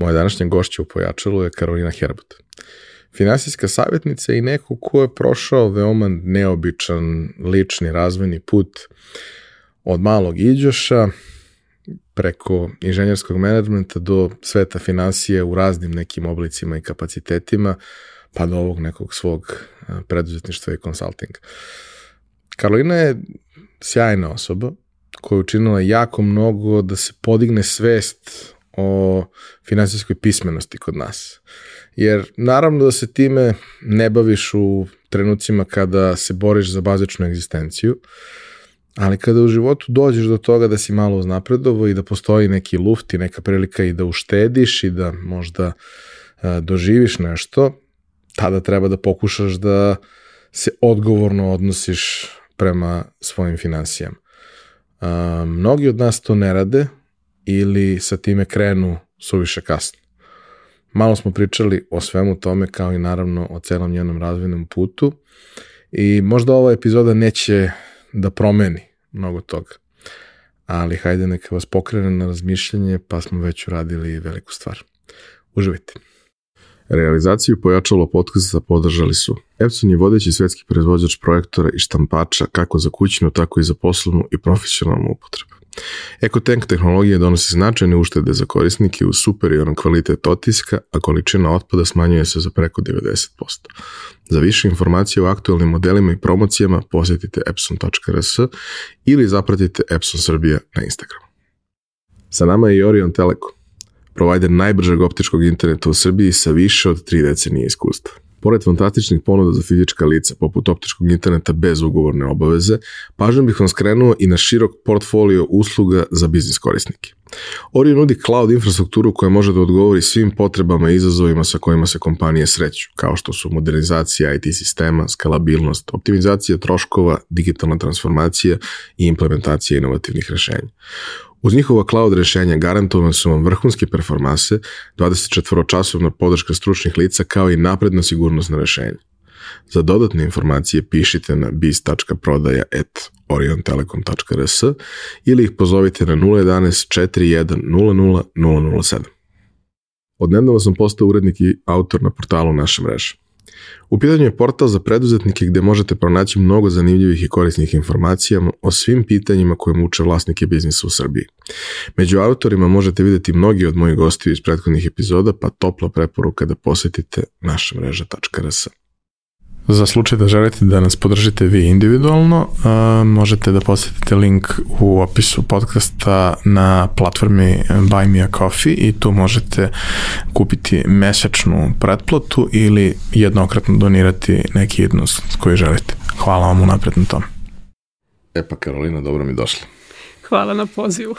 Moja današnja gošća u Pojačalu je Karolina Herbut. Finansijska savjetnica i neko ko je prošao veoma neobičan lični razvojni put od malog iđoša preko inženjerskog menadžmenta do sveta financije u raznim nekim oblicima i kapacitetima, pa do ovog nekog svog preduzetništva i konsultinga. Karolina je sjajna osoba koja je učinila jako mnogo da se podigne svest o finansijskoj pismenosti kod nas. Jer naravno da se time ne baviš u trenucima kada se boriš za bazičnu egzistenciju, ali kada u životu dođeš do toga da si malo uznapredovo i da postoji neki luft i neka prilika i da uštediš i da možda a, doživiš nešto, tada treba da pokušaš da se odgovorno odnosiš prema svojim finansijama. A, mnogi od nas to ne rade ili sa time krenu suviše kasno. Malo smo pričali o svemu tome kao i naravno o celom njenom razvojnom putu i možda ova epizoda neće da promeni mnogo toga. Ali hajde neka vas pokrene na razmišljanje pa smo već uradili veliku stvar. Uživajte. Realizaciju pojačalo podcasta podržali su Epson je vodeći svetski proizvođač projektora i štampača kako za kućnu, tako i za poslovnu i profesionalnu upotrebu. EcoTank tehnologija donosi značajne uštede za korisnike uz superioran kvalitet otiska, a količina otpada smanjuje se za preko 90%. Za više informacije o aktualnim modelima i promocijama posjetite epson.rs ili zapratite Epson Srbija na Instagramu. Sa nama je i Orion Telekom, provider najbržeg optičkog interneta u Srbiji sa više od 3 decenije iskustva. Pored fantastičnih ponuda za fizička lica, poput optičkog interneta bez ugovorne obaveze, pažnjom bih vam skrenuo i na širok portfolio usluga za biznis korisnike. Orion nudi cloud infrastrukturu koja može da odgovori svim potrebama i izazovima sa kojima se kompanije sreću, kao što su modernizacija IT sistema, skalabilnost, optimizacija troškova, digitalna transformacija i implementacija inovativnih rešenja. Uz njihova cloud rešenja garantovane su vam vrhunske performanse, 24-časovna podrška stručnih lica kao i napredna sigurnosna rešenja. Za dodatne informacije pišite na biz.prodaja.oriontelekom.rs ili ih pozovite na 011 41 00 007. Odnedavno sam postao urednik i autor na portalu naše mreže. U pitanju je portal za preduzetnike gde možete pronaći mnogo zanimljivih i korisnih informacija o svim pitanjima koje muče vlasnike biznisa u Srbiji. Među autorima možete videti mnogi od mojih gostiju iz prethodnih epizoda, pa topla preporuka da posetite našamreža.rs. Za slučaj da želite da nas podržite vi individualno, uh, možete da posetite link u opisu podcasta na platformi Buy Me a Coffee i tu možete kupiti mesečnu pretplatu ili jednokratno donirati neki jednost koji želite. Hvala vam unapred na tom. E pa Karolina, dobro mi došla. Hvala na pozivu.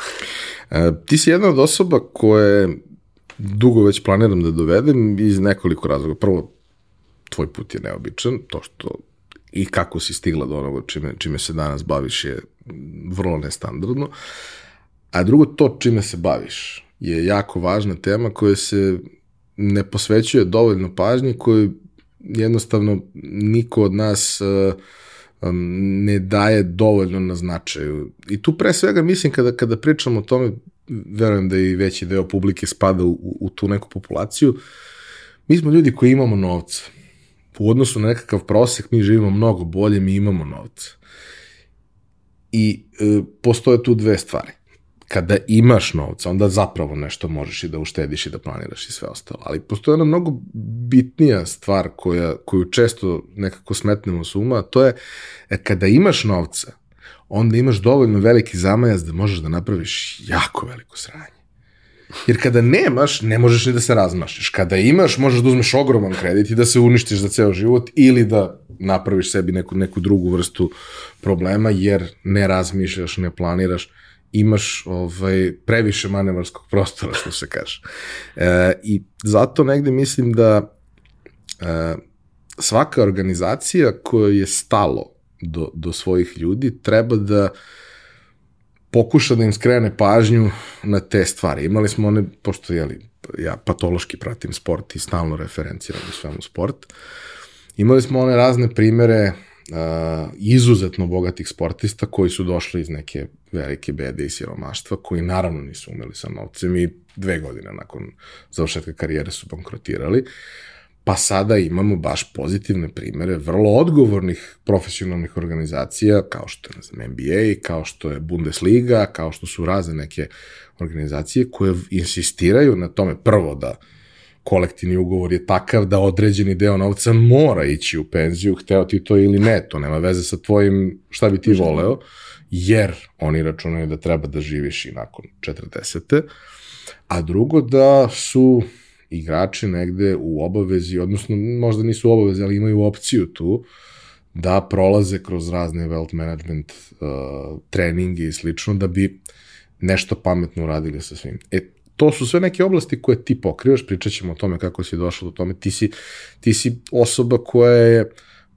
E, ti si jedna od osoba koje dugo već planiram da dovedem iz nekoliko razloga. Prvo, tvoj put je neobičan, to što i kako si stigla do onoga čime, čime se danas baviš je vrlo nestandardno. A drugo, to čime se baviš je jako važna tema koja se ne posvećuje dovoljno pažnji koju jednostavno niko od nas uh, ne daje dovoljno na značaju. I tu pre svega mislim kada, kada pričamo o tome, verujem da i veći deo publike spada u, u tu neku populaciju, mi smo ljudi koji imamo novca u odnosu na nekakav prosek mi živimo mnogo bolje, mi imamo novca. I e, postoje tu dve stvari. Kada imaš novca, onda zapravo nešto možeš i da uštediš i da planiraš i sve ostalo. Ali postoje ona mnogo bitnija stvar koja, koju često nekako smetnemo s uma, to je e, kada imaš novca, onda imaš dovoljno veliki zamajac da možeš da napraviš jako veliko sranje. Jer kada nemaš, ne možeš ni da se razmašiš. Kada imaš, možeš da uzmeš ogroman kredit i da se uništiš za ceo život ili da napraviš sebi neku, neku drugu vrstu problema jer ne razmišljaš, ne planiraš imaš ovaj, previše manevarskog prostora, što se kaže. E, I zato negde mislim da e, svaka organizacija koja je stalo do, do svojih ljudi treba da pokuša da im skrene pažnju na te stvari. Imali smo one, pošto jeli, ja patološki pratim sport i stalno referenciram u svemu sport, imali smo one razne primere izuzetno bogatih sportista koji su došli iz neke velike bede i siromaštva, koji naravno nisu umeli sa novcem i dve godine nakon završetka karijere su bankrotirali. Pa sada imamo baš pozitivne primere vrlo odgovornih profesionalnih organizacija, kao što je ne znam, NBA, kao što je Bundesliga, kao što su razne neke organizacije koje insistiraju na tome prvo da kolektivni ugovor je takav da određeni deo novca mora ići u penziju, hteo ti to ili ne, to nema veze sa tvojim šta bi ti voleo, jer oni računaju da treba da živiš i nakon 40. A drugo da su igrači negde u obavezi, odnosno možda nisu u obavezi, ali imaju opciju tu da prolaze kroz razne wealth management uh, treninge i slično da bi nešto pametno uradili sa svim. E, to su sve neke oblasti koje ti pokrivaš, pričat ćemo o tome kako si došao do tome, ti si, ti si osoba koja je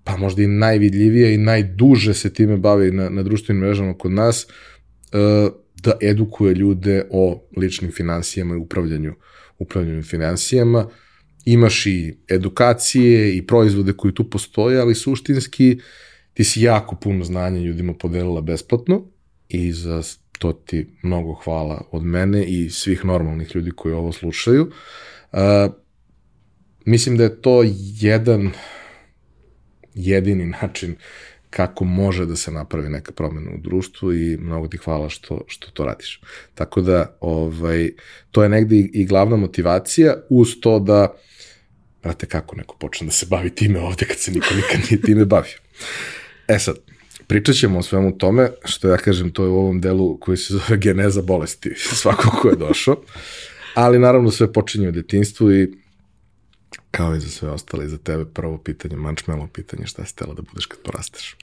pa možda i najvidljivija i najduže se time bavi na, na društvenim mrežama kod nas, uh, da edukuje ljude o ličnim financijama i upravljanju, upravljanju financijama. Imaš i edukacije i proizvode koji tu postoje, ali suštinski ti si jako puno znanja ljudima podelila besplatno i za to ti mnogo hvala od mene i svih normalnih ljudi koji ovo slušaju. Uh, mislim da je to jedan jedini način kako može da se napravi neka promena u društvu i mnogo ti hvala što, što to radiš. Tako da, ovaj, to je negde i, i glavna motivacija uz to da, brate, kako neko počne da se bavi time ovde kad se niko nikad nije time bavio. E sad, Pričat ćemo o svemu tome, što ja kažem, to je u ovom delu koji se zove geneza bolesti, svako ko je došao. Ali naravno sve počinje u detinstvu i kao i za sve ostale, i za tebe prvo pitanje, mančmelo pitanje, šta si tela da budeš kad porasteš?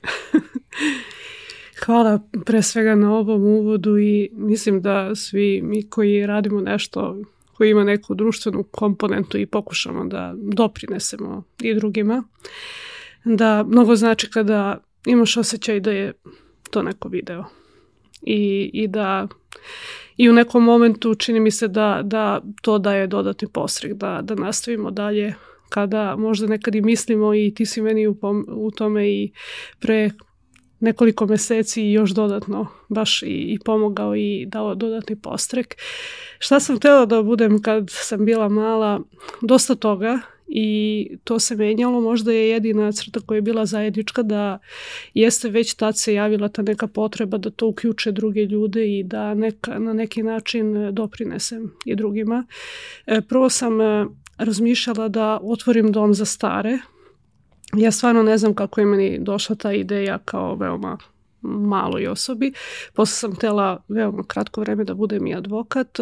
Hvala pre svega na ovom uvodu i mislim da svi mi koji radimo nešto koji ima neku društvenu komponentu i pokušamo da doprinesemo i drugima, da mnogo znači kada imaš osjećaj da je to neko video. I, i da i u nekom momentu čini mi se da, da to daje dodatni posrek, da, da nastavimo dalje kada možda nekad i mislimo i ti si meni u, pom, u tome i pre nekoliko meseci još dodatno baš i, i pomogao i dao dodatni postrek. Šta sam htjela da budem kad sam bila mala? Dosta toga i to se menjalo. Možda je jedina crta koja je bila zajednička da jeste već tad se javila ta neka potreba da to uključe druge ljude i da neka, na neki način doprinesem i drugima. E, prvo sam e, razmišljala da otvorim dom za stare. Ja stvarno ne znam kako je meni došla ta ideja kao veoma maloj osobi. Posle sam htela veoma kratko vreme da budem i advokat.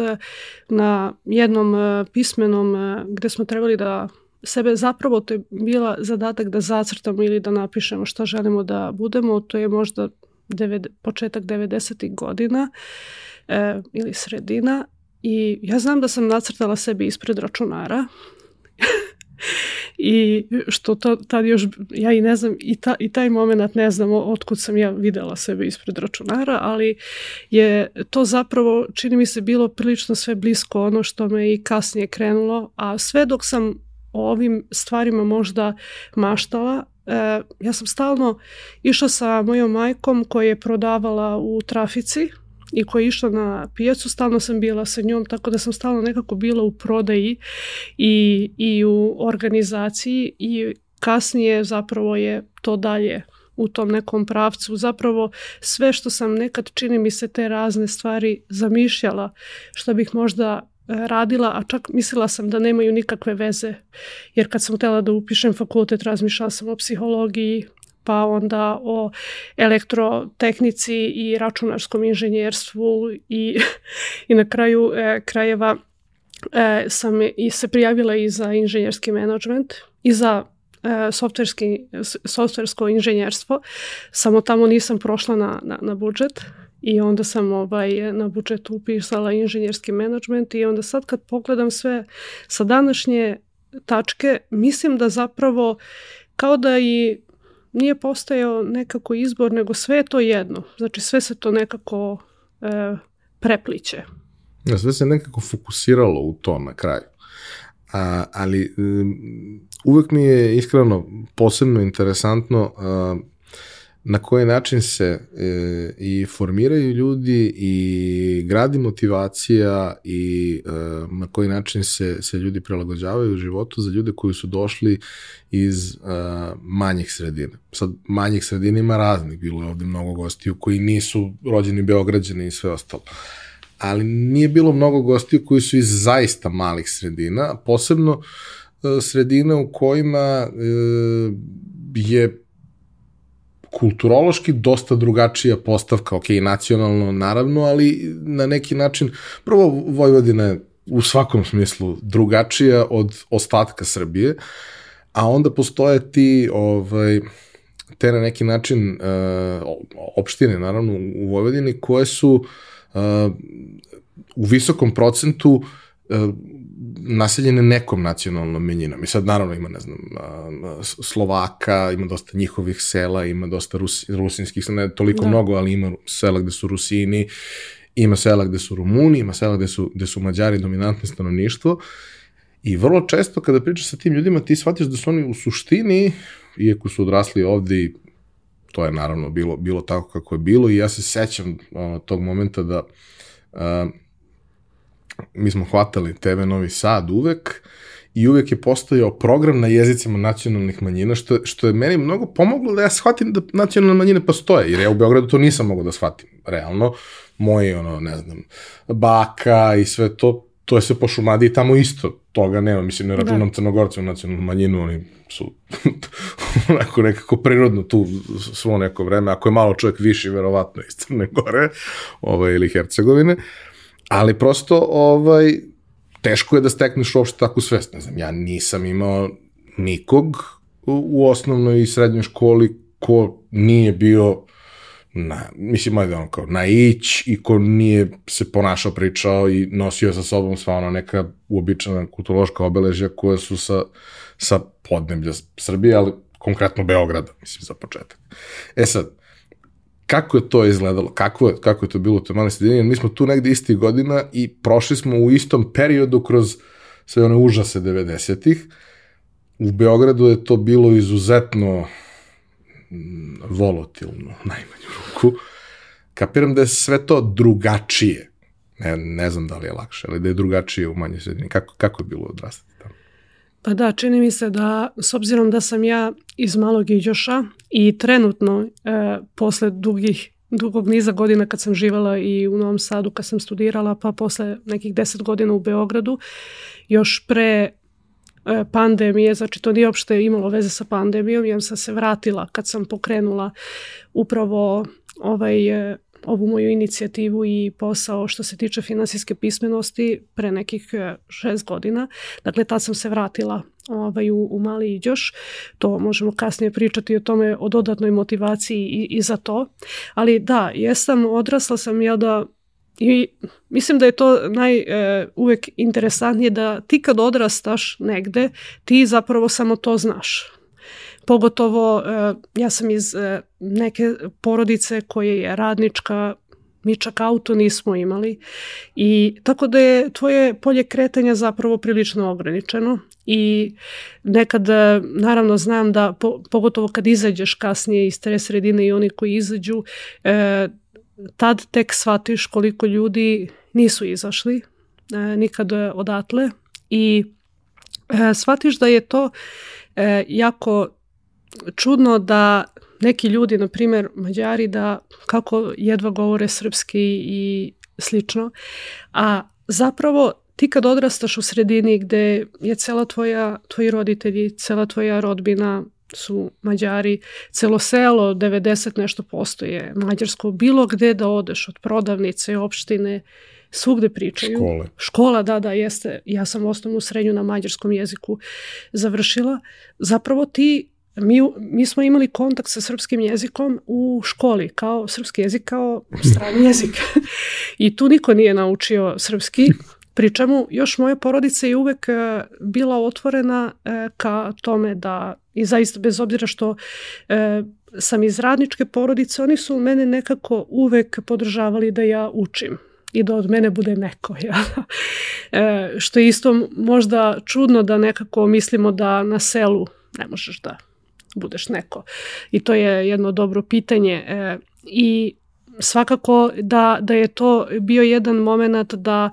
Na jednom e, pismenom gde smo trebali da sebe zapravo to je bila zadatak da zacrtamo ili da napišemo šta želimo da budemo, to je možda deved, početak 90. godina e, ili sredina i ja znam da sam nacrtala sebi ispred računara i što to, tad još, ja i ne znam, i, ta, i taj moment ne znam otkud sam ja videla sebe ispred računara, ali je to zapravo, čini mi se, bilo prilično sve blisko ono što me i kasnije krenulo, a sve dok sam o ovim stvarima možda maštala. E, ja sam stalno išla sa mojom majkom koja je prodavala u trafici i koja je išla na pijacu, stalno sam bila sa njom, tako da sam stalno nekako bila u prodaji i, i u organizaciji i kasnije zapravo je to dalje u tom nekom pravcu. Zapravo sve što sam nekad čini mi se te razne stvari zamišljala, što bih možda radila, a čak mislila sam da nemaju nikakve veze. Jer kad sam htjela da upišem fakultet, razmišljala sam o psihologiji, pa onda o elektrotehnici i računarskom inženjerstvu i, i na kraju e, krajeva e, sam i se prijavila i za inženjerski menadžment i za e, softverski, softversko inženjerstvo. Samo tamo nisam prošla na, na, na budžet I onda sam ovaj, na budžetu upisala inženjerski menadžment i onda sad kad pogledam sve sa današnje tačke, mislim da zapravo kao da i nije postojao nekako izbor, nego sve je to jedno. Znači sve se to nekako e, prepliče. Ja, sve se nekako fokusiralo u to na kraju. A, ali um, uvek mi je iskreno posebno interesantno uh, na koji način se e, i formiraju ljudi i gradi motivacija i e, na koji način se, se ljudi prilagođavaju u životu za ljude koji su došli iz e, manjih sredina. Sad, manjih sredina ima raznih, bilo je ovde mnogo gostiju koji nisu rođeni Beograđani i sve ostalo. Ali nije bilo mnogo gostiju koji su iz zaista malih sredina, posebno e, sredina u kojima e, je kulturološki dosta drugačija postavka, ok, nacionalno naravno, ali na neki način, prvo Vojvodina je u svakom smislu drugačija od ostatka Srbije, a onda postoje ti ovaj, te na neki način uh, opštine, naravno, u Vojvodini, koje su uh, u visokom procentu uh, naseljene nekom nacionalnom menjinom. I sad naravno ima, ne znam, Slovaka, ima dosta njihovih sela, ima dosta Rus, rusinskih, ne toliko da. mnogo, ali ima sela gde su Rusini, ima sela gde su Rumuni, ima sela gde su, gde su Mađari dominantno stanovništvo. I vrlo često kada pričaš sa tim ljudima, ti shvatiš da su oni u suštini, iako su odrasli ovde i to je naravno bilo, bilo tako kako je bilo i ja se sećam uh, tog momenta da uh, mi smo hvatali TV Novi Sad uvek i uvek je postojao program na jezicima nacionalnih manjina, što, što je meni mnogo pomoglo da ja shvatim da nacionalne manjine postoje, jer ja u Beogradu to nisam mogao da shvatim, realno. Moji, ono, ne znam, baka i sve to, to je sve po Šumadi i tamo isto toga nema, mislim, ne računam da. crnogorce u nacionalnu manjinu, oni su onako nekako prirodno tu svo neko vreme, ako je malo čovjek viši, verovatno iz Crne Gore ovaj, ili Hercegovine, ali prosto ovaj, teško je da stekneš uopšte takvu svest. Ne znam, ja nisam imao nikog u, osnovnoj i srednjoj školi ko nije bio na, mislim, ajde ono kao naić i ko nije se ponašao, pričao i nosio sa sobom sva ona neka uobičana kulturološka obeležja koja su sa, sa podneblja Srbije, ali konkretno Beograda, mislim, za početak. E sad, kako je to izgledalo, kako je, kako je to bilo u toj mali sredini, mi smo tu negde istih godina i prošli smo u istom periodu kroz sve one užase 90-ih. U Beogradu je to bilo izuzetno mm, volatilno, najmanju ruku. Kapiram da je sve to drugačije. Ne, ne znam da li je lakše, ali da je drugačije u manjoj sredini. Kako, kako je bilo odrastati? Pa da, čini mi se da, s obzirom da sam ja iz Malog Iđoša i trenutno, e, posle dugih dugog niza godina kad sam živala i u Novom Sadu kad sam studirala, pa posle nekih deset godina u Beogradu, još pre e, pandemije, znači to nije uopšte imalo veze sa pandemijom, ja sam se vratila kad sam pokrenula upravo ovaj e, ovu moju inicijativu i posao što se tiče finansijske pismenosti pre nekih e, šest godina. Dakle, tad sam se vratila ovaj, u, u Mali Iđoš. To možemo kasnije pričati o tome, o dodatnoj motivaciji i, i za to. Ali da, jesam, odrasla sam ja da I mislim da je to naj e, uvek interesantnije da ti kad odrastaš negde, ti zapravo samo to znaš pogotovo e, ja sam iz e, neke porodice koje je radnička, mi čak auto nismo imali i tako da je tvoje polje kretanja zapravo prilično ograničeno i nekad e, naravno znam da po, pogotovo kad izađeš kasnije iz te sredine i oni koji izađu e, tad tek shvatiš koliko ljudi nisu izašli e, nikad odatle i e, shvatiš da je to e, jako čudno da neki ljudi, na primjer Mađari, da kako jedva govore srpski i slično, a zapravo ti kad odrastaš u sredini gde je cela tvoja, tvoji roditelji, cela tvoja rodbina su Mađari, celo selo, 90 nešto postoje mađarsko, bilo gde da odeš, od prodavnice, opštine, svugde pričaju. Škole. Škola, da, da, jeste. Ja sam osnovnu srednju na mađarskom jeziku završila. Zapravo ti mi, mi smo imali kontakt sa srpskim jezikom u školi, kao srpski jezik kao strani jezik. I tu niko nije naučio srpski, pri čemu još moja porodica je uvek e, bila otvorena e, ka tome da, i zaista bez obzira što e, sam iz radničke porodice, oni su mene nekako uvek podržavali da ja učim i da od mene bude neko. Ja. E, što je isto možda čudno da nekako mislimo da na selu ne možeš da budeš neko. I to je jedno dobro pitanje. E, I svakako da, da je to bio jedan moment da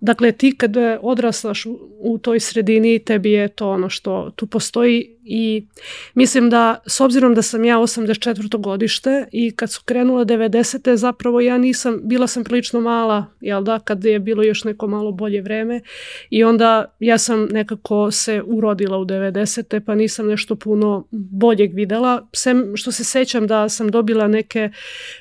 Dakle, ti kad odraslaš u toj sredini, tebi je to ono što tu postoji i mislim da, s obzirom da sam ja 84. godište i kad su krenule 90. zapravo ja nisam, bila sam prilično mala, jel da, kad je bilo još neko malo bolje vreme i onda ja sam nekako se urodila u 90. pa nisam nešto puno boljeg videla, sem što se sećam da sam dobila neke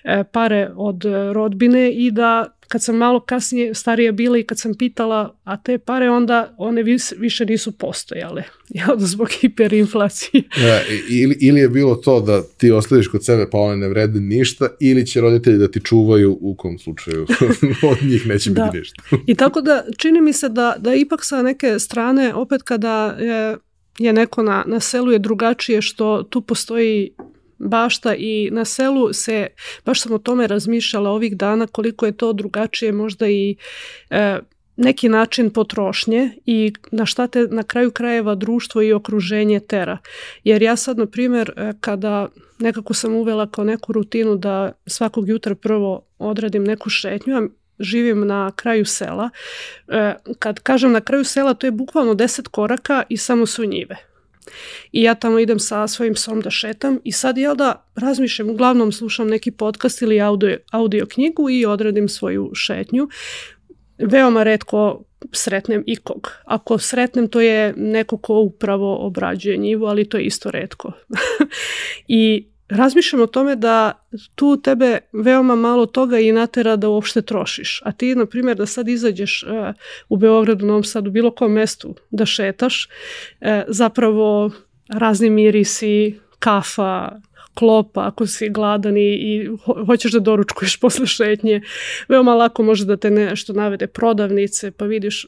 e, pare od rodbine i da kad sam malo kasnije starija bila i kad sam pitala, a te pare onda one više nisu postojale, jel, zbog hiperinflacije. Ja, ili, ili je bilo to da ti ostaviš kod sebe pa one ne vrede ništa, ili će roditelji da ti čuvaju u kom slučaju od njih neće da. biti ništa. I tako da čini mi se da, da ipak sa neke strane, opet kada je, je neko na, na selu je drugačije što tu postoji bašta i na selu se, baš sam o tome razmišljala ovih dana koliko je to drugačije možda i e, neki način potrošnje i na šta te na kraju krajeva društvo i okruženje tera. Jer ja sad, na primjer, e, kada nekako sam uvela kao neku rutinu da svakog jutra prvo odradim neku šetnju, a živim na kraju sela. E, kad kažem na kraju sela, to je bukvalno 10 koraka i samo su njive. I ja tamo idem sa svojim psom da šetam i sad jel da razmišljam, uglavnom slušam neki podcast ili audio, audio knjigu i odradim svoju šetnju. Veoma redko sretnem ikog. Ako sretnem to je neko ko upravo obrađuje njivu, ali to je isto redko. I razmišljam o tome da tu tebe veoma malo toga i natera da uopšte trošiš. A ti, na primjer, da sad izađeš uh, u Beogradu, Novom Sadu, bilo kom mestu da šetaš, uh, zapravo razni mirisi, kafa, klopa ako si gladan i, i hoćeš da doručkuješ posle šetnje. Veoma lako može da te nešto navede prodavnice, pa vidiš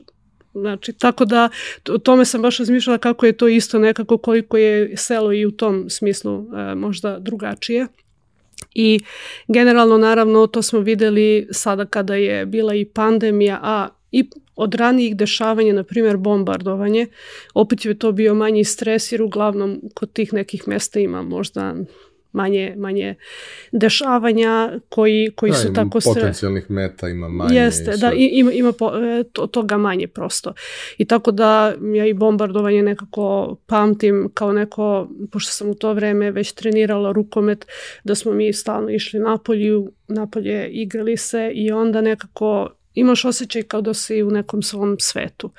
Znači, tako da o tome sam baš razmišljala kako je to isto nekako koliko je selo i u tom smislu e, možda drugačije. I generalno naravno to smo videli sada kada je bila i pandemija, a i od ranijih dešavanja, na primjer bombardovanje, opet je to bio manji stres jer uglavnom kod tih nekih mesta ima možda manje, manje dešavanja koji, koji da, su tako stre... potencijalnih meta ima manje. Jeste, da, ima, ima po, e, to, toga manje prosto. I tako da ja i bombardovanje nekako pamtim kao neko, pošto sam u to vreme već trenirala rukomet, da smo mi stalno išli napolju, napolje igrali se i onda nekako imaš osjećaj kao da si u nekom svom svetu,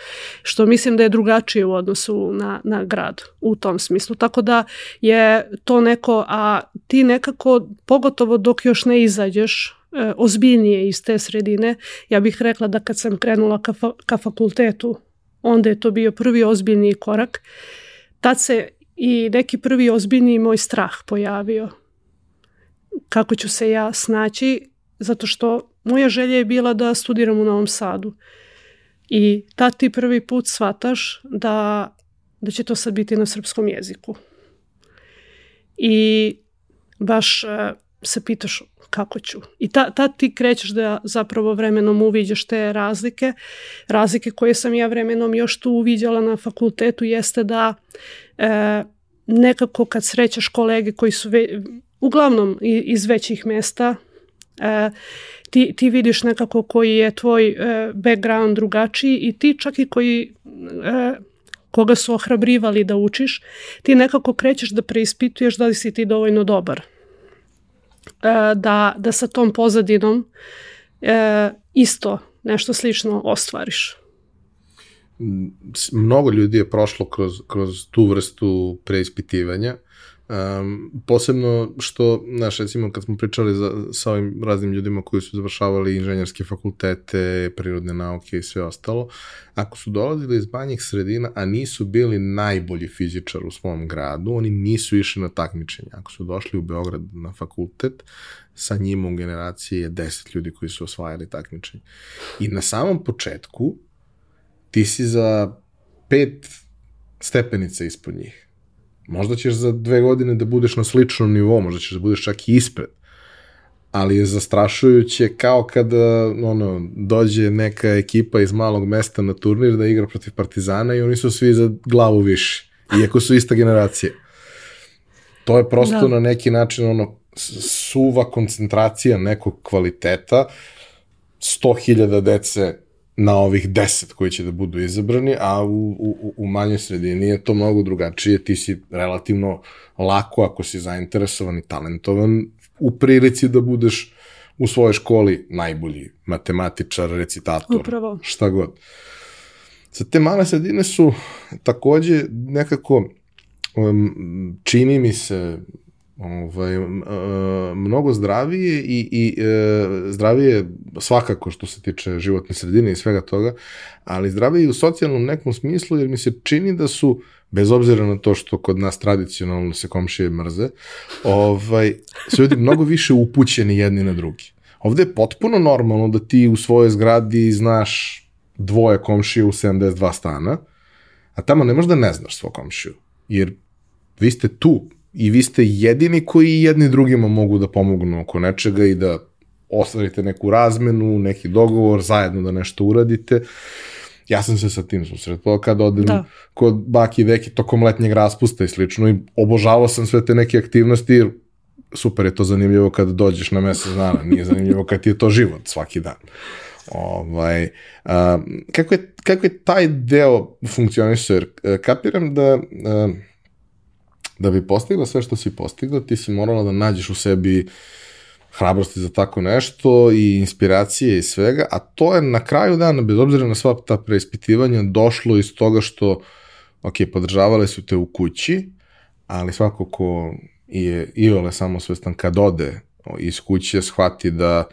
što mislim da je drugačije u odnosu na, na grad u tom smislu. Tako da je to neko, a ti nekako, pogotovo dok još ne izađeš e, ozbiljnije iz te sredine, ja bih rekla da kad sam krenula ka, fa, ka fakultetu, onda je to bio prvi ozbiljniji korak, tad se i neki prvi ozbiljniji moj strah pojavio. Kako ću se ja snaći, zato što moja želja je bila da studiram u Novom Sadu. I tad ti prvi put shvataš da, da će to sad biti na srpskom jeziku. I baš uh, se pitaš kako ću. I ta, tad ti krećeš da zapravo vremenom uviđaš te razlike. Razlike koje sam ja vremenom još tu uviđala na fakultetu jeste da e, nekako kad srećaš kolege koji su ve, uglavnom iz većih mesta, e, ti, ti vidiš nekako koji je tvoj e, background drugačiji i ti čak i koji e, koga su ohrabrivali da učiš, ti nekako krećeš da preispituješ da li si ti dovoljno dobar. E, da, da sa tom pozadinom e, isto nešto slično ostvariš. Mnogo ljudi je prošlo kroz, kroz tu vrstu preispitivanja Um, posebno što, znaš, recimo kad smo pričali za, sa ovim raznim ljudima koji su završavali inženjerske fakultete, prirodne nauke i sve ostalo, ako su dolazili iz manjih sredina, a nisu bili najbolji fizičar u svom gradu, oni nisu išli na takmičenje. Ako su došli u Beograd na fakultet, sa njima u generaciji je 10 ljudi koji su osvajali takmičenje. I na samom početku ti si za pet stepenica ispod njih Možda ćeš za dve godine da budeš na sličnom nivou, možda ćeš da budeš čak i ispred. Ali je zastrašujuće kao kada ono, dođe neka ekipa iz malog mesta na turnir da igra protiv Partizana i oni su svi za glavu više, iako su ista generacija. to je prosto da. na neki način ono suva koncentracija nekog kvaliteta 100.000 dece na ovih 10 koji će da budu izabrani, a u, u, u manjoj sredini je to mnogo drugačije, ti si relativno lako ako si zainteresovan i talentovan u prilici da budeš u svojoj školi najbolji matematičar, recitator, Upravo. šta god. Sa te male sredine su takođe nekako um, čini mi se ovaj, mnogo zdravije i, i uh, zdravije svakako što se tiče životne sredine i svega toga, ali zdravije i u socijalnom nekom smislu jer mi se čini da su bez obzira na to što kod nas tradicionalno se komšije mrze, ovaj, su ljudi mnogo više upućeni jedni na drugi. Ovde je potpuno normalno da ti u svojoj zgradi znaš dvoje komšije u 72 stana, a tamo ne možeš da ne znaš svog komšiju, jer vi ste tu i vi ste jedini koji jedni drugima mogu da pomognu oko nečega i da ostvarite neku razmenu, neki dogovor, zajedno da nešto uradite. Ja sam se sa tim susretao kad odem da. kod baki deki tokom letnjeg raspusta i slično i obožavao sam sve te neke aktivnosti jer super je to zanimljivo kad dođeš na mesec dana, nije zanimljivo kad ti je to život svaki dan. Ovaj, a, kako, je, kako je taj deo funkcionisao, jer e, kapiram da a, da bi postigla sve što si postigla, ti si morala da nađeš u sebi hrabrosti za tako nešto i inspiracije i svega, a to je na kraju dana, bez obzira na sva ta preispitivanja, došlo iz toga što, ok, podržavale su te u kući, ali svako ko je iole samosvestan kad ode iz kuće, shvati da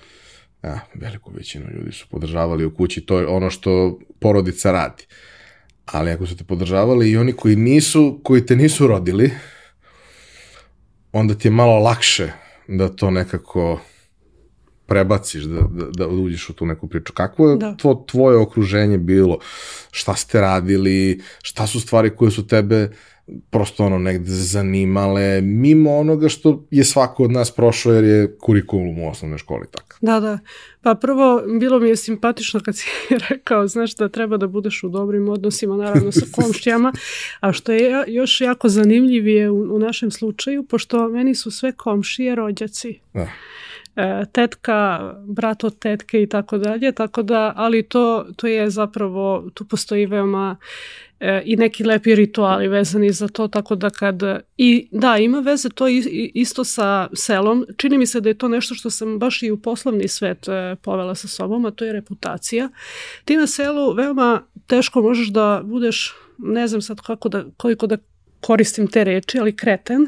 ja, veliku većinu ljudi su podržavali u kući, to je ono što porodica radi. Ali ako su te podržavali i oni koji nisu, koji te nisu rodili, onda ti je malo lakše da to nekako prebaciš, da, da, da uđeš u tu neku priču. Kako je da. to tvoje okruženje bilo? Šta ste radili? Šta su stvari koje su tebe prosto ono negde zanimale, mimo onoga što je svako od nas prošao jer je kurikulum u osnovnoj školi tako. Da, da. Pa prvo, bilo mi je simpatično kad si rekao, znaš, da treba da budeš u dobrim odnosima, naravno sa komšijama, a što je još jako zanimljivije u, u našem slučaju, pošto meni su sve komšije rođaci. Da tetka, brat od tetke i tako dalje, tako da, ali to, to je zapravo, tu postoji veoma e, i neki lepi rituali vezani za to, tako da kad, i da, ima veze to isto sa selom, čini mi se da je to nešto što sam baš i u poslovni svet e, povela sa sobom, a to je reputacija. Ti na selu veoma teško možeš da budeš, ne znam sad kako da, koliko da koristim te reči, ali kreten,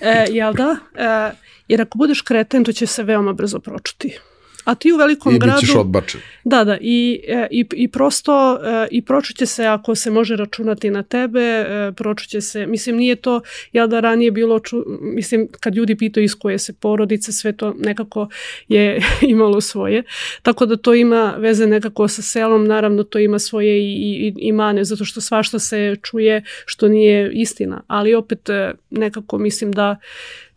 e, jel da? E, jer ako budeš kreten, to će se veoma brzo pročuti. A ti u velikom I gradu... I bit ćeš odbačen. Da, da. I, e, i, i prosto e, i pročuće se ako se može računati na tebe, e, pročuće se, mislim nije to, ja da ranije bilo, ču, mislim kad ljudi pitaju iz koje se porodice, sve to nekako je imalo svoje. Tako da to ima veze nekako sa selom, naravno to ima svoje i, i, i mane, zato što svašta se čuje što nije istina. Ali opet nekako mislim da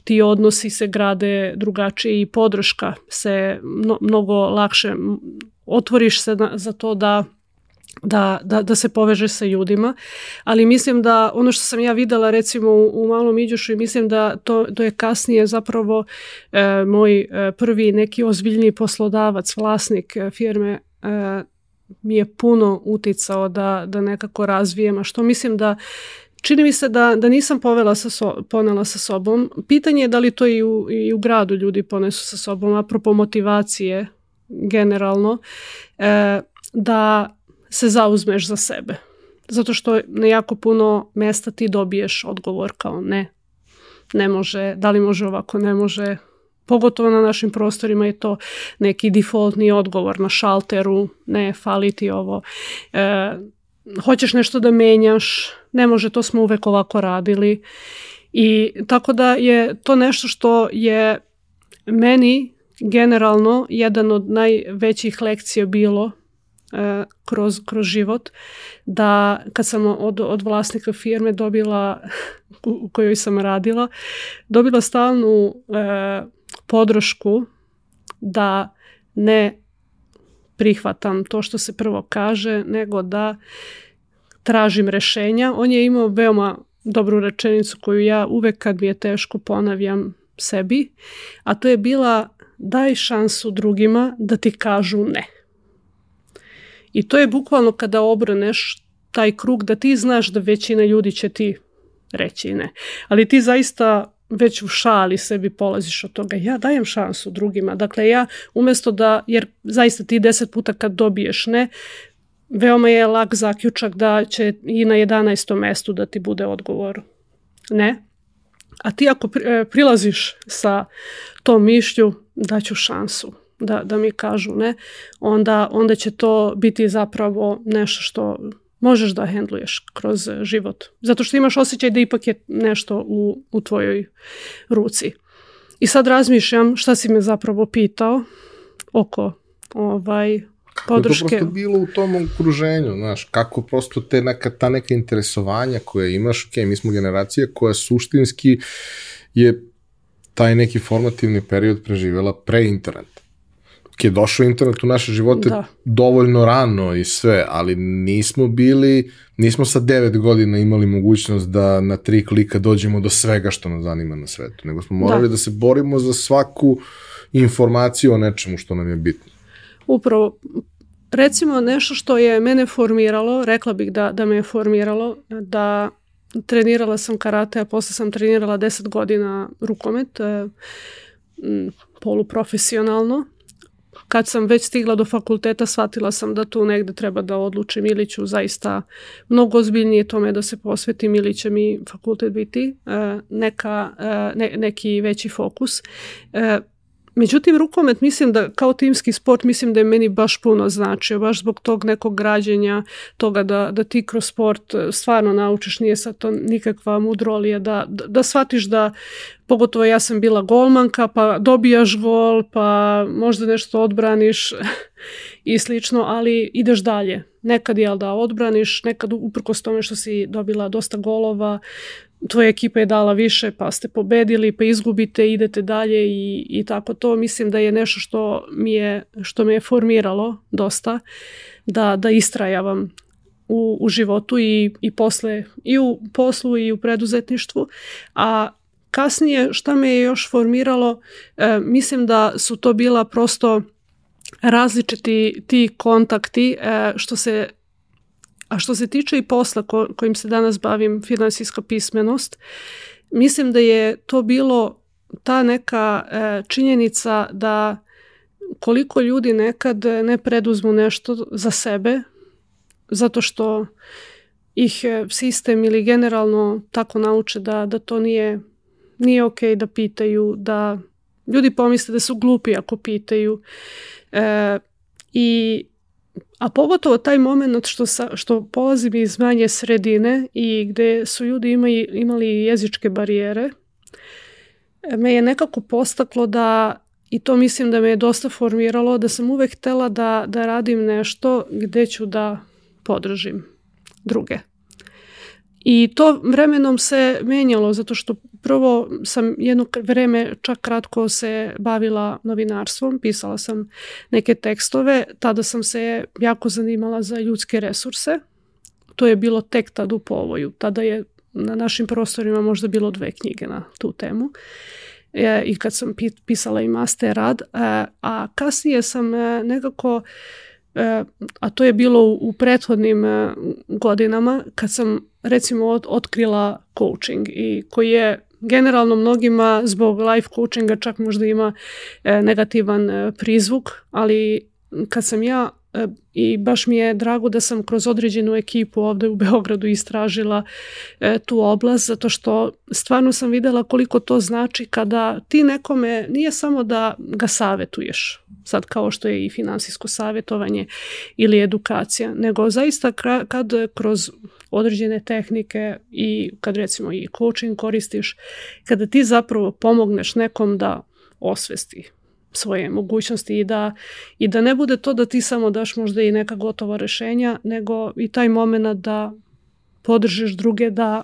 ti odnosi se grade drugačije i podrška se mnogo lakše otvoriš se na, za to da da, da, da se poveže sa ljudima, ali mislim da ono što sam ja videla recimo u, u Malom Iđušu i mislim da to, to je kasnije zapravo e, moj e, prvi neki ozbiljni poslodavac, vlasnik e, firme e, mi je puno uticao da, da nekako razvijem, a što mislim da Čini mi se da, da nisam povela sa so, ponela sa sobom. Pitanje je da li to i u, i u gradu ljudi ponesu sa sobom, apropo motivacije generalno, e, da se zauzmeš za sebe. Zato što na jako puno mesta ti dobiješ odgovor kao ne, ne može, da li može ovako, ne može. Pogotovo na našim prostorima je to neki defaultni odgovor na šalteru, ne, fali ti ovo. E, hoćeš nešto da menjaš, ne može, to smo uvek ovako radili. I tako da je to nešto što je meni generalno jedan od najvećih lekcija bilo e, kroz, kroz život, da kad sam od, od vlasnika firme dobila, u, kojoj sam radila, dobila stalnu e, podršku da ne prihvatam to što se prvo kaže, nego da tražim rešenja. On je imao veoma dobru rečenicu koju ja uvek kad mi je teško ponavljam sebi, a to je bila daj šansu drugima da ti kažu ne. I to je bukvalno kada obraneš taj krug da ti znaš da većina ljudi će ti reći ne. Ali ti zaista već u šali sebi polaziš od toga. Ja dajem šansu drugima. Dakle, ja umjesto da, jer zaista ti deset puta kad dobiješ ne, veoma je lak zaključak da će i na 11. mestu da ti bude odgovor ne. A ti ako e, prilaziš sa tom mišlju, daću šansu da, da mi kažu ne, onda, onda će to biti zapravo nešto što možeš da hendluješ kroz život. Zato što imaš osjećaj da ipak je nešto u, u tvojoj ruci. I sad razmišljam šta si me zapravo pitao oko ovaj, podrške. Kako je to prosto bilo u tom okruženju, znaš, kako prosto te neka, ta neka interesovanja koje imaš, ok, mi smo generacija koja suštinski je taj neki formativni period preživjela pre interneta je došao internet u naše živote da. dovoljno rano i sve, ali nismo bili, nismo sa devet godina imali mogućnost da na tri klika dođemo do svega što nas zanima na svetu, nego smo morali da, da se borimo za svaku informaciju o nečemu što nam je bitno. Upravo, recimo nešto što je mene formiralo, rekla bih da, da me je formiralo, da trenirala sam karate, a posle sam trenirala 10 godina rukomet, e, poluprofesionalno kad sam već stigla do fakulteta shvatila sam da tu negde treba da odlučim ili ću zaista mnogo ozbiljnije tome da se posvetim ili će mi fakultet biti e, neka, e, ne, neki veći fokus. Međutim, rukomet mislim da kao timski sport mislim da je meni baš puno značio, baš zbog tog nekog građenja, toga da, da ti kroz sport e, stvarno naučiš, nije sad to nikakva mudrolija, da, da, da shvatiš da, pogotovo ja sam bila golmanka, pa dobijaš gol, pa možda nešto odbraniš i slično, ali ideš dalje. Nekad je da odbraniš, nekad uprkos tome što si dobila dosta golova, tvoja ekipa je dala više pa ste pobedili pa izgubite idete dalje i, i tako. To mislim da je nešto što mi je što me je formiralo dosta da, da istrajavam u, u životu i, i posle i u poslu i u preduzetništvu. A kasnije šta me je još formiralo e, mislim da su to bila prosto različiti ti kontakti e, što se a što se tiče i posla ko, kojim se danas bavim, finansijska pismenost, mislim da je to bilo ta neka e, činjenica da koliko ljudi nekad ne preduzmu nešto za sebe, zato što ih e, sistem ili generalno tako nauče da, da to nije, nije ok da pitaju, da ljudi pomisle da su glupi ako pitaju. E, I a pogotovo taj moment što, sa, što polazim iz manje sredine i gde su ljudi imali, imali jezičke barijere, me je nekako postaklo da, i to mislim da me je dosta formiralo, da sam uvek htela da, da radim nešto gde ću da podržim druge. I to vremenom se menjalo zato što prvo sam jedno vreme čak kratko se bavila novinarstvom, pisala sam neke tekstove, tada sam se jako zanimala za ljudske resurse. To je bilo tek tad u povoju. Tada je na našim prostorima možda bilo dve knjige na tu temu. E, I kad sam pisala i master rad, e, a kasnije sam e, nekako E, a to je bilo u prethodnim godinama kad sam recimo otkrila coaching i koji je generalno mnogima zbog life coachinga čak možda ima e, negativan prizvuk, ali kad sam ja i baš mi je drago da sam kroz određenu ekipu ovde u Beogradu istražila tu oblast zato što stvarno sam videla koliko to znači kada ti nekome nije samo da ga savetuješ sad kao što je i finansijsko savjetovanje ili edukacija, nego zaista kad kroz određene tehnike i kad recimo i coaching koristiš, kada ti zapravo pomogneš nekom da osvesti svoje mogućnosti i da, i da ne bude to da ti samo daš možda i neka gotova rešenja, nego i taj moment da podržiš druge da,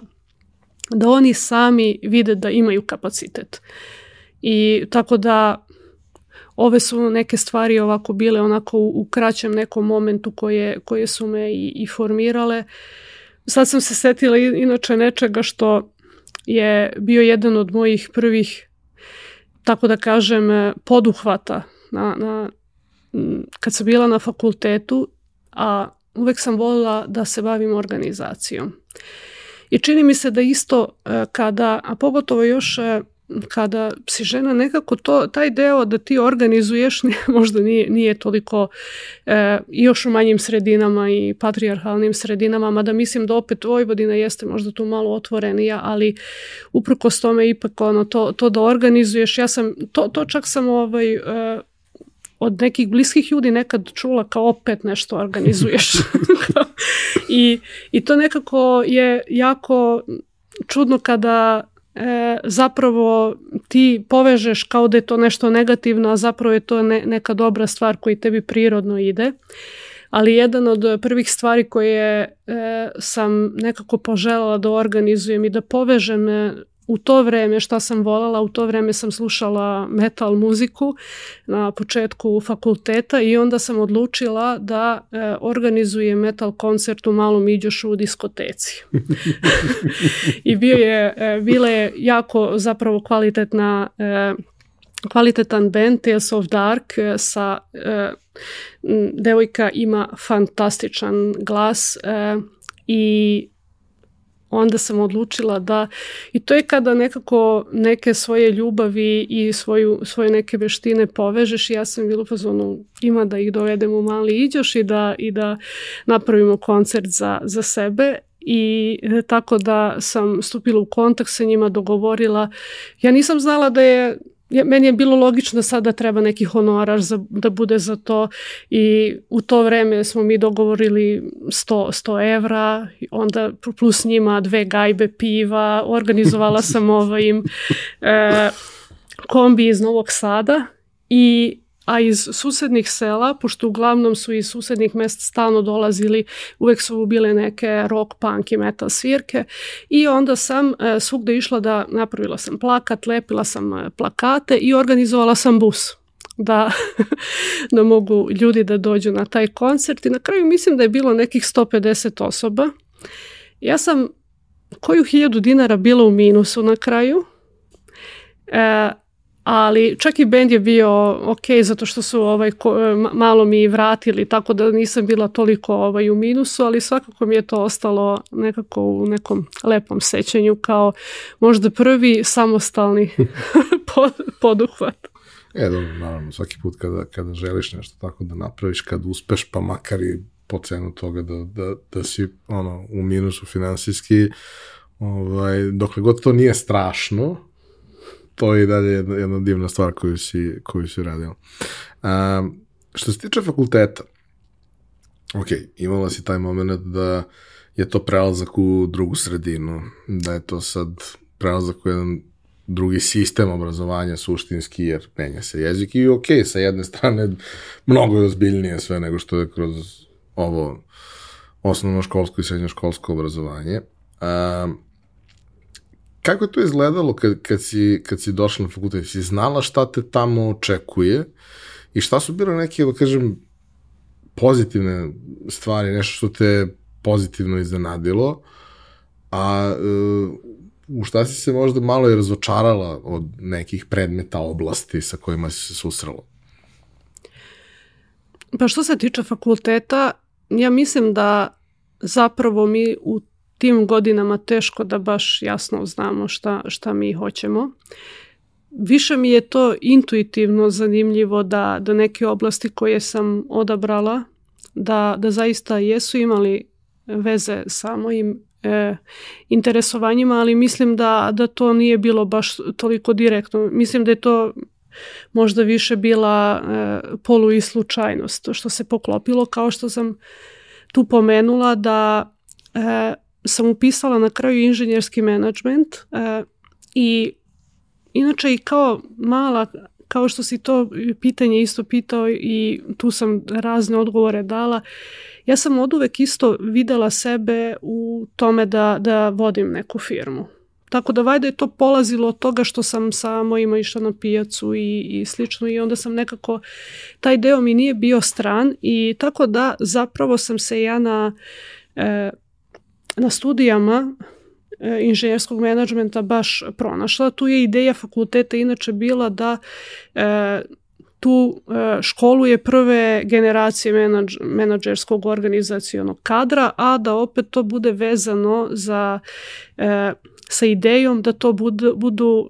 da oni sami vide da imaju kapacitet. I tako da ove su neke stvari ovako bile onako u, u kraćem nekom momentu koje, koje su me i, i formirale. Sad sam se setila inače nečega što je bio jedan od mojih prvih, tako da kažem, poduhvata na, na, kad sam bila na fakultetu, a uvek sam volila da se bavim organizacijom. I čini mi se da isto e, kada, a pogotovo još e, kada si žena nekako to, taj deo da ti organizuješ možda nije, nije toliko e, još u manjim sredinama i patrijarhalnim sredinama, mada mislim da opet Vojvodina jeste možda tu malo otvorenija, ali uprkos tome ipak ono, to, to da organizuješ, ja sam, to, to čak sam ovaj, e, od nekih bliskih ljudi nekad čula kao opet nešto organizuješ. I, I to nekako je jako čudno kada e, zapravo ti povežeš kao da je to nešto negativno, a zapravo je to ne, neka dobra stvar koji tebi prirodno ide. Ali jedan od prvih stvari koje e, sam nekako poželjela da organizujem i da povežem u to vreme šta sam volala, u to vreme sam slušala metal muziku na početku fakulteta i onda sam odlučila da e, organizujem metal koncert u Malom Iđošu u diskoteci. I bio je, e, bila je jako zapravo kvalitetna e, kvalitetan band Tales of Dark e, sa e, devojka ima fantastičan glas e, i onda sam odlučila da i to je kada nekako neke svoje ljubavi i svoju, svoje neke veštine povežeš i ja sam bila fazonu ima da ih dovedem u mali iđoš i da, i da napravimo koncert za, za sebe i e, tako da sam stupila u kontakt sa njima, dogovorila. Ja nisam znala da je ja, meni je bilo logično da sada treba neki honorar za, da bude za to i u to vreme smo mi dogovorili 100, 100 evra, onda plus njima dve gajbe piva, organizovala sam ovaj im e, kombi iz Novog Sada i a iz susednih sela, pošto uglavnom su iz susednih mesta stalno dolazili, uvek su bile neke rock, punk i metal svirke i onda sam e, svugde išla da napravila sam plakat, lepila sam e, plakate i organizovala sam bus da, da mogu ljudi da dođu na taj koncert i na kraju mislim da je bilo nekih 150 osoba. Ja sam koju hiljadu dinara bila u minusu na kraju. E, ali čak i bend je bio ok zato što su ovaj malo mi vratili tako da nisam bila toliko ovaj u minusu ali svakako mi je to ostalo nekako u nekom lepom sećanju kao možda prvi samostalni poduhvat. E, dobro, naravno, svaki put kada, kada želiš nešto tako da napraviš, kad uspeš, pa makar i po cenu toga da, da, da si ono, u minusu finansijski, ovaj, dokle god to nije strašno, to je i dalje jedna, jedna divna stvar koju si, koju si radila. Um, što se tiče fakulteta, ok, imala si taj moment da je to prelazak u drugu sredinu, da je to sad prelazak u jedan drugi sistem obrazovanja suštinski, jer menja se jezik i ok, sa jedne strane mnogo je ozbiljnije sve nego što je kroz ovo osnovno školsko i srednjoškolsko obrazovanje. Um, Kako je to izgledalo kad, kad, si, kad si došla na fakultet? Si znala šta te tamo očekuje i šta su bile neke, da kažem, pozitivne stvari, nešto što te pozitivno iznenadilo, a uh, u šta si se možda malo i razočarala od nekih predmeta oblasti sa kojima si se susrela? Pa što se tiče fakulteta, ja mislim da zapravo mi u tim godinama teško da baš jasno znamo šta, šta mi hoćemo. Više mi je to intuitivno zanimljivo da, da neke oblasti koje sam odabrala, da, da zaista jesu imali veze sa mojim e, interesovanjima, ali mislim da, da to nije bilo baš toliko direktno. Mislim da je to možda više bila e, polu i slučajnost, što se poklopilo, kao što sam tu pomenula da e, sam upisala na kraju inženjerski menadžment e, i inače i kao mala kao što si to pitanje isto pitao i tu sam razne odgovore dala, ja sam od uvek isto videla sebe u tome da, da vodim neku firmu. Tako da vajda je to polazilo od toga što sam sa mojima išla na pijacu i, i slično i onda sam nekako, taj deo mi nije bio stran i tako da zapravo sam se ja na e, na studijama e, inženjerskog menadžmenta baš pronašla. Tu je ideja fakulteta inače bila da e, tu e, školuje prve generacije menadž, menadžerskog organizacijonog kadra, a da opet to bude vezano za, e, sa idejom da to budu, budu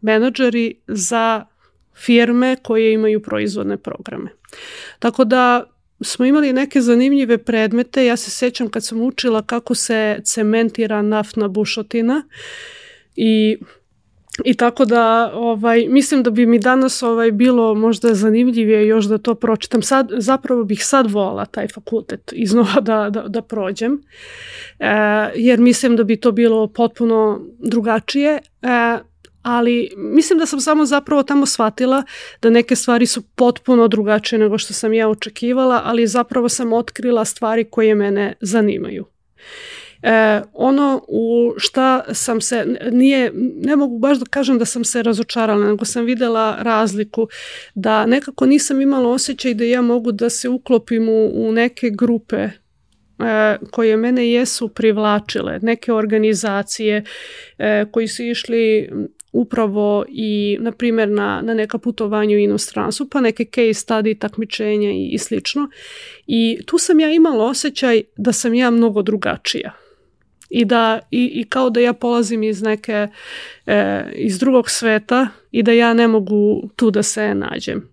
menadžeri za firme koje imaju proizvodne programe. Tako da smo imali neke zanimljive predmete. Ja se sećam kad sam učila kako se cementira naftna bušotina i I tako da ovaj mislim da bi mi danas ovaj bilo možda zanimljivije još da to pročitam. Sad zapravo bih sad volala taj fakultet iznova da, da, da prođem. E, jer mislim da bi to bilo potpuno drugačije. E, ali mislim da sam samo zapravo tamo shvatila da neke stvari su potpuno drugačije nego što sam ja očekivala, ali zapravo sam otkrila stvari koje mene zanimaju. E, ono u šta sam se, nije, ne mogu baš da kažem da sam se razočarala, nego sam videla razliku da nekako nisam imala osjećaj da ja mogu da se uklopim u, u neke grupe e, koje mene jesu privlačile, neke organizacije e, koji su išli upravo i, na primjer, na, na neka putovanja u inostranstvu, pa neke case study, takmičenja i, i slično. I tu sam ja imala osjećaj da sam ja mnogo drugačija i da i, i kao da ja polazim iz neke e, iz drugog sveta i da ja ne mogu tu da se nađem.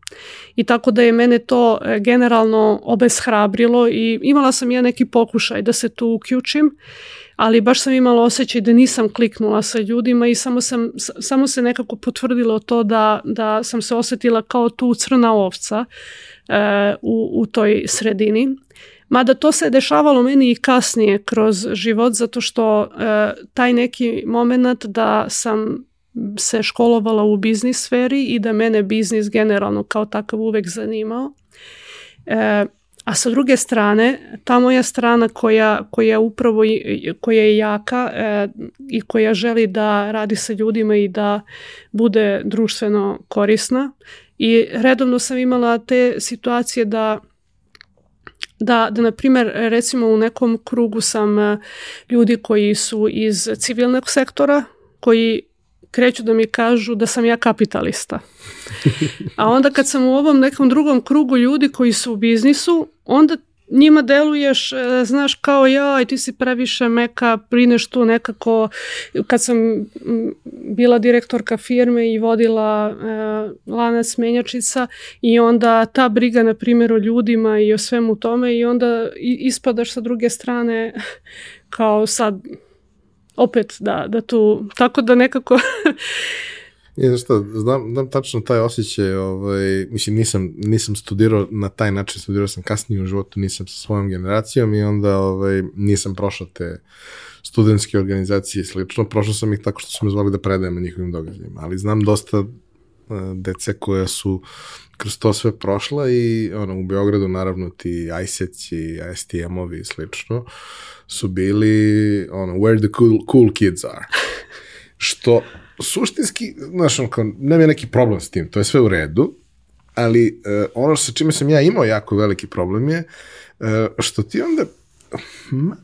I tako da je mene to e, generalno obeshrabrilo i imala sam ja neki pokušaj da se tu uključim, ali baš sam imala osjećaj da nisam kliknula sa ljudima i samo, sam, samo se nekako potvrdilo to da, da sam se osetila kao tu crna ovca e, u, u toj sredini. Mada to se dešavalo meni i kasnije kroz život zato što e, taj neki moment da sam se školovala u biznis sferi i da mene biznis generalno kao takav uvek zanimao. E, a sa druge strane, ta moja strana koja, koja upravo koja je jaka e, i koja želi da radi sa ljudima i da bude društveno korisna. I redovno sam imala te situacije da da, da na primjer, recimo u nekom krugu sam e, ljudi koji su iz civilnog sektora, koji kreću da mi kažu da sam ja kapitalista. A onda kad sam u ovom nekom drugom krugu ljudi koji su u biznisu, onda njima deluješ, e, znaš, kao ja i ti si previše meka, brineš tu nekako, kad sam bila direktorka firme i vodila e, lanac menjačica i onda ta briga, na primjer, o ljudima i o svemu tome i onda ispadaš sa druge strane kao sad opet da, da tu, tako da nekako I znaš šta, znam, znam tačno taj osjećaj, ovaj, mislim, nisam, nisam studirao na taj način, studirao sam kasnije u životu, nisam sa svojom generacijom i onda ovaj, nisam prošao te studentske organizacije i slično, prošao sam ih tako što su me zvali da predajem na njihovim događajima, ali znam dosta dece koja su kroz to sve prošla i ono, u Beogradu naravno ti ISEC-i, STM-ovi i slično su bili ono, where the cool, cool kids are. Što suštinski, znaš, on kao, nema neki problem s tim, to je sve u redu, ali uh, ono sa čime sam ja imao jako veliki problem je uh, što ti onda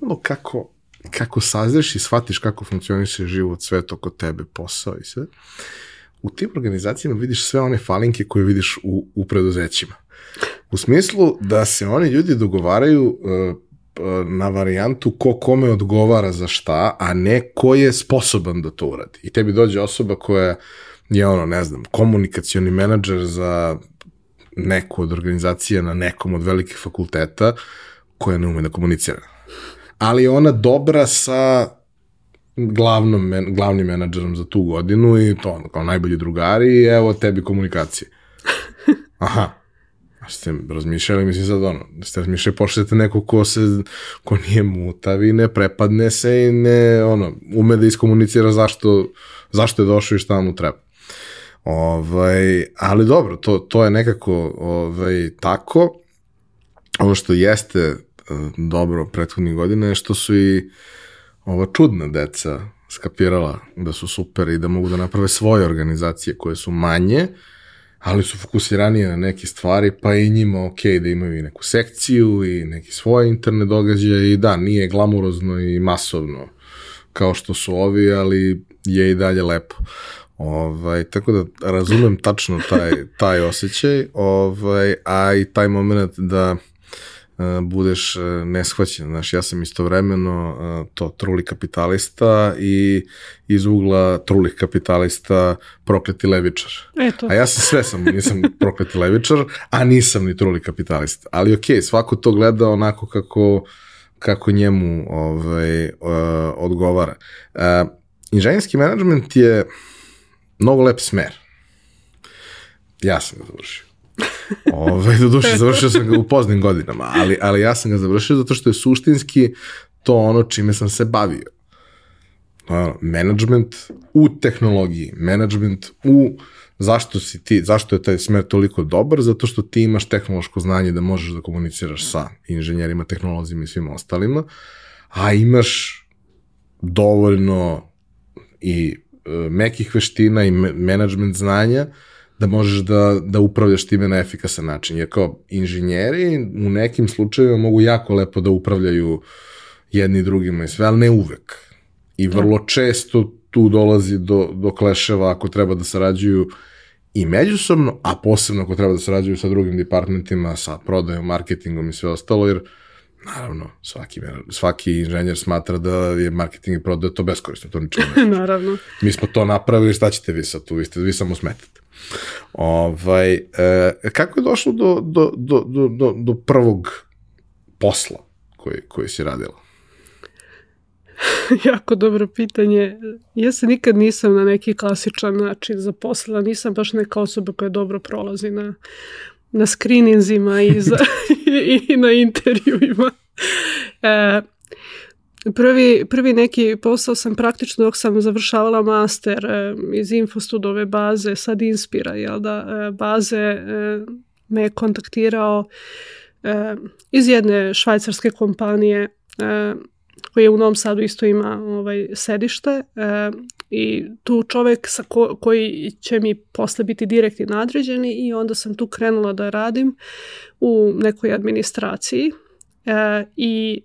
malo kako kako sazneš i shvatiš kako funkcioniše život, sve to kod tebe, posao i sve, u tim organizacijama vidiš sve one falinke koje vidiš u, u preduzećima. U smislu da se oni ljudi dogovaraju uh, na varijantu ko kome odgovara za šta, a ne ko je sposoban da to uradi. I tebi dođe osoba koja je ono, ne znam, komunikacioni menadžer za neku od organizacija na nekom od velikih fakulteta koja ne ume da komunicira. Ali je ona dobra sa glavnom, glavnim menadžerom za tu godinu i to ono, kao najbolji drugari i evo tebi komunikacije. Aha, ste razmišljali, mislim sad ono, ste razmišljali, pošljete neko ko se, ko nije mutav i ne prepadne se i ne, ono, ume da iskomunicira zašto, zašto je došao i šta mu treba. Ovaj, ali dobro, to, to je nekako ovaj, tako. Ono što jeste e, dobro prethodnih godina je što su i ova čudna deca skapirala da su super i da mogu da naprave svoje organizacije koje su manje, ali su fokusiranije na neke stvari, pa i njima ok da imaju i neku sekciju i neki svoje interne događaje i da, nije glamurozno i masovno kao što su ovi, ali je i dalje lepo. Ovaj, tako da razumem tačno taj, taj osjećaj, ovaj, a i taj moment da budeš uh, neshvaćen. Znaš, ja sam istovremeno uh, to truli kapitalista i iz ugla trulih kapitalista prokleti levičar. Eto. A ja sam sve sam, nisam prokleti levičar, a nisam ni truli kapitalista. Ali okej, okay, svako to gleda onako kako kako njemu ovaj, uh, odgovara. Uh, inženjerski management je mnogo lep smer. Ja sam ga završio. Ove, ovaj, do duše, završio sam ga u poznim godinama, ali, ali ja sam ga završio zato što je suštinski to ono čime sam se bavio. Uh, management u tehnologiji, management u zašto si ti, zašto je taj smer toliko dobar, zato što ti imaš tehnološko znanje da možeš da komuniciraš sa inženjerima, tehnolozima i svima ostalima, a imaš dovoljno i E, mekih veština i management znanja da možeš da, da upravljaš time na efikasan način. Jer kao inženjeri u nekim slučajevima mogu jako lepo da upravljaju jedni drugima i sve, ali ne uvek. I da. vrlo često tu dolazi do, do kleševa ako treba da sarađuju i međusobno, a posebno ako treba da sarađuju sa drugim departmentima, sa prodajom, marketingom i sve ostalo, jer Naravno, svaki, svaki inženjer smatra da je marketing i prodaje to beskorisno, to ničemu ne Naravno. Mi smo to napravili, šta ćete vi sad tu, vi, ste, vi samo smetate. Ovaj, e, kako je došlo do, do, do, do, do, prvog posla koji, koji si radila? jako dobro pitanje. Ja se nikad nisam na neki klasičan način zaposlila, nisam baš neka osoba koja dobro prolazi na na screeninzima i, za, i na intervjuima. E, prvi, prvi neki posao sam praktično dok sam završavala master e, iz Infostudove baze, sad Inspira, jel da, e, baze e, me je kontaktirao iz jedne švajcarske kompanije koji u Novom Sadu isto ima ovaj, sedište e, i tu čovek sa ko, koji će mi posle biti direktni nadređeni i onda sam tu krenula da radim u nekoj administraciji e, i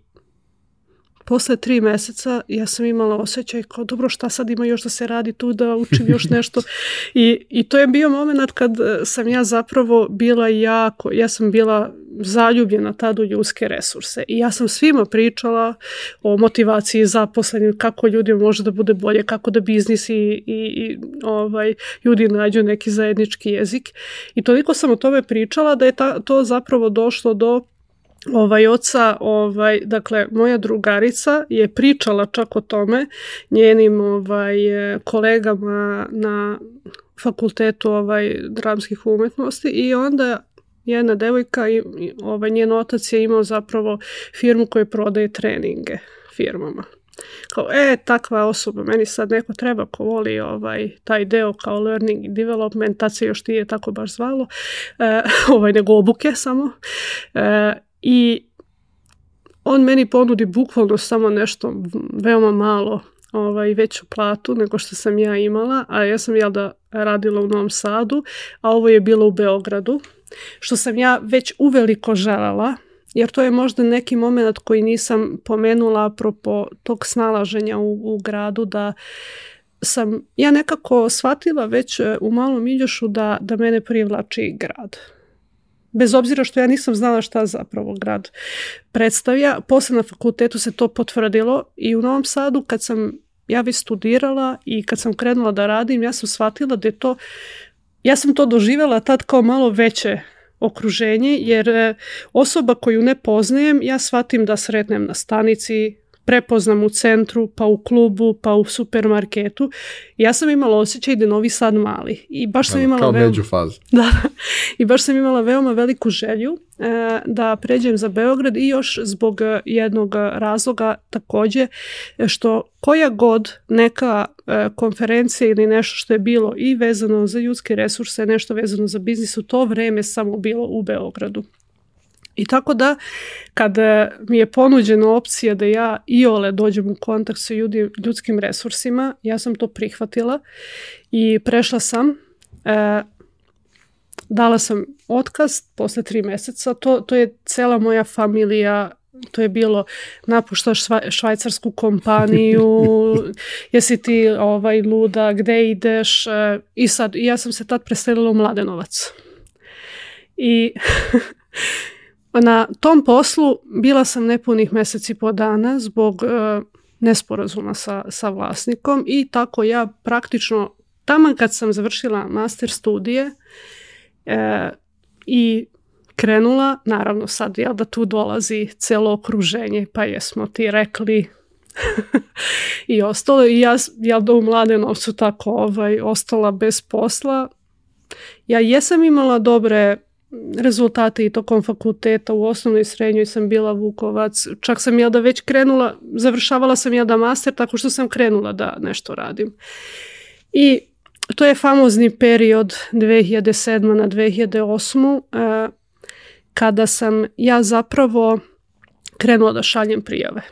posle tri meseca ja sam imala osjećaj kao dobro šta sad ima još da se radi tu da učim još nešto? I, i to je bio moment kad e, sam ja zapravo bila jako, ja sam bila zaljubljena tad u ljudske resurse i ja sam svima pričala o motivaciji zaposlenim, kako ljudi može da bude bolje, kako da biznis i, i, i ovaj, ljudi nađu neki zajednički jezik. I toliko sam o tome pričala da je ta, to zapravo došlo do ovaj oca, ovaj, dakle, moja drugarica je pričala čak o tome njenim ovaj, kolegama na fakultetu ovaj, dramskih umetnosti i onda jedna devojka i ovaj, njen otac je imao zapravo firmu koja prodaje treninge firmama. Kao, e, takva osoba, meni sad neko treba ko voli ovaj, taj deo kao learning and development, tad se još nije tako baš zvalo, e, ovaj, nego obuke samo. E, I on meni ponudi bukvalno samo nešto veoma malo ovaj, veću platu nego što sam ja imala, a ja sam jel da radila u Novom Sadu, a ovo je bilo u Beogradu, što sam ja već uveliko želela, jer to je možda neki moment koji nisam pomenula apropo tog snalaženja u, u gradu da sam ja nekako shvatila već u malom Iljušu da, da mene privlači grad bez obzira što ja nisam znala šta zapravo grad predstavlja. Posle na fakultetu se to potvrdilo i u Novom Sadu kad sam ja već studirala i kad sam krenula da radim, ja sam shvatila da je to, ja sam to doživjela tad kao malo veće okruženje, jer e, osoba koju ne poznajem, ja shvatim da sretnem na stanici, prepoznam u centru, pa u klubu, pa u supermarketu. Ja sam imala osjećaj da je Novi Sad mali. I baš sam imala kao veoma, među fazu. Da, i baš sam imala veoma veliku želju e, da pređem za Beograd i još zbog jednog razloga takođe što koja god neka e, konferencija ili nešto što je bilo i vezano za ljudske resurse, nešto vezano za biznis u to vreme samo bilo u Beogradu. I tako da kada mi je ponuđena opcija da ja i ole dođem u kontakt sa ljudi, ljudskim resursima, ja sam to prihvatila i prešla sam. E, dala sam otkaz posle tri meseca, to, to je cela moja familija to je bilo napuštaš švajcarsku kompaniju, jesi ti ovaj luda, gde ideš e, i sad ja sam se tad preselila u Mladenovac. I na tom poslu bila sam nepunih meseci po dana zbog uh, nesporazuma sa, sa vlasnikom i tako ja praktično taman kad sam završila master studije e, i krenula, naravno sad jel da tu dolazi celo okruženje, pa jesmo ti rekli i ostalo. I ja jel da u Mladenovcu tako ovaj, ostala bez posla. Ja jesam imala dobre rezultate i tokom fakulteta u osnovnoj i srednjoj sam bila Vukovac. Čak sam ja da već krenula, završavala sam ja da master tako što sam krenula da nešto radim. I to je famozni period 2007. na 2008. Uh, kada sam ja zapravo krenula da šaljem prijave.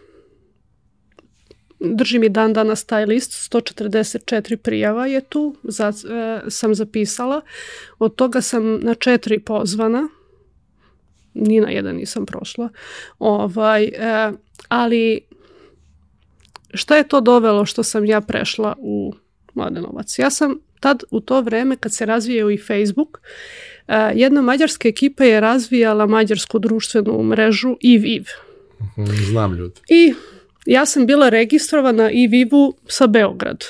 Drži mi dan danas taj list, 144 prijava je tu, za, e, sam zapisala. Od toga sam na četiri pozvana, ni na jedan nisam prošla. Ovaj, e, ali šta je to dovelo što sam ja prešla u Mladenovac? Ja sam tad u to vreme kad se razvijao i Facebook, e, jedna mađarska ekipa je razvijala mađarsku društvenu mrežu IVIV. Mhm, znam ljudi. I ja sam bila registrovana IVIV-u sa Beograd.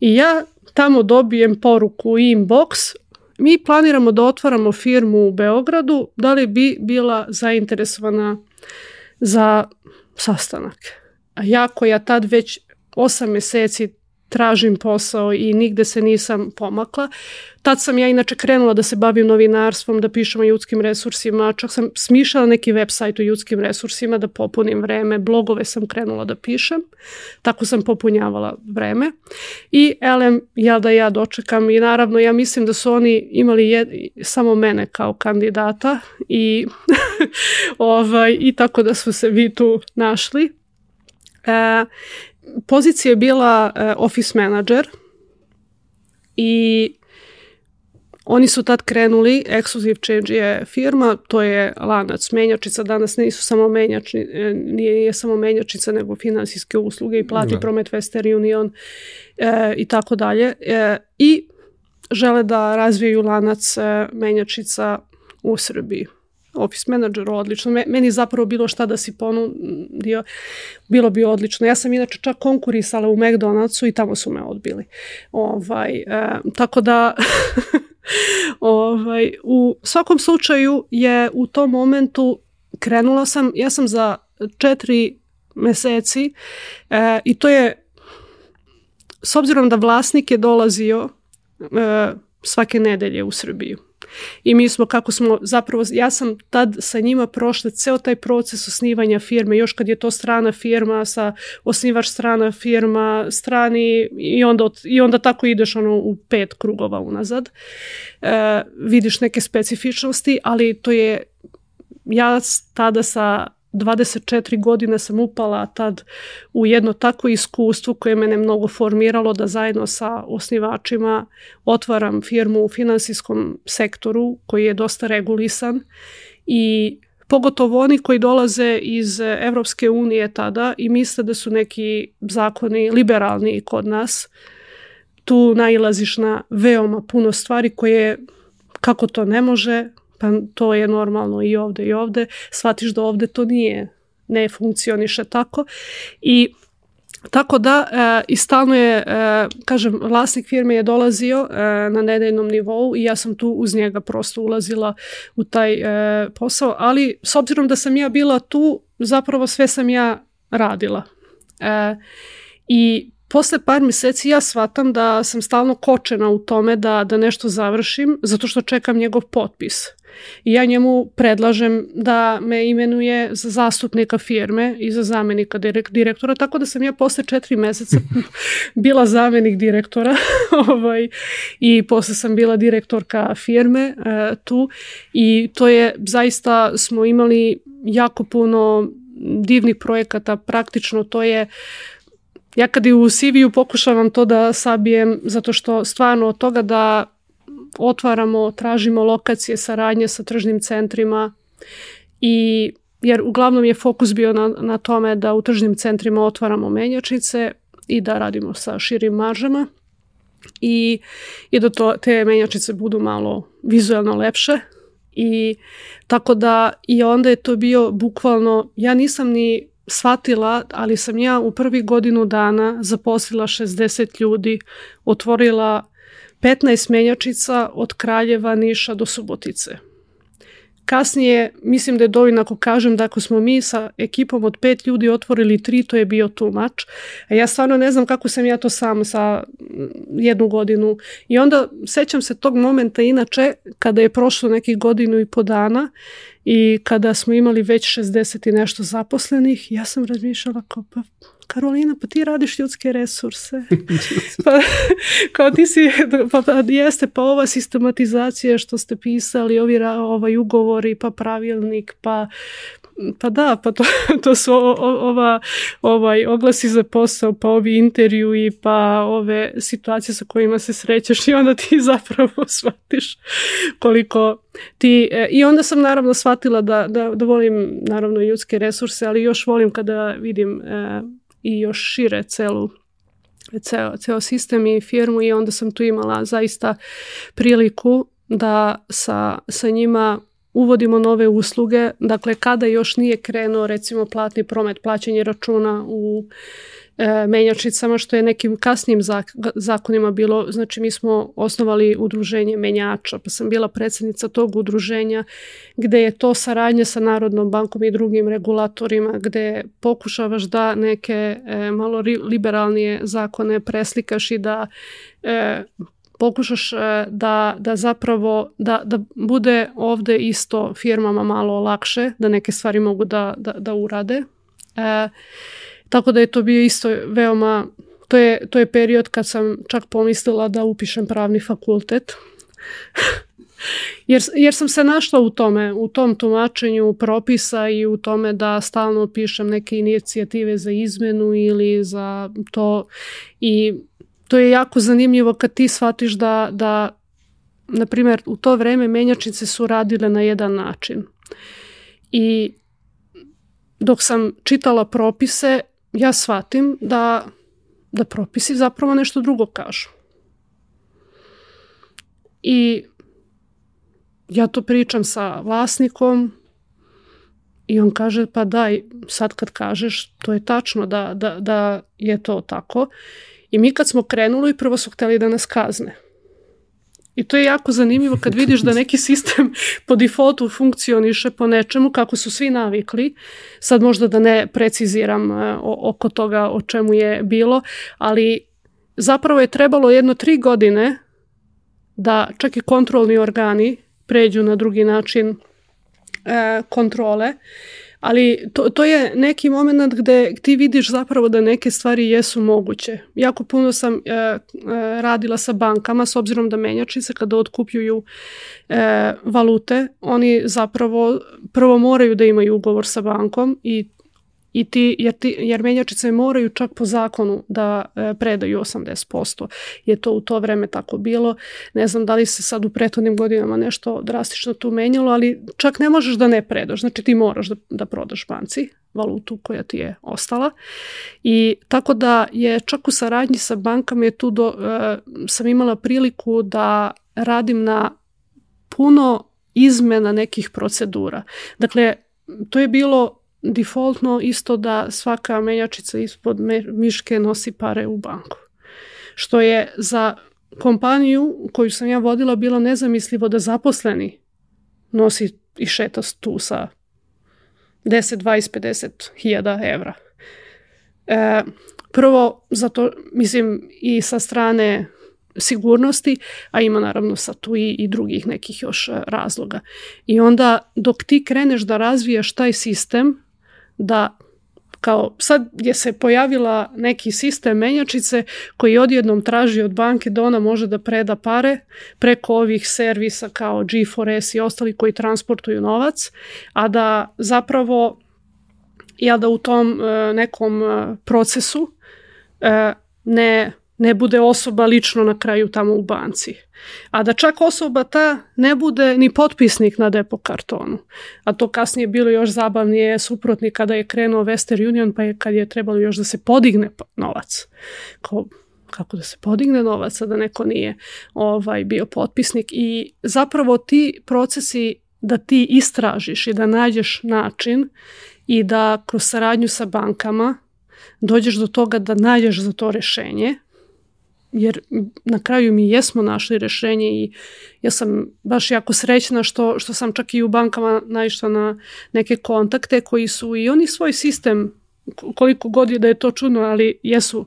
I ja tamo dobijem poruku u inbox, mi planiramo da otvaramo firmu u Beogradu, da li bi bila zainteresovana za sastanak. A ja koja tad već osam meseci tražim posao i nigde se nisam pomakla. Tad sam ja inače krenula da se bavim novinarstvom, da pišem o ljudskim resursima, čak sam smišala neki website o ljudskim resursima da popunim vreme, blogove sam krenula da pišem, tako sam popunjavala vreme. I elem, ja da ja dočekam i naravno ja mislim da su oni imali jed, samo mene kao kandidata i, ovaj, i tako da su se vi tu našli. E, pozicija je bila uh, office manager i oni su tad krenuli, Exclusive Change je firma, to je lanac menjačica, danas nisu samo menjačni, e, nije, nije samo menjačica, nego finansijske usluge i plati, da. promet, Western Union e, i tako dalje. E, I žele da razvijaju lanac e, menjačica u Srbiji office manager, odlično. Meni zapravo bilo šta da si ponudio, bilo bi odlično. Ja sam inače čak konkurisala u McDonald'su i tamo su me odbili. Ovaj, e, tako da ovaj, u svakom slučaju je u tom momentu krenula sam, ja sam za četiri meseci e, i to je s obzirom da vlasnik je dolazio e, svake nedelje u Srbiju I mi smo, kako smo, zapravo, ja sam tad sa njima prošla ceo taj proces osnivanja firme, još kad je to strana firma, sa osnivač strana firma, strani i onda, i onda tako ideš ono u pet krugova unazad. E, vidiš neke specifičnosti, ali to je ja tada sa 24 godine sam upala tad u jedno takvo iskustvo koje mene mnogo formiralo da zajedno sa osnivačima otvaram firmu u finansijskom sektoru koji je dosta regulisan i pogotovo oni koji dolaze iz Evropske unije tada i misle da su neki zakoni liberalni kod nas, tu nailaziš na veoma puno stvari koje kako to ne može, pa to je normalno i ovde i ovde, shvatiš da ovde to nije, ne funkcioniše tako. I Tako da e, i stalno je, e, kažem, vlasnik firme je dolazio e, na nedeljnom nivou i ja sam tu uz njega prosto ulazila u taj e, posao, ali s obzirom da sam ja bila tu, zapravo sve sam ja radila. E, I posle par meseci ja shvatam da sam stalno kočena u tome da, da nešto završim, zato što čekam njegov potpis. I ja njemu predlažem da me imenuje za zastupnika firme i za zamenika direktora, tako da sam ja posle četiri meseca bila zamenik direktora ovaj, i posle sam bila direktorka firme uh, tu i to je zaista smo imali jako puno divnih projekata, praktično to je ja kad i u CV-u pokušavam to da sabijem zato što stvarno od toga da otvaramo, tražimo lokacije saradnje sa tržnim centrima i jer uglavnom je fokus bio na, na tome da u tržnim centrima otvaramo menjačice i da radimo sa širim maržama i, i da to, te menjačice budu malo vizualno lepše. I tako da i onda je to bio bukvalno, ja nisam ni shvatila, ali sam ja u prvi godinu dana zaposlila 60 ljudi, otvorila 15 menjačica od Kraljeva, Niša do Subotice. Kasnije, mislim da je dovoljno ako kažem da ako smo mi sa ekipom od pet ljudi otvorili tri, to je bio too much. A ja stvarno ne znam kako sam ja to sam sa jednu godinu. I onda sećam se tog momenta inače kada je prošlo nekih godinu i po dana i kada smo imali već 60 i nešto zaposlenih, ja sam razmišljala kao pa Karolina, pa ti radiš ljudske resurse. pa, kao ti si, pa, pa jeste, pa ova sistematizacija što ste pisali, ovi ovaj ugovori, pa pravilnik, pa pa da, pa to, to su ova, ovaj, oglasi za posao, pa ovi intervju i pa ove situacije sa kojima se srećeš i onda ti zapravo shvatiš koliko ti... E, I onda sam naravno shvatila da, da, da volim naravno ljudske resurse, ali još volim kada vidim e, i još šire celu ceo, ceo sistem i firmu i onda sam tu imala zaista priliku da sa, sa njima uvodimo nove usluge, dakle kada još nije krenuo recimo platni promet, plaćanje računa u e, menjačicama što je nekim kasnim zak zakonima bilo, znači mi smo osnovali udruženje menjača, pa sam bila predsednica tog udruženja gde je to saradnje sa Narodnom bankom i drugim regulatorima gde pokušavaš da neke e, malo liberalnije zakone preslikaš i da e, pokušaš e, da, da zapravo da, da bude ovde isto firmama malo lakše, da neke stvari mogu da, da, da urade. E, tako da je to bio isto veoma, to je, to je period kad sam čak pomislila da upišem pravni fakultet. jer, jer sam se našla u tome, u tom tumačenju propisa i u tome da stalno pišem neke inicijative za izmenu ili za to i to je jako zanimljivo kad ti shvatiš da, da na primjer, u to vreme menjačnice su radile na jedan način. I dok sam čitala propise, ja shvatim da, da propisi zapravo nešto drugo kažu. I ja to pričam sa vlasnikom i on kaže pa daj, sad kad kažeš to je tačno da, da, da je to tako I mi kad smo krenuli, prvo su hteli da nas kazne. I to je jako zanimljivo kad vidiš da neki sistem po defaultu funkcioniše po nečemu kako su svi navikli. Sad možda da ne preciziram e, oko toga o čemu je bilo, ali zapravo je trebalo jedno tri godine da čak i kontrolni organi pređu na drugi način e, kontrole ali to, to je neki moment gde ti vidiš zapravo da neke stvari jesu moguće. Jako puno sam e, e, radila sa bankama s obzirom da menjačice kada otkupljuju e, valute, oni zapravo prvo moraju da imaju ugovor sa bankom i i ti, jer, ti, jer menjačice moraju čak po zakonu da e, predaju 80%. Je to u to vreme tako bilo. Ne znam da li se sad u prethodnim godinama nešto drastično tu menjalo, ali čak ne možeš da ne predaš. Znači ti moraš da, da prodaš banci valutu koja ti je ostala. I tako da je čak u saradnji sa bankama je tu do, e, sam imala priliku da radim na puno izmena nekih procedura. Dakle, to je bilo defaultno isto da svaka menjačica ispod miške nosi pare u banku. Što je za kompaniju koju sam ja vodila bilo nezamislivo da zaposleni nosi i šeta tu sa 10, 20, 50 hiljada evra. E, prvo, zato, mislim, i sa strane sigurnosti, a ima naravno sa tu i, i drugih nekih još razloga. I onda dok ti kreneš da razvijaš taj sistem, da kao sad je se pojavila neki sistem menjačice koji odjednom traži od banke da ona može da preda pare preko ovih servisa kao G4S i ostali koji transportuju novac, a da zapravo ja da u tom e, nekom e, procesu e, ne ne bude osoba lično na kraju tamo u banci. A da čak osoba ta ne bude ni potpisnik na depo kartonu. A to kasnije bilo još zabavnije suprotni kada je krenuo Western Union pa je kad je trebalo još da se podigne novac. Kao, kako da se podigne novac, a da neko nije ovaj bio potpisnik i zapravo ti procesi da ti istražiš i da nađeš način i da kroz saradnju sa bankama dođeš do toga da nađeš za to rešenje, jer na kraju mi jesmo našli rešenje i ja sam baš jako srećna što, što sam čak i u bankama naišla na neke kontakte koji su i oni svoj sistem koliko god je da je to čudno, ali jesu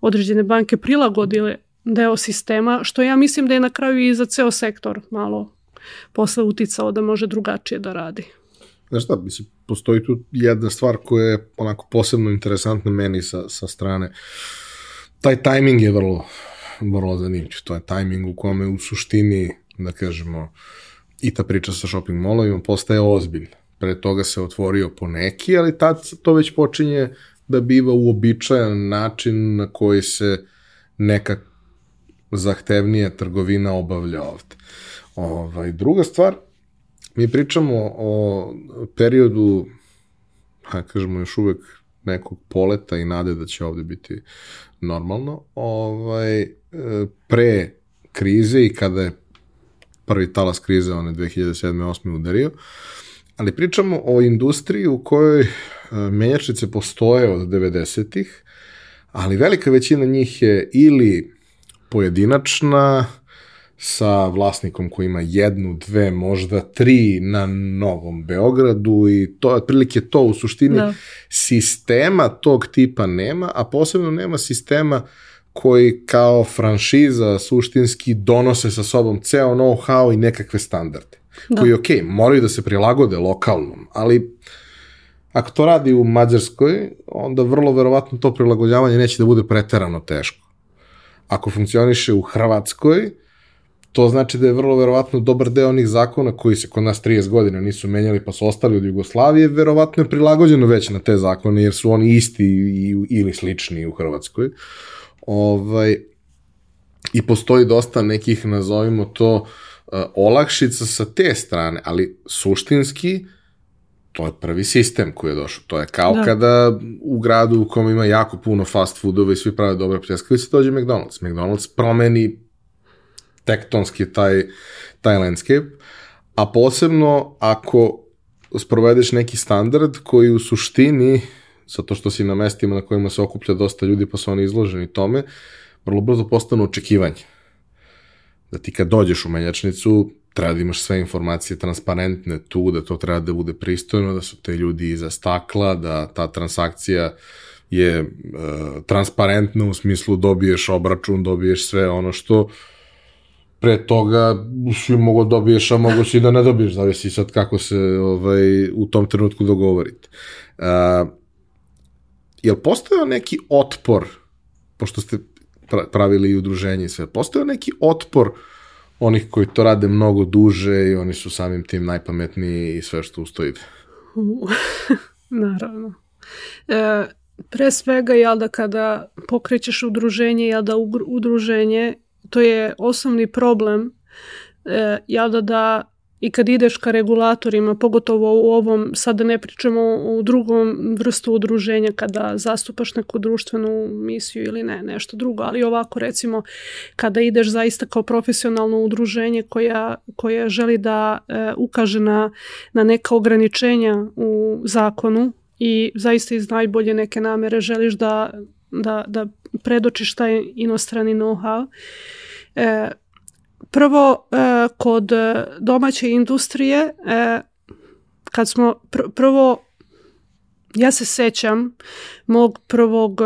određene banke prilagodile deo sistema, što ja mislim da je na kraju i za ceo sektor malo posle uticao da može drugačije da radi. Znaš šta, mislim, postoji tu jedna stvar koja je onako posebno interesantna meni sa, sa strane. Taj tajming je vrlo, vrlo zanimljiv. To je tajming u kome u suštini, da kažemo, i ta priča sa shopping molovima postaje ozbiljna. Pre toga se otvorio po neki, ali tad to već počinje da biva uobičajan način na koji se neka zahtevnija trgovina obavlja ovde. Ovaj, druga stvar, mi pričamo o periodu, ha, kažemo još uvek nekog poleta i nade da će ovde biti normalno, ovaj, e, pre krize i kada je prvi talas krize, one 2007. 8. udario, ali pričamo o industriji u kojoj e, menjačnice postoje od 90-ih, ali velika većina njih je ili pojedinačna, sa vlasnikom koji ima jednu, dve, možda tri na Novom Beogradu i to je otprilike to u suštini da. sistema tog tipa nema, a posebno nema sistema koji kao franšiza suštinski donose sa sobom ceo know-how i nekakve standarde. Da. Koji, ok, moraju da se prilagode lokalnom, ali ako to radi u Mađarskoj, onda vrlo verovatno to prilagođavanje neće da bude preterano teško. Ako funkcioniše u Hrvatskoj, to znači da je vrlo verovatno dobar deo onih zakona koji se kod nas 30 godina nisu menjali pa su ostali od Jugoslavije, verovatno je prilagođeno već na te zakone jer su oni isti i, ili slični u Hrvatskoj. Ovaj, I postoji dosta nekih, nazovimo to, uh, olakšica sa te strane, ali suštinski to je prvi sistem koji je došao. To je kao da. kada u gradu u kom ima jako puno fast foodova i svi prave dobre pljeskavice, dođe McDonald's. McDonald's promeni tektonski taj, taj landscape, a posebno ako sprovedeš neki standard koji u suštini, zato što si na mestima na kojima se okuplja dosta ljudi pa su oni izloženi tome, vrlo brzo postanu očekivanje. Da ti kad dođeš u menjačnicu, treba da imaš sve informacije transparentne tu, da to treba da bude pristojno, da su te ljudi iza stakla, da ta transakcija je e, transparentna u smislu dobiješ obračun, dobiješ sve ono što pre toga si mogo da dobiješ, a mogo si da ne dobiješ, zavisi sad kako se ovaj, u tom trenutku dogovorite. Uh, jel postojao neki otpor, pošto ste pravili i udruženje i sve, postojao neki otpor onih koji to rade mnogo duže i oni su samim tim najpametniji i sve što ustoji? Naravno. E, pre svega, jel da kada pokrećeš udruženje, jel da udruženje to je osnovni problem e, ja da da i kad ideš ka regulatorima, pogotovo u ovom, sada ne pričamo u drugom vrstu udruženja kada zastupaš neku društvenu misiju ili ne, nešto drugo, ali ovako recimo kada ideš zaista kao profesionalno udruženje koja, koja želi da e, ukaže na, na neka ograničenja u zakonu i zaista iz najbolje neke namere želiš da, da, da predočiš taj inostrani know-how, E, prvo, e, kod domaće industrije, e, kad smo pr prvo, ja se sećam mog prvog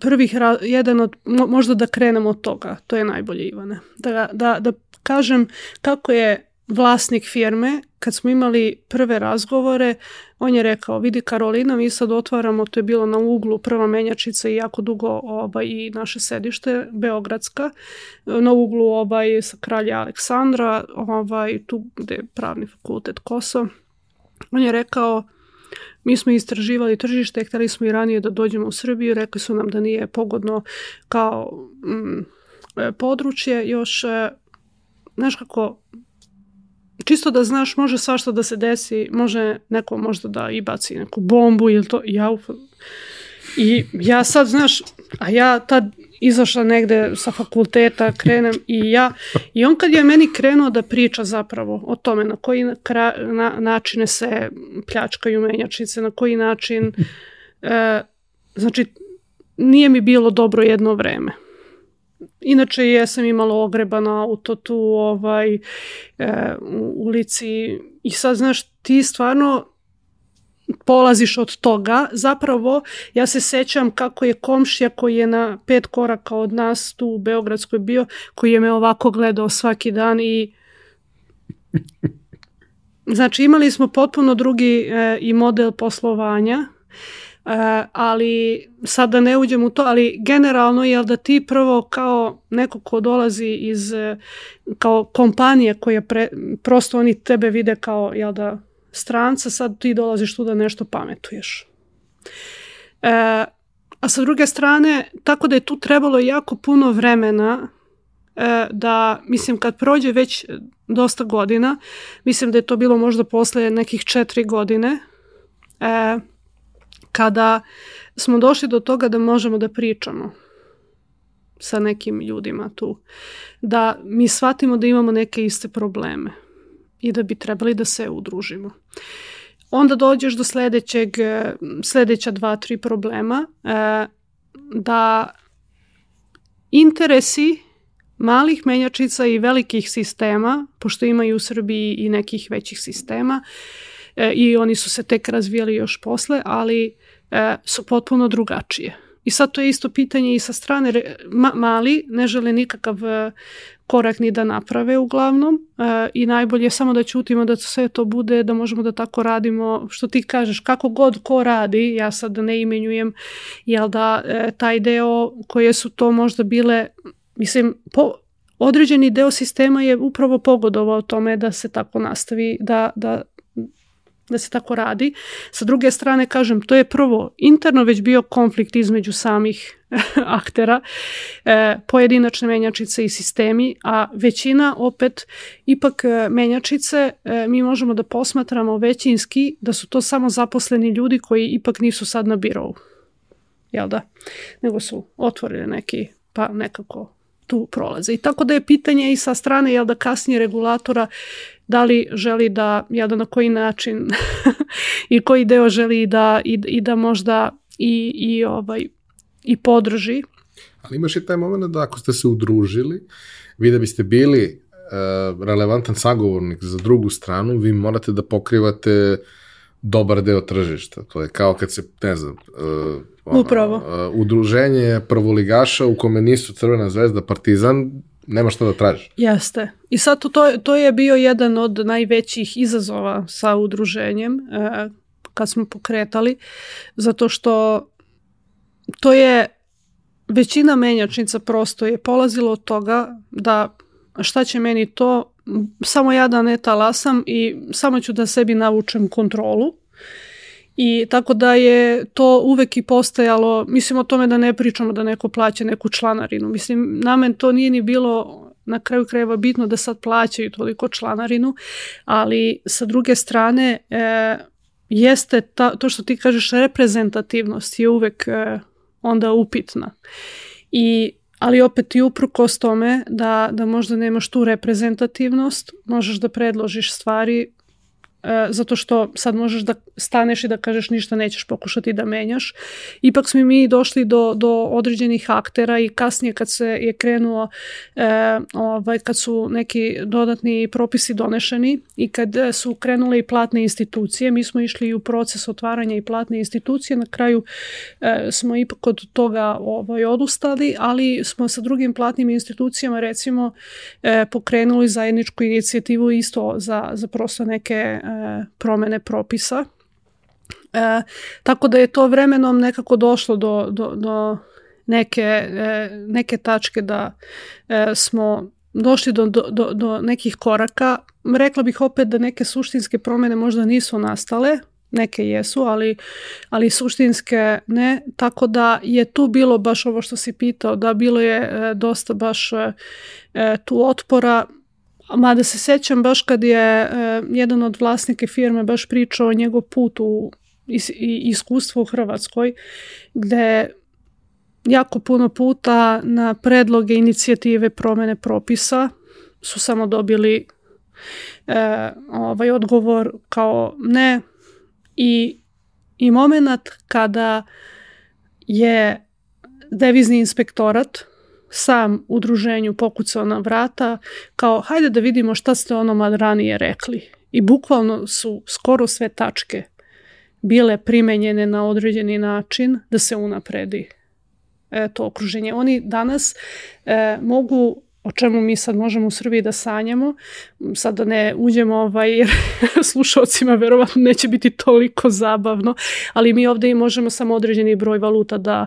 prvih, jedan od, možda da krenemo od toga, to je najbolje Ivane, da, da, da kažem kako je vlasnik firme, kad smo imali prve razgovore, on je rekao, vidi Karolina, mi sad otvaramo, to je bilo na uglu prva menjačica i jako dugo ovaj, i naše sedište, Beogradska, na uglu ovaj, sa kralja Aleksandra, ovaj, tu gde je pravni fakultet Koso. On je rekao, Mi smo istraživali tržište, htjeli smo i ranije da dođemo u Srbiju, rekli su nam da nije pogodno kao mm, područje, još, e, znaš kako, čisto da znaš, može svašta da se desi, može neko možda da i baci neku bombu ili to, ja, i ja sad, znaš, a ja tad izašla negde sa fakulteta, krenem i ja, i on kad je meni krenuo da priča zapravo o tome na koji na, načine se pljačkaju menjačnice, na koji način, e, znači, nije mi bilo dobro jedno vreme. Inače jesam imala ogreba na auto tu ovaj, e, u ulici i sad znaš ti stvarno polaziš od toga. Zapravo ja se sećam kako je komšija koji je na pet koraka od nas tu u Beogradskoj bio, koji je me ovako gledao svaki dan i znači imali smo potpuno drugi e, i model poslovanja E, ali sad da ne uđem u to, ali generalno je da ti prvo kao neko ko dolazi iz e, kao kompanije koja pre, prosto oni tebe vide kao jel da stranca, sad ti dolaziš tu da nešto pametuješ. E, a sa druge strane, tako da je tu trebalo jako puno vremena e, da, mislim, kad prođe već dosta godina, mislim da je to bilo možda posle nekih četiri godine, e, kada smo došli do toga da možemo da pričamo sa nekim ljudima tu, da mi shvatimo da imamo neke iste probleme i da bi trebali da se udružimo. Onda dođeš do sledećeg, sledeća dva, tri problema, e, da interesi malih menjačica i velikih sistema, pošto imaju u Srbiji i nekih većih sistema, e, i oni su se tek razvijali još posle, ali e, su potpuno drugačije. I sad to je isto pitanje i sa strane ma, mali ne žele nikakav e, korak ni da naprave uglavnom e, i najbolje je samo da ćutimo da sve to bude, da možemo da tako radimo, što ti kažeš, kako god ko radi, ja sad ne imenjujem, jel da e, taj deo koje su to možda bile, mislim, po, određeni deo sistema je upravo pogodovao tome da se tako nastavi, da, da da se tako radi. Sa druge strane, kažem, to je prvo interno već bio konflikt između samih aktera, e, pojedinačne menjačice i sistemi, a većina opet ipak e, menjačice e, mi možemo da posmatramo većinski da su to samo zaposleni ljudi koji ipak nisu sad na birovu. Jel da? Nego su otvorili neki, pa nekako tu prolaze. I tako da je pitanje i sa strane jel da kasnije regulatora da li želi da, jel da na koji način i koji deo želi da i, i da možda i, i, ovaj, i podrži. Ali imaš i taj moment da ako ste se udružili, vi da biste bili uh, relevantan sagovornik za drugu stranu, vi morate da pokrivate dobar deo tržišta. To je kao kad se, ne znam, uh, ono, Upravo. Uh, udruženje prvoligaša u kome nisu Crvena zvezda, Partizan, nema šta da tražiš. Jeste. I sad to, to je bio jedan od najvećih izazova sa udruženjem e, kad smo pokretali, zato što to je većina menjačnica prosto je polazilo od toga da šta će meni to, samo ja da ne talasam i samo ću da sebi navučem kontrolu i tako da je to uvek i postajalo, mislim o tome da ne pričamo da neko plaća neku članarinu. Mislim, namen to nije ni bilo na kraju krajeva bitno da sad plaćaju toliko članarinu, ali sa druge strane e, jeste ta, to što ti kažeš reprezentativnost je uvek e, onda upitna. I ali opet i uprkos tome da, da možda nemaš tu reprezentativnost, možeš da predložiš stvari zato što sad možeš da staneš i da kažeš ništa nećeš pokušati da menjaš. Ipak smo mi došli do, do određenih aktera i kasnije kad se je krenuo, e, ovaj, kad su neki dodatni propisi donešeni i kad su krenule i platne institucije, mi smo išli u proces otvaranja i platne institucije, na kraju e, smo ipak od toga ovaj, odustali, ali smo sa drugim platnim institucijama recimo e, pokrenuli zajedničku inicijativu isto za, za prosto neke E, promene propisa. E, tako da je to vremenom nekako došlo do, do, do neke, e, neke tačke da e, smo došli do, do, do nekih koraka. Rekla bih opet da neke suštinske promene možda nisu nastale, neke jesu, ali, ali suštinske ne, tako da je tu bilo baš ovo što si pitao, da bilo je e, dosta baš e, e, tu otpora, mada se sećam baš kad je jedan od vlasnike firme baš pričao o njegov put u i iskustvo u Hrvatskoj, gde jako puno puta na predloge inicijative promene propisa su samo dobili e, ovaj odgovor kao ne. I, i moment kada je devizni inspektorat sam udruženju pokucao na vrata kao hajde da vidimo šta ste ono ranije rekli i bukvalno su skoro sve tačke bile primenjene na određeni način da se unapredi e, to okruženje. Oni danas e, mogu o čemu mi sad možemo u Srbiji da sanjamo, sad da ne uđemo ovaj, jer slušalcima verovatno neće biti toliko zabavno, ali mi ovde i možemo samo određeni broj valuta da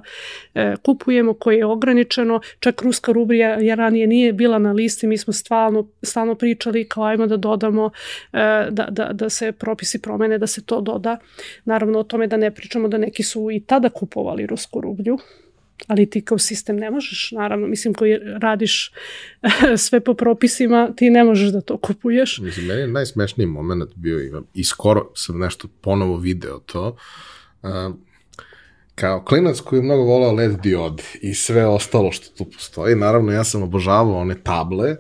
e, kupujemo koje je ograničeno, čak ruska rubrija je ranije nije bila na listi, mi smo stalno, stalno pričali kao ajmo da dodamo, e, da, da, da se propisi promene, da se to doda. Naravno o tome da ne pričamo da neki su i tada kupovali rusku rublju, ali ti kao sistem ne možeš, naravno, mislim koji radiš sve po propisima, ti ne možeš da to kupuješ. Mislim, meni je najsmešniji moment bio i skoro sam nešto ponovo video to, uh, kao klinac koji je mnogo volao LED diod i sve ostalo što tu postoji, naravno ja sam obožavao one table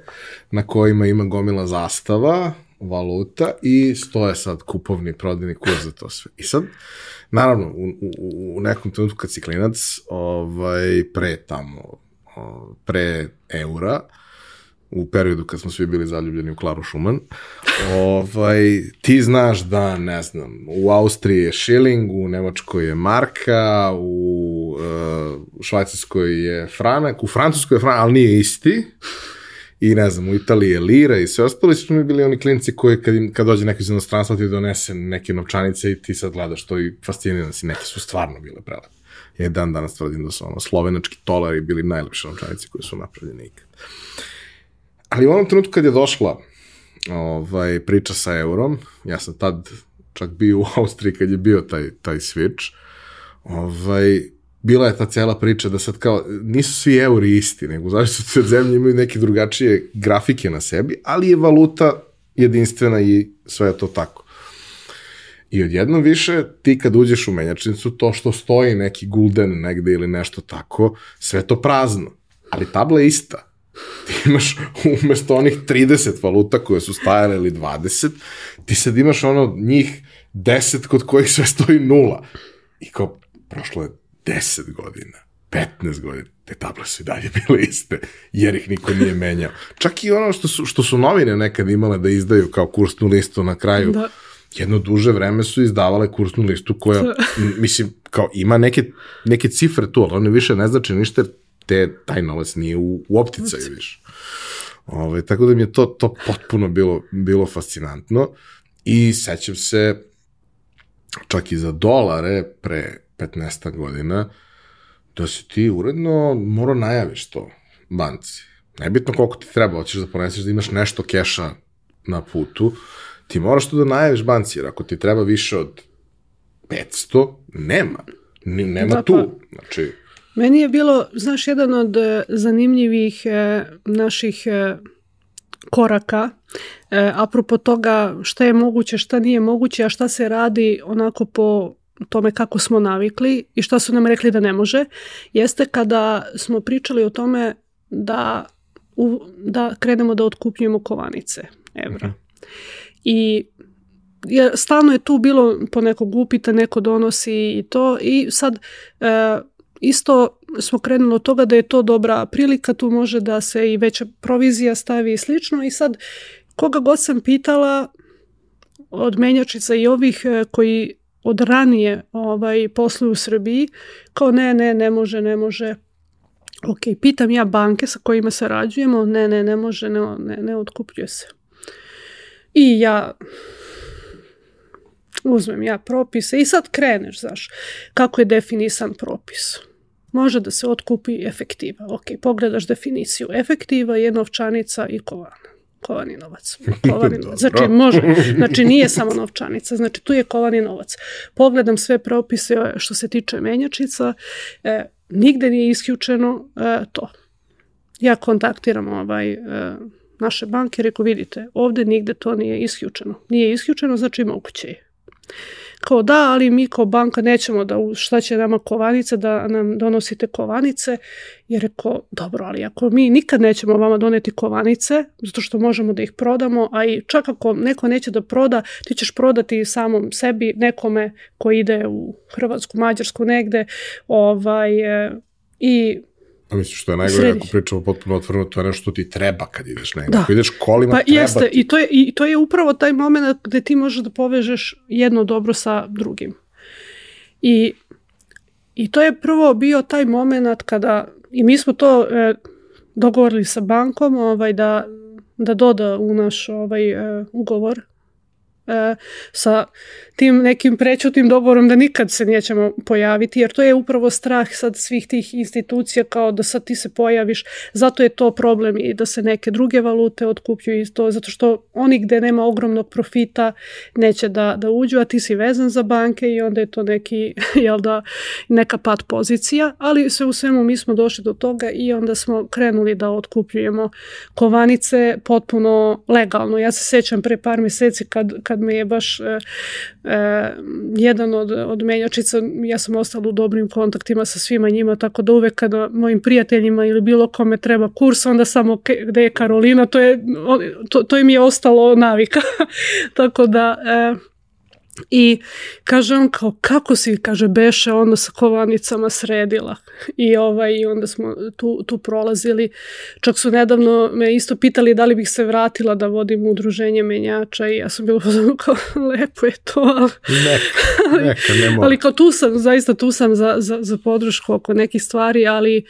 na kojima ima gomila zastava, valuta i stoje sad kupovni prodajni kurs za to sve. I sad, naravno, u, u, u nekom trenutku kad si klinac, ovaj, pre tamo, pre eura, u periodu kad smo svi bili zaljubljeni u Klaru Šuman, ovaj, ti znaš da, ne znam, u Austriji je šiling, u Nemačkoj je marka, u uh, Švajcarskoj je franak, u Francuskoj je franak, ali nije isti i ne znam, u Italiji je lira i sve ostalo, su mi bili oni klinci koji kad, im, kad dođe neko iz inostranstva ti donese neke novčanice i ti sad gledaš to i fasciniran si, neke su stvarno bile prelepe. Ja dan danas tvrdim da su ono, slovenački tolari bili najlepše novčanice koje su napravljene ikad. Ali u onom trenutku kad je došla ovaj, priča sa eurom, ja sam tad čak bio u Austriji kad je bio taj, taj switch, ovaj, bila je ta cela priča da sad kao, nisu svi euri isti, nego zavisno od zemlje imaju neke drugačije grafike na sebi, ali je valuta jedinstvena i sve je to tako. I odjednom više, ti kad uđeš u menjačnicu, to što stoji neki gulden negde ili nešto tako, sve to prazno. Ali tabla je ista. Ti imaš umesto onih 30 valuta koje su stajale ili 20, ti sad imaš ono njih 10 kod kojih sve stoji nula. I kao, prošlo je 10 godina, 15 godina, te table su i dalje bile iste, jer ih niko nije menjao. Čak i ono što su, što su novine nekad imale da izdaju kao kursnu listu na kraju, da. jedno duže vreme su izdavale kursnu listu koja, mislim, kao ima neke, neke cifre tu, ali one više ne znači ništa, te, taj novac nije u, u opticaju više. Ove, ovaj, tako da mi je to, to potpuno bilo, bilo fascinantno i sećam se čak i za dolare pre 15 godina, da si ti uredno morao najaviš to banci. Nebitno koliko ti treba, hoćeš da poneseš da imaš nešto keša na putu, ti moraš to da najaviš banci, jer ako ti treba više od 500, nema. Nema da, tu. Pa. Znači, Meni je bilo, znaš, jedan od e, zanimljivih e, naših e, koraka, e, apropo toga šta je moguće, šta nije moguće, a šta se radi onako po tome kako smo navikli i šta su nam rekli da ne može, jeste kada smo pričali o tome da, u, da krenemo da otkupljujemo kovanice evra. Mhm. I jer stalno je tu bilo po nekog upita, neko donosi i to i sad e, isto smo krenuli od toga da je to dobra prilika, tu može da se i veća provizija stavi i slično i sad koga god sam pitala od menjačica i ovih e, koji od ranije ovaj, posluju u Srbiji, kao ne, ne, ne može, ne može. Ok, pitam ja banke sa kojima sarađujemo, ne, ne, ne može, ne, ne, ne otkupljuje se. I ja uzmem ja propise i sad kreneš, znaš, kako je definisan propis. Može da se otkupi efektiva. Ok, pogledaš definiciju. Efektiva je novčanica i kovana. Kovani novac. Kovani novac. Znači, može. Znači, nije samo novčanica. Znači, tu je kovani novac. Pogledam sve propise što se tiče menjačica. E, nigde nije isključeno e, to. Ja kontaktiram ovaj, e, naše banke, reko vidite, ovde nigde to nije isključeno. Nije isključeno, znači moguće je. Kao da, ali mi kao banka nećemo da šta će nama kovanice, da nam donosite kovanice. I rekao, dobro, ali ako mi nikad nećemo vama doneti kovanice, zato što možemo da ih prodamo, a i čak ako neko neće da proda, ti ćeš prodati samom sebi, nekome ko ide u Hrvatsku, Mađarsku negde, ovaj, e, i A misliš što je najgore ako pričamo potpuno otvoreno, to je nešto što ti treba kad ideš negdje. Da. Ako ideš kolima, pa, treba jeste. ti. I to, je, I to je upravo taj moment gde ti možeš da povežeš jedno dobro sa drugim. I, i to je prvo bio taj moment kada, i mi smo to e, dogovorili sa bankom ovaj, da, da doda u naš ovaj, e, ugovor e, sa tim nekim prećutnim dogovorom da nikad se nećemo pojaviti, jer to je upravo strah sad svih tih institucija kao da sad ti se pojaviš, zato je to problem i da se neke druge valute otkupljuju i to, zato što oni gde nema ogromnog profita neće da, da uđu, a ti si vezan za banke i onda je to neki, jel da, neka pad pozicija, ali sve u svemu mi smo došli do toga i onda smo krenuli da otkupljujemo kovanice potpuno legalno. Ja se sećam pre par meseci kad, kad me je baš e, jedan od, od menjačica, ja sam ostala u dobrim kontaktima sa svima njima, tako da uvek kada mojim prijateljima ili bilo kome treba kurs, onda samo gde je Karolina, to, je, to, to im je ostalo navika. tako da... E, I kaže on kao, kako si, kaže, beše ono sa kovanicama sredila. I, ovaj, i onda smo tu, tu prolazili. Čak su nedavno me isto pitali da li bih se vratila da vodim udruženje menjača i ja sam bila kao, lepo je to. Ali, neka, neka, ne ali kao tu sam, zaista tu sam za, za, za podršku oko nekih stvari, ali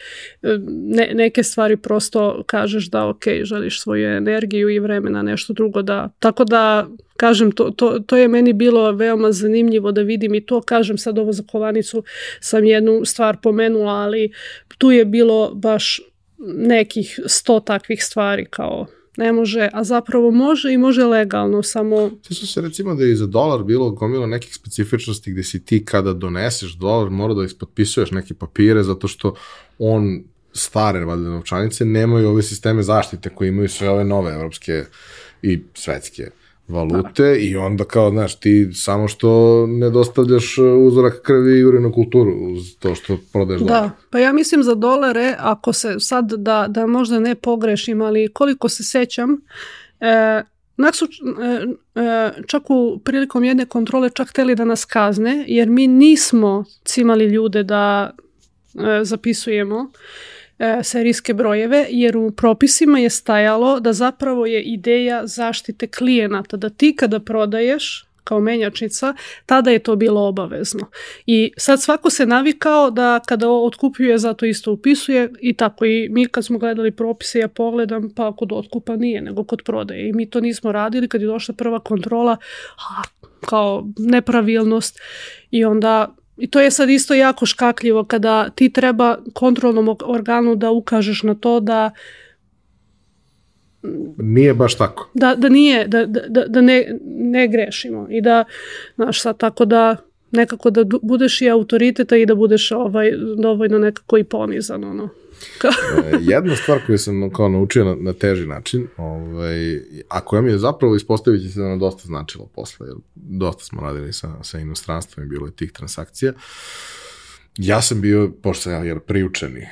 ne, neke stvari prosto kažeš da ok, želiš svoju energiju i vremena nešto drugo da, tako da kažem, to, to, to je meni bilo veoma zanimljivo da vidim i to kažem sad ovo za kovanicu sam jednu stvar pomenula, ali tu je bilo baš nekih sto takvih stvari kao ne može, a zapravo može i može legalno, samo... Sjećam se recimo da je za dolar bilo gomilo nekih specifičnosti gde si ti kada doneseš dolar mora da ispotpisuješ neke papire zato što on stare valjda novčanice nemaju ove sisteme zaštite koje imaju sve ove nove evropske i svetske valute da. i onda kao, znaš, ti samo što ne dostavljaš uh, uzorak krvi i urinu kulturu uz to što prodaješ da. dolar. Pa ja mislim za dolare, ako se sad da, da možda ne pogrešim, ali koliko se sećam, e, Nak su e, e, čak u prilikom jedne kontrole čak hteli da nas kazne, jer mi nismo cimali ljude da e, zapisujemo e, serijske brojeve, jer u propisima je stajalo da zapravo je ideja zaštite klijenata, da ti kada prodaješ kao menjačnica, tada je to bilo obavezno. I sad svako se navikao da kada otkupljuje, zato isto upisuje i tako i mi kad smo gledali propise, ja pogledam, pa kod otkupa nije, nego kod prodaje. I mi to nismo radili, kad je došla prva kontrola, a, kao nepravilnost i onda I to je sad isto jako škakljivo kada ti treba kontrolnom organu da ukažeš na to da nije baš tako. Da, da nije, da, da, da ne, ne grešimo i da, znaš sad, tako da nekako da budeš i autoriteta i da budeš ovaj, dovoljno nekako i ponizan, ono. E, jedna stvar koju sam kao naučio na, na teži način, ovaj, a koja mi je zapravo ispostaviti se da nam dosta značilo posle, jer dosta smo radili sa, sa inostranstvom i bilo je tih transakcija. Ja sam bio, pošto sam ja jer priučeni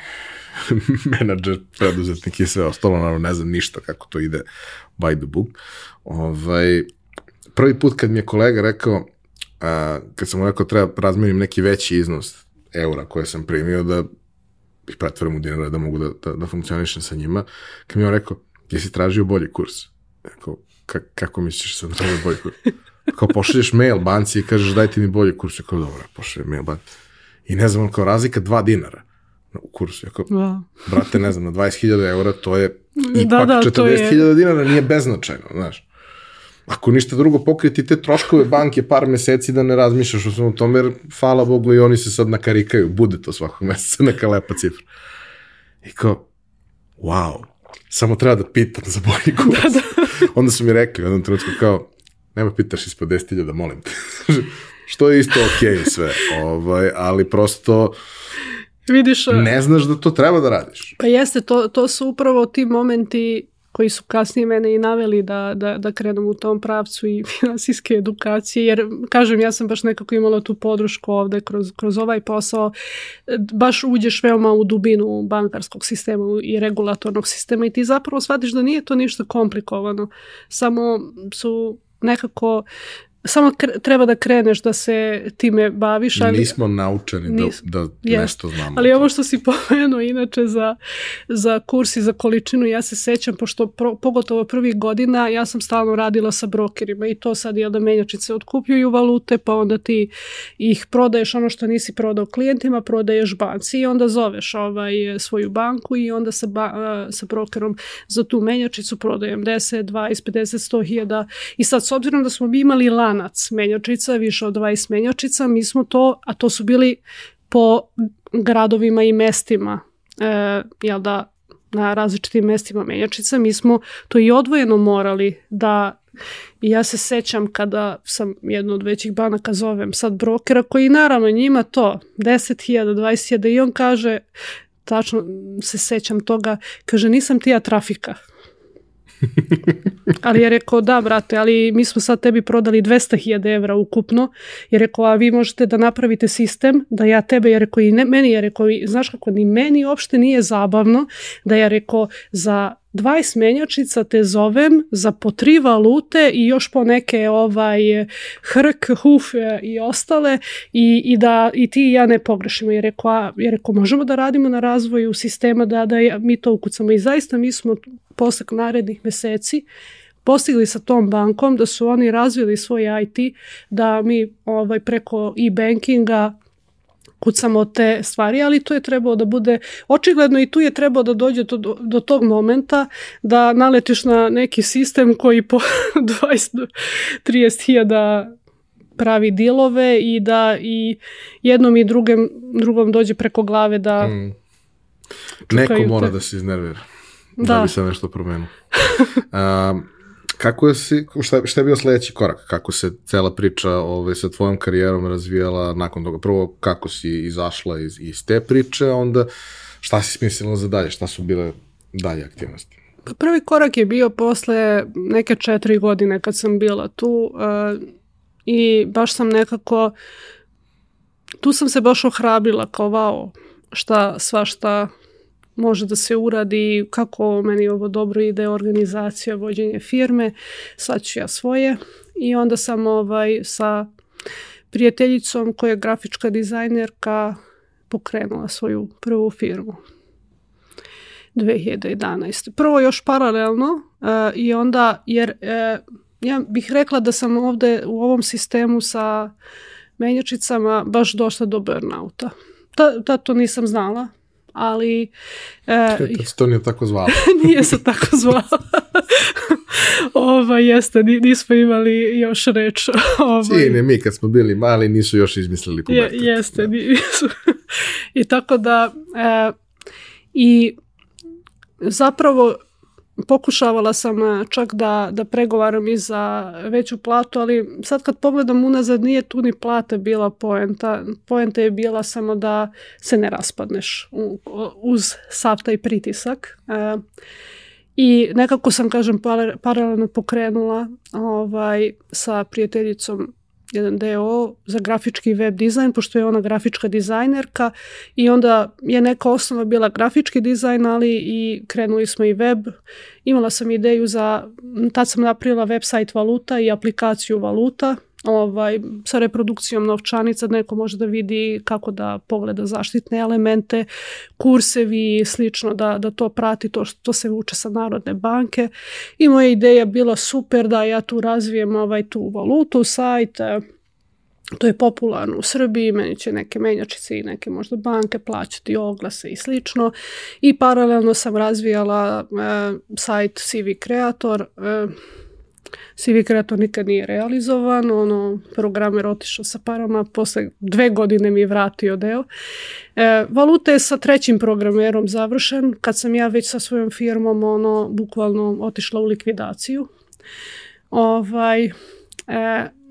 menadžer, preduzetnik i sve ostalo, naravno ne znam ništa kako to ide by the book. Ovaj, prvi put kad mi je kolega rekao, a, kad sam mu rekao treba razmenim neki veći iznos eura koje sam primio da ih pretvorim u dinara da mogu da, da, da funkcionišem sa njima, kad mi je on rekao, jesi tražio bolji kurs? Rekao, ka, kako misliš sam tražio bolji kurs? Kao pošalješ mail banci i kažeš dajte mi bolji kurs. Ja kao dobro, pošaljem mail banci. I ne znam, kao razlika 2 dinara u kursu. Ja kao, da. brate, ne znam, na 20.000 eura to je da, ipak da, da, 40.000 je... dinara nije beznačajno, znaš. Ako ništa drugo pokriti te troškove banke par meseci da ne razmišljaš o svemu tome, jer hvala Bogu i oni se sad nakarikaju, bude to svakog meseca neka lepa cifra. I kao, wow, samo treba da pitam za bolji kurs. Da, da. Onda su mi rekli u jednom trenutku kao, nema pitaš ispod 10.000, molim te. Što je isto okej okay sve, ovaj, ali prosto Vidiš, ne znaš da to treba da radiš. Pa jeste, to, to su upravo ti momenti koji su kasnije mene i naveli da, da, da krenem u tom pravcu i finansijske edukacije, jer kažem, ja sam baš nekako imala tu podršku ovde kroz, kroz ovaj posao, baš uđeš veoma u dubinu bankarskog sistema i regulatornog sistema i ti zapravo shvatiš da nije to ništa komplikovano, samo su nekako samo treba da kreneš da se time baviš. Ali, Nismo naučeni nis, da, da jest. nešto znamo. Ali ovo što si pomenuo inače za, za kurs i za količinu, ja se sećam, pošto pro, pogotovo prvih godina ja sam stalno radila sa brokerima i to sad je da menjačice otkupljuju valute, pa onda ti ih prodaješ ono što nisi prodao klijentima, prodaješ banci i onda zoveš ovaj, svoju banku i onda sa, ba, sa brokerom za tu menjačicu prodajem 10, 20, 50, 100 hiljada i sad s obzirom da smo mi imali lan lanac menjačica, više od 20 menjačica, mi smo to, a to su bili po gradovima i mestima, e, jel da, na različitim mestima menjačica, mi smo to i odvojeno morali da I ja se sećam kada sam jednu od većih banaka zovem sad brokera koji naravno njima to 10.000, 20.000 i on kaže tačno se sećam toga, kaže nisam ti ja trafika. Ali je rekao, da, brate, ali mi smo sad tebi prodali 200.000 evra ukupno. Je rekao, a vi možete da napravite sistem, da ja tebe, je rekao, i ne, meni je rekao, znaš kako, ni meni uopšte nije zabavno da je rekao, za 20 menjačica te zovem za po tri valute i još po neke ovaj hrk, huf i ostale i, i da i ti i ja ne pogrešimo. Jer rekao, a, jer rekao možemo da radimo na razvoju sistema da, da mi to ukucamo. I zaista mi smo posle narednih meseci postigli sa tom bankom da su oni razvili svoj IT, da mi ovaj, preko e-bankinga kucamo te stvari, ali to je trebalo da bude očigledno i tu je trebalo da dođe do, do tog momenta da naletiš na neki sistem koji po 20-30 hiljada pravi dilove i da i jednom i drugom, drugom dođe preko glave da mm. Neko mora te. da se iznervira da, da bi se nešto promenilo. um, Kako je si, šta, šta je bio sledeći korak? Kako se cela priča ovaj, sa tvojom karijerom razvijala nakon toga? Prvo, kako si izašla iz, iz te priče, onda šta si smislila za dalje? Šta su bile dalje aktivnosti? Pa prvi korak je bio posle neke četiri godine kad sam bila tu uh, i baš sam nekako tu sam se baš ohrabrila kao vao šta svašta može da se uradi, kako meni ovo dobro ide, organizacija, vođenje firme, sad ću ja svoje. I onda sam ovaj, sa prijateljicom koja je grafička dizajnerka pokrenula svoju prvu firmu. 2011. Prvo još paralelno uh, i onda, jer uh, ja bih rekla da sam ovde u ovom sistemu sa menjačicama baš došla do burnouta. Ta, ta to nisam znala, ali... E, to nije tako zvalo. nije se tako zvalo. Ova, jeste, nismo imali još reč. Ovaj. Sine, mi kad smo bili mali nisu još izmislili pubertet. Je, jeste, da. nisu. I tako da... E, I zapravo pokušavala sam e, čak da, da pregovaram i za veću platu, ali sad kad pogledam unazad nije tu ni plata bila poenta. Poenta je bila samo da se ne raspadneš uz sav taj pritisak. E, I nekako sam, kažem, paralelno pokrenula ovaj, sa prijateljicom jedan deo za grafički web dizajn, pošto je ona grafička dizajnerka i onda je neka osnova bila grafički dizajn, ali i krenuli smo i web. Imala sam ideju za, tad sam napravila website valuta i aplikaciju valuta, ovaj, sa reprodukcijom novčanica, neko može da vidi kako da pogleda zaštitne elemente, kursevi i slično, da, da to prati, to što to se uče sa Narodne banke. I moja ideja bila super da ja tu razvijem ovaj, tu valutu, sajt, to je popularno u Srbiji, meni će neke menjačice i neke možda banke plaćati oglase i slično. I paralelno sam razvijala e, sajt CV Creator, e, CV kreator nikad nije realizovan, ono, programer otišao sa parama, posle dve godine mi je vratio deo. E, valuta je sa trećim programerom završen, kad sam ja već sa svojom firmom, ono, bukvalno otišla u likvidaciju. Ovaj, e,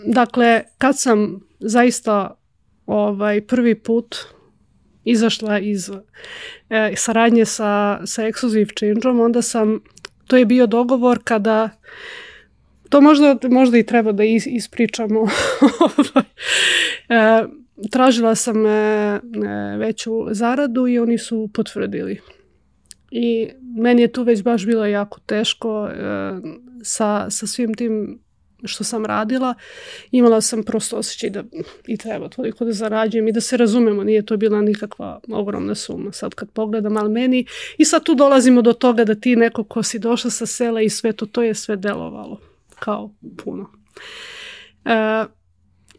dakle, kad sam zaista ovaj, prvi put izašla iz e, saradnje sa, sa Exclusive Change-om, onda sam, to je bio dogovor kada To možda, možda i treba da ispričamo. Ovaj, e, tražila sam e, e, veću zaradu i oni su potvrdili. I meni je tu već baš bilo jako teško sa, sa svim tim što sam radila, imala sam prosto osjećaj da i treba toliko da zarađujem i da se razumemo, nije to bila nikakva ogromna suma sad kad pogledam, ali meni i sad tu dolazimo do toga da ti neko ko si došla sa sela i sve to, to je sve delovalo kao puno. E,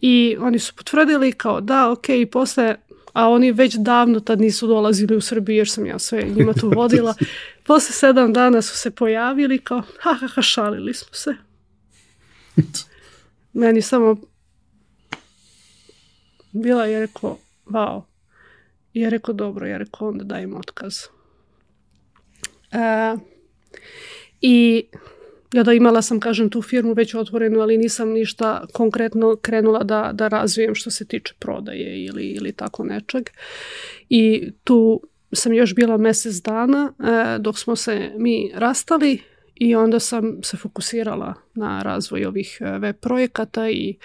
I oni su potvrdili kao da, ok, i posle, a oni već davno tad nisu dolazili u Srbiju jer sam ja sve njima tu vodila. posle sedam dana su se pojavili kao, ha, ha, ha, šalili smo se. Meni samo bila je rekao, wow. I je rekao, dobro, je rekao, onda dajem otkaz. E, I Ja da imala sam, kažem, tu firmu već otvorenu, ali nisam ništa konkretno krenula da, da razvijem što se tiče prodaje ili, ili tako nečeg. I tu sam još bila mesec dana e, dok smo se mi rastali i onda sam se fokusirala na razvoj ovih e, web projekata i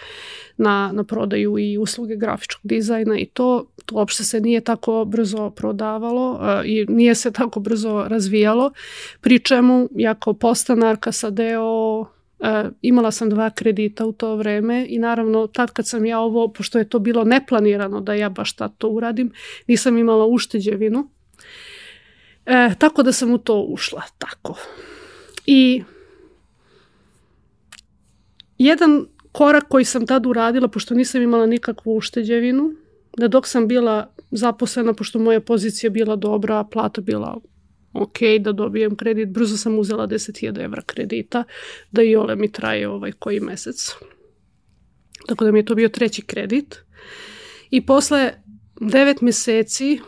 na, na prodaju i usluge grafičkog dizajna i to, to uopšte se nije tako brzo prodavalo e, i nije se tako brzo razvijalo, pri čemu ja kao postanarka sa deo E, imala sam dva kredita u to vreme i naravno tad kad sam ja ovo, pošto je to bilo neplanirano da ja baš tad to uradim, nisam imala ušteđevinu. E, tako da sam u to ušla tako. I jedan korak koji sam tad uradila, pošto nisam imala nikakvu ušteđevinu, da dok sam bila zaposlena, pošto moja pozicija bila dobra, plata bila ok, da dobijem kredit, brzo sam uzela 10.000 evra kredita, da i ole mi traje ovaj koji mesec. Tako da mi je to bio treći kredit. I posle devet meseci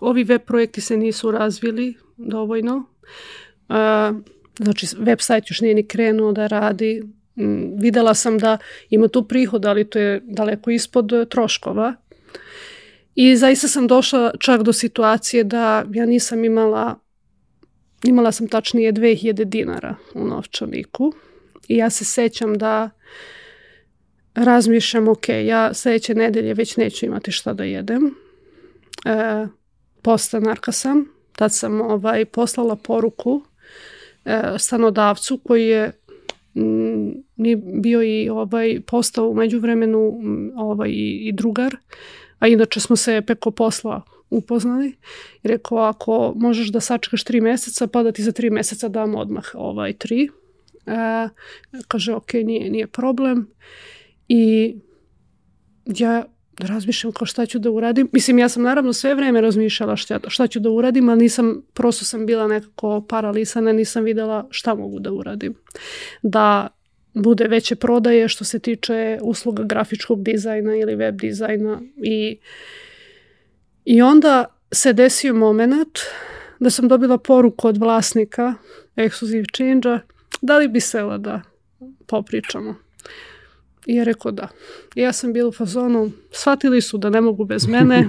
ovi web projekti se nisu razvili dovoljno. Znači, website još nije ni krenuo da radi. Mm, videla sam da ima tu prihod, ali to je daleko ispod troškova. I zaista sam došla čak do situacije da ja nisam imala, imala sam tačnije 2000 dinara u novčaniku. I ja se sećam da razmišljam, ok, ja sledeće nedelje već neću imati šta da jedem. E, postanarka sam, tad sam ovaj, poslala poruku E, stanodavcu koji je nije bio i ovaj postao umeđu vremenu ovaj i drugar, a inače smo se preko posla upoznali i rekao ako možeš da sačekaš tri meseca pa da ti za tri meseca dam odmah ovaj tri. E, kaže ok, nije, nije problem i ja da razmišljam kao šta ću da uradim. Mislim, ja sam naravno sve vreme razmišljala šta, šta ću da uradim, ali nisam, prosto sam bila nekako paralisana, nisam videla šta mogu da uradim. Da bude veće prodaje što se tiče usluga grafičkog dizajna ili web dizajna i, i onda se desio moment da sam dobila poruku od vlasnika Exclusive Change-a da li bi sela da popričamo. I je rekao da. I ja sam bila u fazonu, shvatili su da ne mogu bez mene.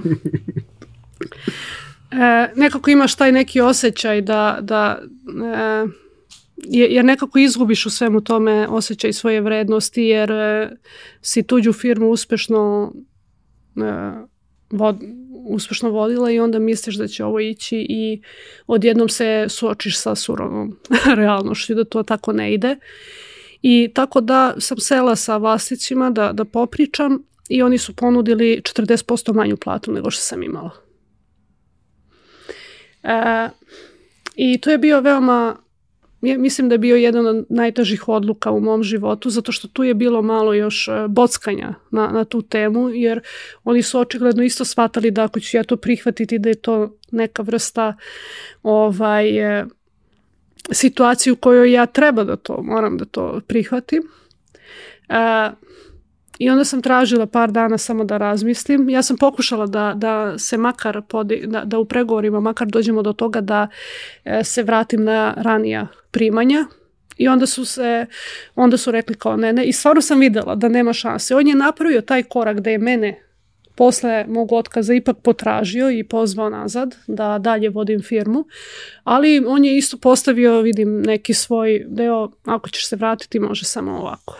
E, nekako imaš taj neki osjećaj da, da e, jer nekako izgubiš u svemu tome osjećaj svoje vrednosti jer e, si tuđu firmu uspešno e, vod, uspešno vodila i onda misliš da će ovo ići i odjednom se suočiš sa surovom realnošću da to tako ne ide. I tako da sam sela sa vlasnicima da, da popričam i oni su ponudili 40% manju platu nego što sam imala. E, I to je bio veoma, mislim da je bio jedan od najtežih odluka u mom životu, zato što tu je bilo malo još e, bockanja na, na tu temu, jer oni su očigledno isto shvatali da ako ću ja to prihvatiti, da je to neka vrsta ovaj, situaciju u kojoj ja treba da to, moram da to prihvatim. E, I onda sam tražila par dana samo da razmislim. Ja sam pokušala da, da se makar, podi, da, da u pregovorima makar dođemo do toga da e, se vratim na ranija primanja. I onda su se, onda su rekli kao ne, ne. I stvarno sam videla da nema šanse. On je napravio taj korak da je mene posle mog otkaza ipak potražio i pozvao nazad da dalje vodim firmu, ali on je isto postavio, vidim, neki svoj deo, ako ćeš se vratiti, može samo ovako.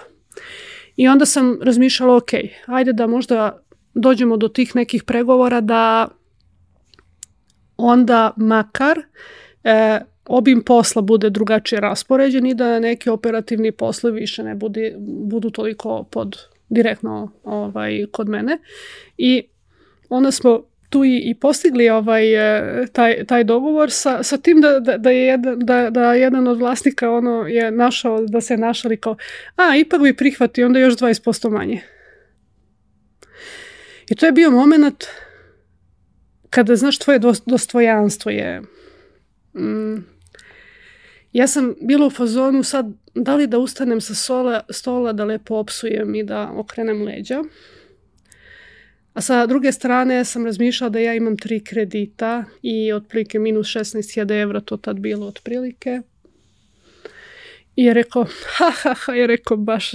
I onda sam razmišljala, ok, ajde da možda dođemo do tih nekih pregovora da onda makar e, obim posla bude drugačije raspoređen i da neki operativni poslovi više ne budi, budu toliko pod direktno ovaj, kod mene. I onda smo tu i, i postigli ovaj, e, taj, taj dogovor sa, sa tim da, da, da, je jedan, da, da jedan od vlasnika ono je našao, da se našali kao a, ipak bi prihvatio onda još 20% manje. I to je bio moment kada, znaš, tvoje dostojanstvo je... Mm, ja sam bila u fazonu sad, da li da ustanem sa sola, stola, da lepo opsujem i da okrenem leđa, A sa druge strane sam razmišljala da ja imam tri kredita i otprilike minus 16.000 evra to tad bilo otprilike. I je rekao, ha, ha, ha, je rekao baš,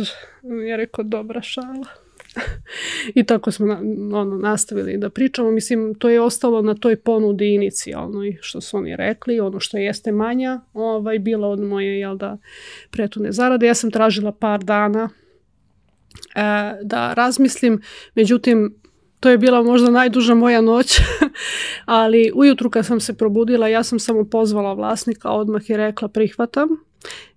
je rekao dobra šala. I tako smo na, ono, nastavili da pričamo. Mislim, to je ostalo na toj ponudi inicijalnoj, što su oni rekli. Ono što jeste manja, ovaj, bila od moje, jel da, pretune zarade. Ja sam tražila par dana e, da razmislim. Međutim, to je bila možda najduža moja noć, ali ujutru kad sam se probudila, ja sam samo pozvala vlasnika odmah i rekla prihvatam,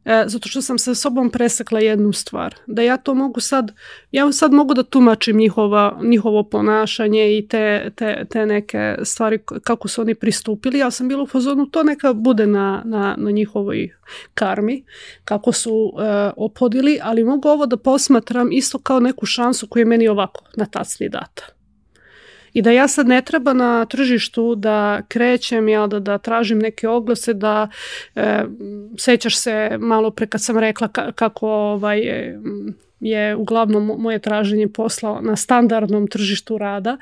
e, zato što sam sa sobom presekla jednu stvar. Da ja to mogu sad, ja sad mogu da tumačim njihova, njihovo ponašanje i te, te, te neke stvari kako su oni pristupili. Ja sam bila u fazonu, to neka bude na, na, na njihovoj karmi, kako su e, opodili, ali mogu ovo da posmatram isto kao neku šansu koju je meni ovako na tacni data. I da ja sad ne treba na tržištu da krećem, ja da, da tražim neke oglase, da e, sećaš se malo pre kad sam rekla kako ovaj, je, je uglavnom moje traženje posla na standardnom tržištu rada.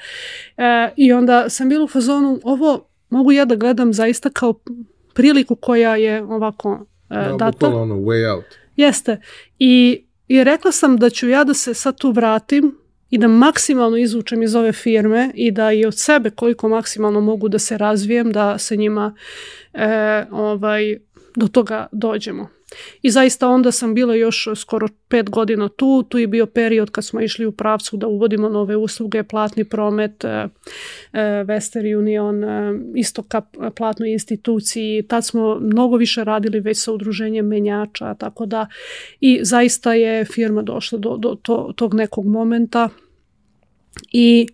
E, I onda sam bila u fazonu, ovo mogu ja da gledam zaista kao priliku koja je ovako e, da, data. ono, way out. Jeste. I, I rekla sam da ću ja da se sad tu vratim i da maksimalno izvučem iz ove firme i da i od sebe koliko maksimalno mogu da se razvijem, da se njima e, ovaj, do toga dođemo. I zaista onda sam bila još skoro pet godina tu, tu je bio period kad smo išli u pravcu da uvodimo nove usluge, platni promet, e, e, Western Union, e, isto ka platnoj instituciji, tad smo mnogo više radili već sa udruženjem menjača, tako da i zaista je firma došla do, do to, tog nekog momenta I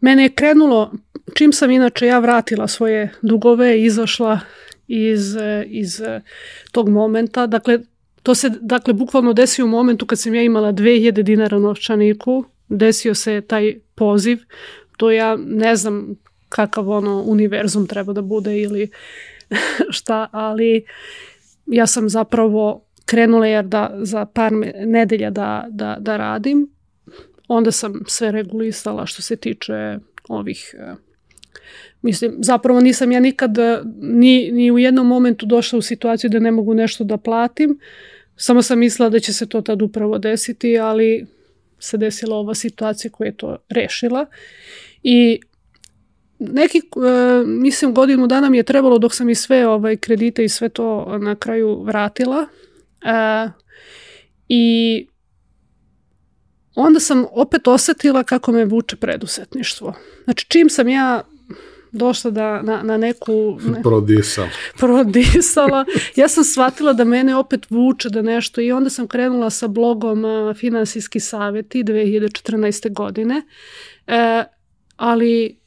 mene je krenulo, čim sam inače ja vratila svoje dugove, izašla iz, iz tog momenta, dakle, to se dakle bukvalno desio u momentu kad sam ja imala 2000 dinara novčaniku, desio se taj poziv, to ja ne znam kakav ono univerzum treba da bude ili šta, ali ja sam zapravo krenula jer da za par nedelja da, da, da radim onda sam sve regulisala što se tiče ovih e, Mislim, zapravo nisam ja nikad e, ni, ni u jednom momentu došla u situaciju da ne mogu nešto da platim. Samo sam mislila da će se to tad upravo desiti, ali se desila ova situacija koja je to rešila. I neki, e, mislim, godinu dana mi je trebalo dok sam i sve ovaj, kredite i sve to na kraju vratila. I onda sam opet osetila kako me vuče predusetništvo. Znači, čim sam ja došla da, na, na neku... Ne, prodisala. Prodisala. Ja sam shvatila da mene opet vuče da nešto i onda sam krenula sa blogom Finansijski savjeti 2014. godine. E, ali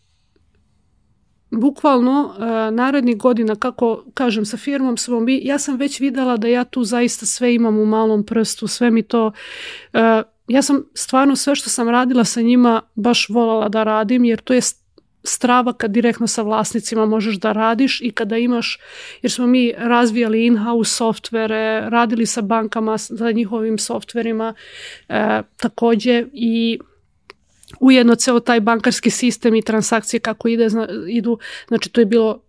bukvalno uh, narednih godina, kako kažem, sa firmom svom, ja sam već videla da ja tu zaista sve imam u malom prstu, sve mi to... Uh, ja sam stvarno sve što sam radila sa njima baš volala da radim jer to je strava kad direktno sa vlasnicima možeš da radiš i kada imaš, jer smo mi razvijali in-house softvere, radili sa bankama, sa njihovim softverima e, takođe i ujedno ceo taj bankarski sistem i transakcije kako ide, zna, idu, znači to je bilo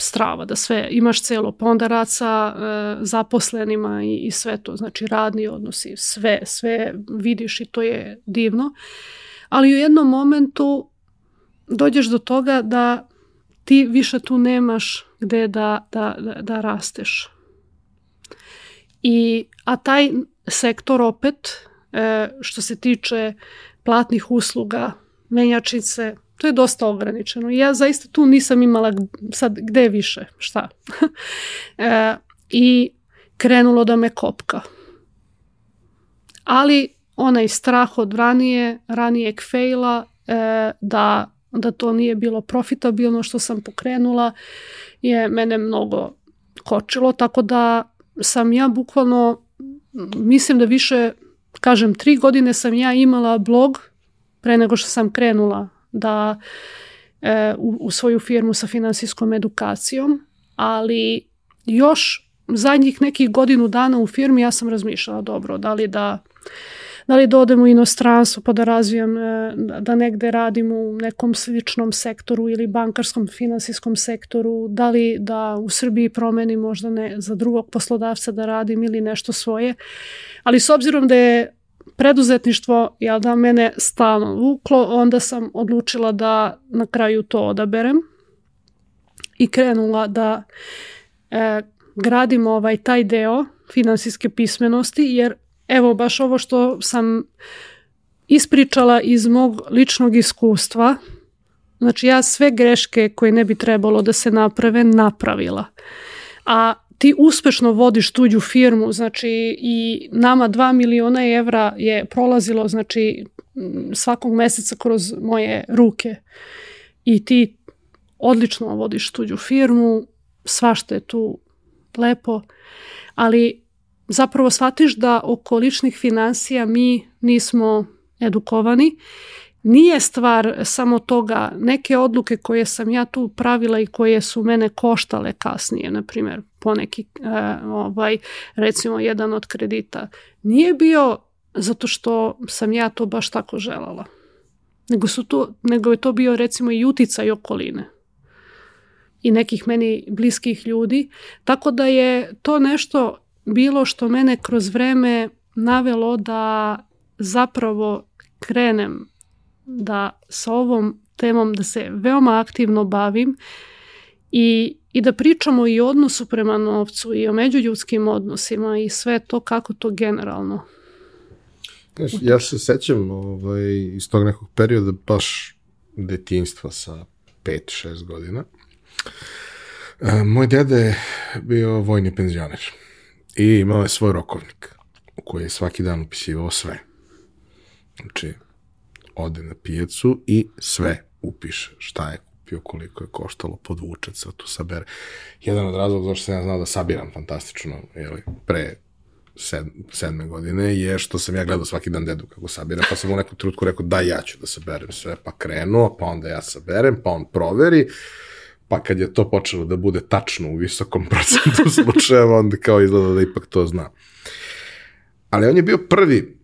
strava, da sve imaš celo, pa onda rad sa e, zaposlenima i, i sve to, znači radni odnosi, sve, sve vidiš i to je divno. Ali u jednom momentu dođeš do toga da ti više tu nemaš gde da, da, da, da rasteš. I, a taj sektor opet, e, što se tiče platnih usluga, menjačice, to je dosta ograničeno. Ja zaista tu nisam imala sad gde više, šta. e, I krenulo da me kopka. Ali onaj strah od ranije, ranijeg fejla, e, da, da to nije bilo profitabilno što sam pokrenula, je mene mnogo kočilo, tako da sam ja bukvalno, mislim da više, kažem, tri godine sam ja imala blog pre nego što sam krenula da e, u, u svoju firmu sa finansijskom edukacijom, ali još zadnjih nekih godinu dana u firmi ja sam razmišljala dobro, da li da da li da odem u inostranstvo pa da razvijam, e, da negde radim u nekom sličnom sektoru ili bankarskom finansijskom sektoru, da li da u Srbiji promenim možda ne za drugog poslodavca da radim ili nešto svoje. Ali s obzirom da je preduzetništvo jel da mene stalno vuklo, onda sam odlučila da na kraju to odaberem i krenula da e, gradim ovaj taj deo finansijske pismenosti, jer evo baš ovo što sam ispričala iz mog ličnog iskustva, znači ja sve greške koje ne bi trebalo da se naprave, napravila. A ti uspešno vodiš tuđu firmu, znači i nama 2 miliona evra je prolazilo znači svakog meseca kroz moje ruke. I ti odlično vodiš tuđu firmu, svašta je tu lepo, ali zapravo shvatiš da oko ličnih financija mi nismo edukovani. Nije stvar samo toga, neke odluke koje sam ja tu pravila i koje su mene koštale kasnije, na primjer poneki, e, ovaj, recimo jedan od kredita, nije bio zato što sam ja to baš tako želala. Nego, su to, nego je to bio recimo i uticaj okoline i nekih meni bliskih ljudi. Tako da je to nešto bilo što mene kroz vreme navelo da zapravo krenem da sa ovom temom da se veoma aktivno bavim i, i da pričamo i o odnosu prema novcu i o međuljudskim odnosima i sve to kako to generalno. Znaš, ja se sećam ovaj, iz tog nekog perioda baš detinstva sa 5-6 godina. E, moj deda je bio vojni penzioner i imao je svoj rokovnik u koji je svaki dan upisivao sve. Znači, ode na pijacu i sve upiše šta je kupio, koliko je koštalo, podvuče se, tu sabere. Jedan od razloga zašto sam ja znao da sabiram fantastično, jeli, pre sed, sedme godine je što sam ja gledao svaki dan dedu kako sabira, pa sam u neku trutku rekao da ja ću da saberem sve, pa krenuo, pa onda ja saberem, pa on proveri, pa kad je to počelo da bude tačno u visokom procentu slučajeva, onda kao izgleda da ipak to zna. Ali on je bio prvi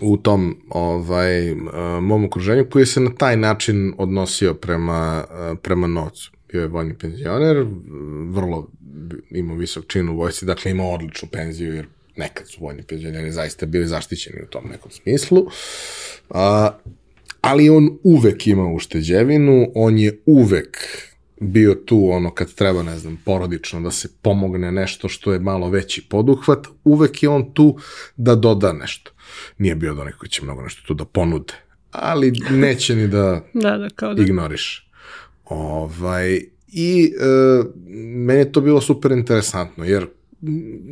u tom ovaj, mom okruženju koji se na taj način odnosio prema, prema novcu. Bio je vojni penzioner, vrlo imao visok čin u vojci, dakle imao odličnu penziju jer nekad su vojni penzioneri zaista bili zaštićeni u tom nekom smislu. A, ali on uvek imao ušteđevinu, on je uvek bio tu ono kad treba, ne znam, porodično da se pomogne nešto što je malo veći poduhvat, uvek je on tu da doda nešto nije bio da neko će mnogo nešto tu da ponude, ali neće ni da, da, da, kao da. ignoriš. Ovaj, I e, meni je to bilo super interesantno, jer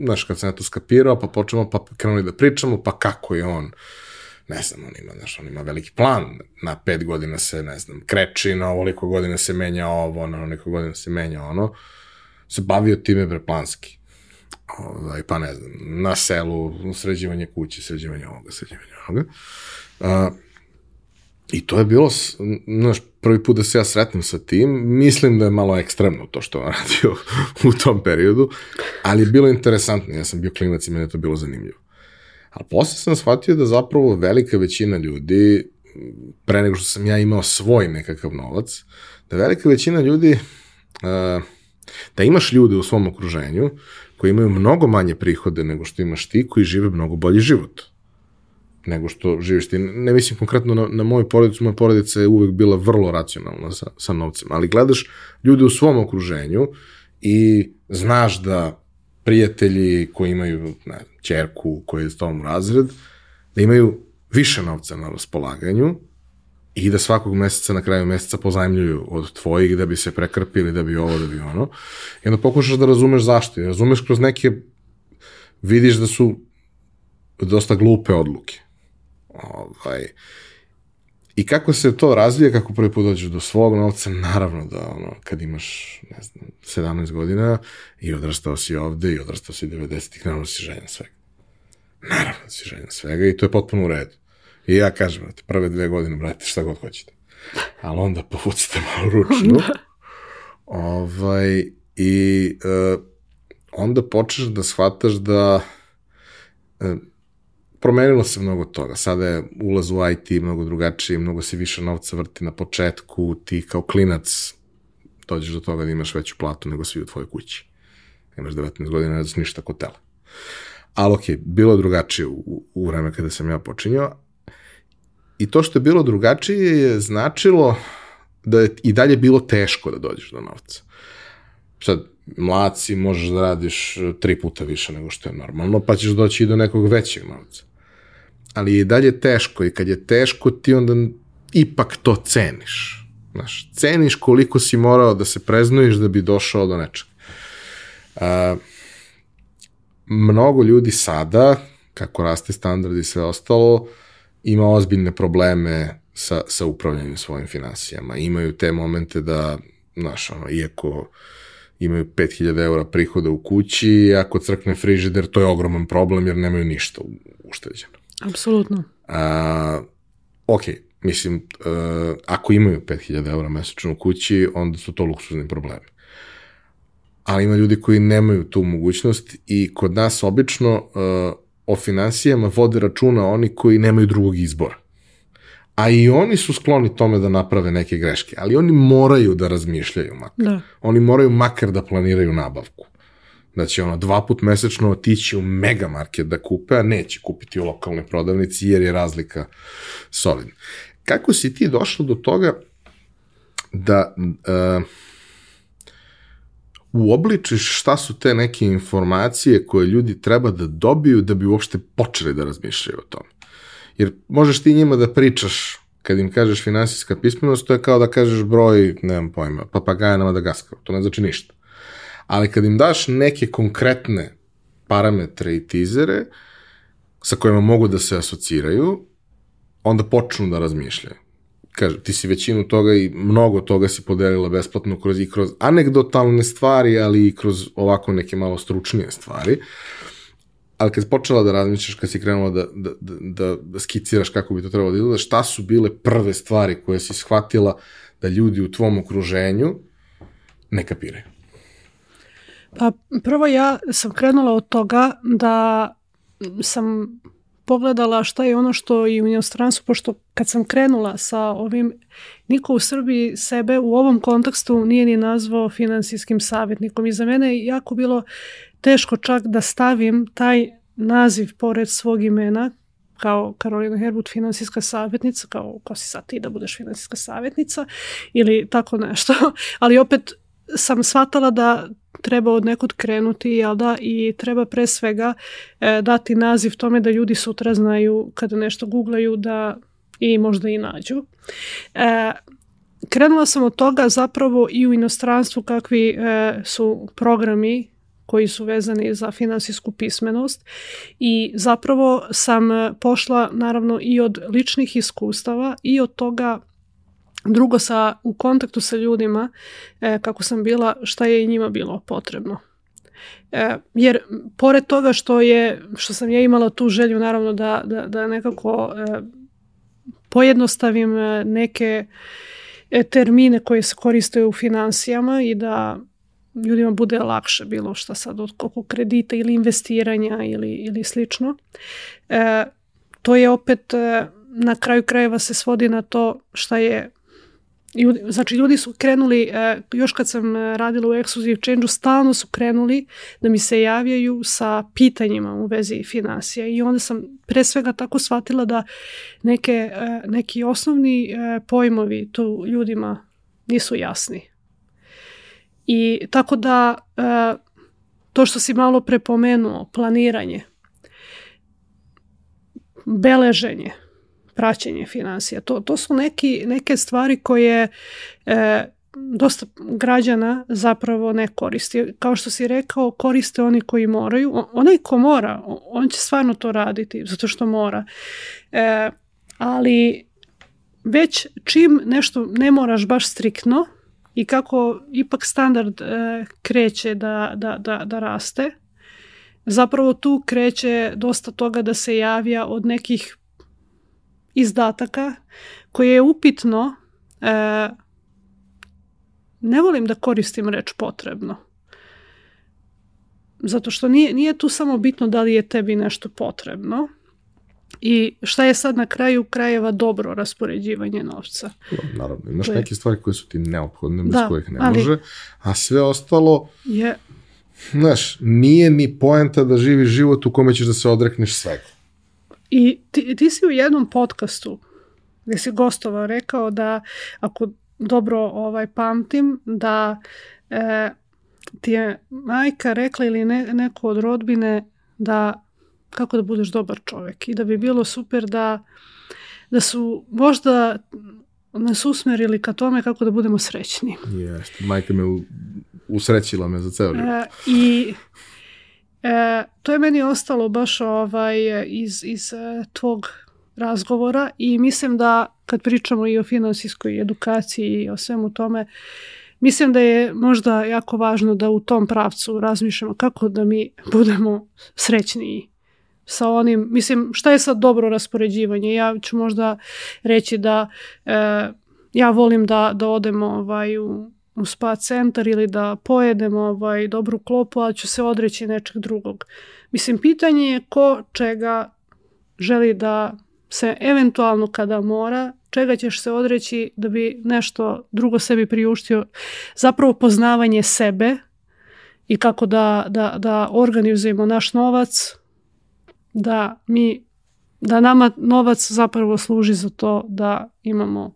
znaš, kad sam ja to skapirao, pa počnemo, pa krenuli da pričamo, pa kako je on, ne znam, on ima, znaš, on ima veliki plan, na pet godina se, ne znam, kreči, na ovoliko godina se menja ovo, na ovoliko godina se menja ono, se bavio time preplanski ovaj, pa ne znam, na selu, sređivanje kuće, sređivanje ovoga, sređivanje ovoga. A, I to je bilo, znaš, prvi put da se ja sretnem sa tim, mislim da je malo ekstremno to što on radio u tom periodu, ali je bilo interesantno, ja sam bio klinac i mene to bilo zanimljivo. Ali posle sam shvatio da zapravo velika većina ljudi, pre nego što sam ja imao svoj nekakav novac, da velika većina ljudi, da imaš ljude u svom okruženju koji imaju mnogo manje prihode nego što imaš ti, koji žive mnogo bolji život. Nego što živiš ti. Ne mislim konkretno na, na moju porodicu, moja porodica je uvek bila vrlo racionalna sa, sa novcem, ali gledaš ljude u svom okruženju i znaš da prijatelji koji imaju ne, čerku koji je s tom razred, da imaju više novca na raspolaganju i da svakog meseca na kraju meseca pozajmljuju od tvojih da bi se prekrpili, da bi ovo, da bi ono. I onda pokušaš da razumeš zašto. I razumeš kroz neke, vidiš da su dosta glupe odluke. Ovaj, I kako se to razvija, kako prvi put dođeš do svog novca, naravno da ono, kad imaš, ne znam, 17 godina i odrastao si ovde i odrastao si 90-ih, naravno da si željen svega. Naravno da si željen svega i to je potpuno u redu. I ja kažem, brate, prve dve godine, brate, šta god hoćete. Ali onda povucite malo ručno. ovaj, I uh, onda počneš da shvataš da uh, promenilo se mnogo toga. Sada je ulaz u IT mnogo drugačiji, mnogo se više novca vrti na početku, ti kao klinac dođeš do toga da imaš veću platu nego svi u tvojoj kući. Imaš 19 godina, ne znaš ništa kotela. Ali okej, okay, bilo je drugačije u, u vreme kada sam ja počinjao. I to što je bilo drugačije je značilo da je i dalje bilo teško da dođeš do novca. Sad, mlad si, možeš da radiš tri puta više nego što je normalno, pa ćeš doći i do nekog većeg novca ali je dalje teško i kad je teško ti onda ipak to ceniš. Znaš, ceniš koliko si morao da se preznojiš da bi došao do nečega. A, mnogo ljudi sada, kako raste standard i sve ostalo, ima ozbiljne probleme sa, sa upravljanjem svojim finansijama. Imaju te momente da, znaš, ono, iako imaju 5000 eura prihoda u kući, ako crkne frižider, to je ogroman problem jer nemaju ništa ušteđeno. Apsolutno. A, ok, mislim, uh, ako imaju 5000 eura mesečno u kući, onda su to luksuzni problemi. Ali ima ljudi koji nemaju tu mogućnost i kod nas obično uh, o financijama vode računa oni koji nemaju drugog izbora. A i oni su skloni tome da naprave neke greške, ali oni moraju da razmišljaju makar. Da. Oni moraju makar da planiraju nabavku da će ono dva put mesečno otići u megamarket da kupe, a neće kupiti u lokalnoj prodavnici jer je razlika solidna. Kako si ti došao do toga da uh, uobličiš šta su te neke informacije koje ljudi treba da dobiju da bi uopšte počeli da razmišljaju o tome? Jer možeš ti njima da pričaš kad im kažeš finansijska pismenost, to je kao da kažeš broj, nemam pojma, papagaja na Madagaskaru, to ne znači ništa ali kad im daš neke konkretne parametre i tizere sa kojima mogu da se asociraju, onda počnu da razmišljaju. Kaže, ti si većinu toga i mnogo toga si podelila besplatno kroz, i kroz anegdotalne stvari, ali i kroz ovako neke malo stručnije stvari. Ali kad si počela da razmišljaš, kad si krenula da, da, da, da skiciraš kako bi to trebalo da izgleda, šta su bile prve stvari koje si shvatila da ljudi u tvom okruženju ne kapiraju? Pa prvo ja sam krenula od toga da sam pogledala šta je ono što i u inostranstvu, pošto kad sam krenula sa ovim, niko u Srbiji sebe u ovom kontekstu nije ni nazvao finansijskim savjetnikom. I za mene je jako bilo teško čak da stavim taj naziv pored svog imena kao Karolina Herbut finansijska savjetnica, kao ko si sad ti da budeš finansijska savjetnica ili tako nešto, ali opet sam shvatala da treba od nekud krenuti, jel da, i treba pre svega e, dati naziv tome da ljudi sutra znaju kada nešto googlaju da i možda i nađu. E, krenula sam od toga zapravo i u inostranstvu kakvi e, su programi koji su vezani za finansijsku pismenost i zapravo sam pošla naravno i od ličnih iskustava i od toga Drugo, sa, u kontaktu sa ljudima, e, kako sam bila, šta je i njima bilo potrebno. E, jer pored toga što je što sam ja imala tu želju naravno da, da, da nekako e, pojednostavim e, neke e, termine koje se koriste u financijama i da ljudima bude lakše bilo šta sad od oko kredita ili investiranja ili, ili slično. E, to je opet e, na kraju krajeva se svodi na to šta je Ljudi, znači ljudi su krenuli, e, još kad sam radila u Exclusive Change-u, stalno su krenuli da mi se javljaju sa pitanjima u vezi finansija i onda sam pre svega tako shvatila da neke, e, neki osnovni e, pojmovi tu ljudima nisu jasni. I tako da to što si malo prepomenuo, planiranje, beleženje, praćenje financija. To, to su neki, neke stvari koje e, dosta građana zapravo ne koristi. Kao što si rekao, koriste oni koji moraju. Onaj ko mora, on će stvarno to raditi, zato što mora. E, ali već čim nešto ne moraš baš striktno i kako ipak standard e, kreće da, da, da, da raste, zapravo tu kreće dosta toga da se javlja od nekih izdataka koje je upitno e, ne volim da koristim reč potrebno. Zato što nije, nije tu samo bitno da li je tebi nešto potrebno i šta je sad na kraju krajeva dobro raspoređivanje novca. Naravno, imaš je... neke stvari koje su ti neophodne, bez da, kojih ne ali, može, a sve ostalo je... Znaš, nije ni poenta da živiš život u kome ćeš da se odrekneš svega. I ti, ti si u jednom podcastu gdje si gostovao rekao da ako dobro ovaj pamtim da e, ti je majka rekla ili ne, neko od rodbine da kako da budeš dobar čovjek i da bi bilo super da da su možda nas usmerili ka tome kako da budemo srećni. Jeste, majka me usrećila me za ceo život. E, I E, to je meni ostalo baš ovaj, iz, iz e, tvog razgovora i mislim da kad pričamo i o finansijskoj edukaciji i o svemu tome, mislim da je možda jako važno da u tom pravcu razmišljamo kako da mi budemo srećniji sa onim, mislim šta je sad dobro raspoređivanje, ja ću možda reći da e, ja volim da, da odemo ovaj, u u spa centar ili da pojedem ovaj, dobru klopu, ali ću se odreći nečeg drugog. Mislim, pitanje je ko čega želi da se eventualno kada mora, čega ćeš se odreći da bi nešto drugo sebi priuštio. Zapravo poznavanje sebe i kako da, da, da organizujemo naš novac, da mi da nama novac zapravo služi za to da imamo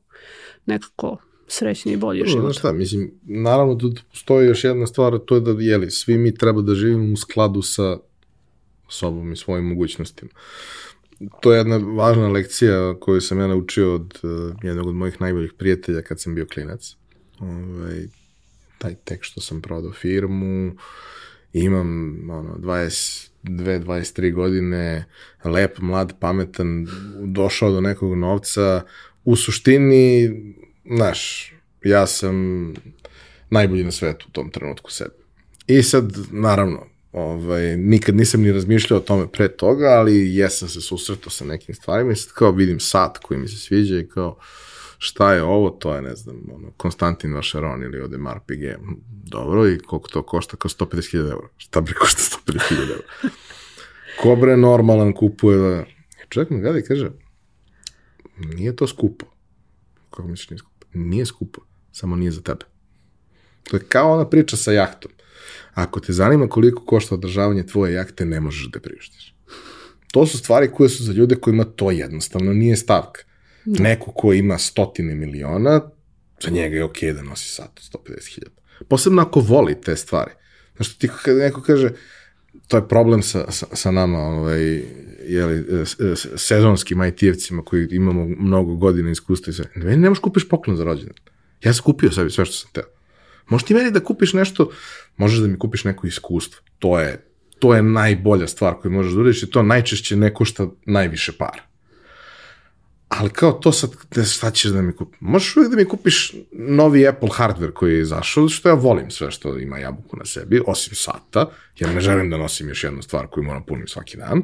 nekako srećni i bolji život. Znaš šta, mislim, naravno tu postoji još jedna stvar, to je da, jeli, svi mi treba da živimo u skladu sa sobom i svojim mogućnostima. To je jedna važna lekcija koju sam ja naučio od uh, jednog od mojih najboljih prijatelja kad sam bio klinac. Ovaj, taj tek što sam prodao firmu, imam ono, 22, 23 godine, lep, mlad, pametan, došao do nekog novca, u suštini znaš, ja sam najbolji na svetu u tom trenutku sebe. I sad, naravno, ovaj, nikad nisam ni razmišljao o tome pre toga, ali jesam se susretao sa nekim stvarima i sad kao vidim sat koji mi se sviđa i kao šta je ovo, to je, ne znam, ono, Konstantin Vašaron ili Odemar Piguet. Dobro, i koliko to košta? Kao 150.000 eura. Šta bi košta 150.000 eura? Ko bre normalan kupuje da... Čovjek mi gleda i kaže, nije to skupo. Kako misliš nije skupo? Nije skupo, samo nije za tebe. To je kao ona priča sa jahtom. Ako te zanima koliko košta održavanje tvoje jahte, ne možeš da priuštiš. To su stvari koje su za ljude kojima to jednostavno nije stavka. Da. Neko ko ima stotine miliona, za njega je okej okay da nosi sat od 150.000. Posebno ako voli te stvari. Znaš, ti neko kaže, to je problem sa, sa, sa nama, ovaj, jeli, sezonskim IT-evcima koji imamo mnogo godina iskustva i sve. Ne, ne možeš kupiš poklon za rođendan. Ja sam kupio sebi sve što sam teo. Možeš ti meni da kupiš nešto, možeš da mi kupiš neko iskustvo. To je, to je najbolja stvar koju možeš da uradiš i to najčešće ne košta najviše para. Ali kao to sad, šta ćeš da mi kupiš? Možeš uvijek da mi kupiš novi Apple hardware koji je izašao, što ja volim sve što ima jabuku na sebi, osim sata, jer ne želim da nosim još jednu stvar koju moram punim svaki dan.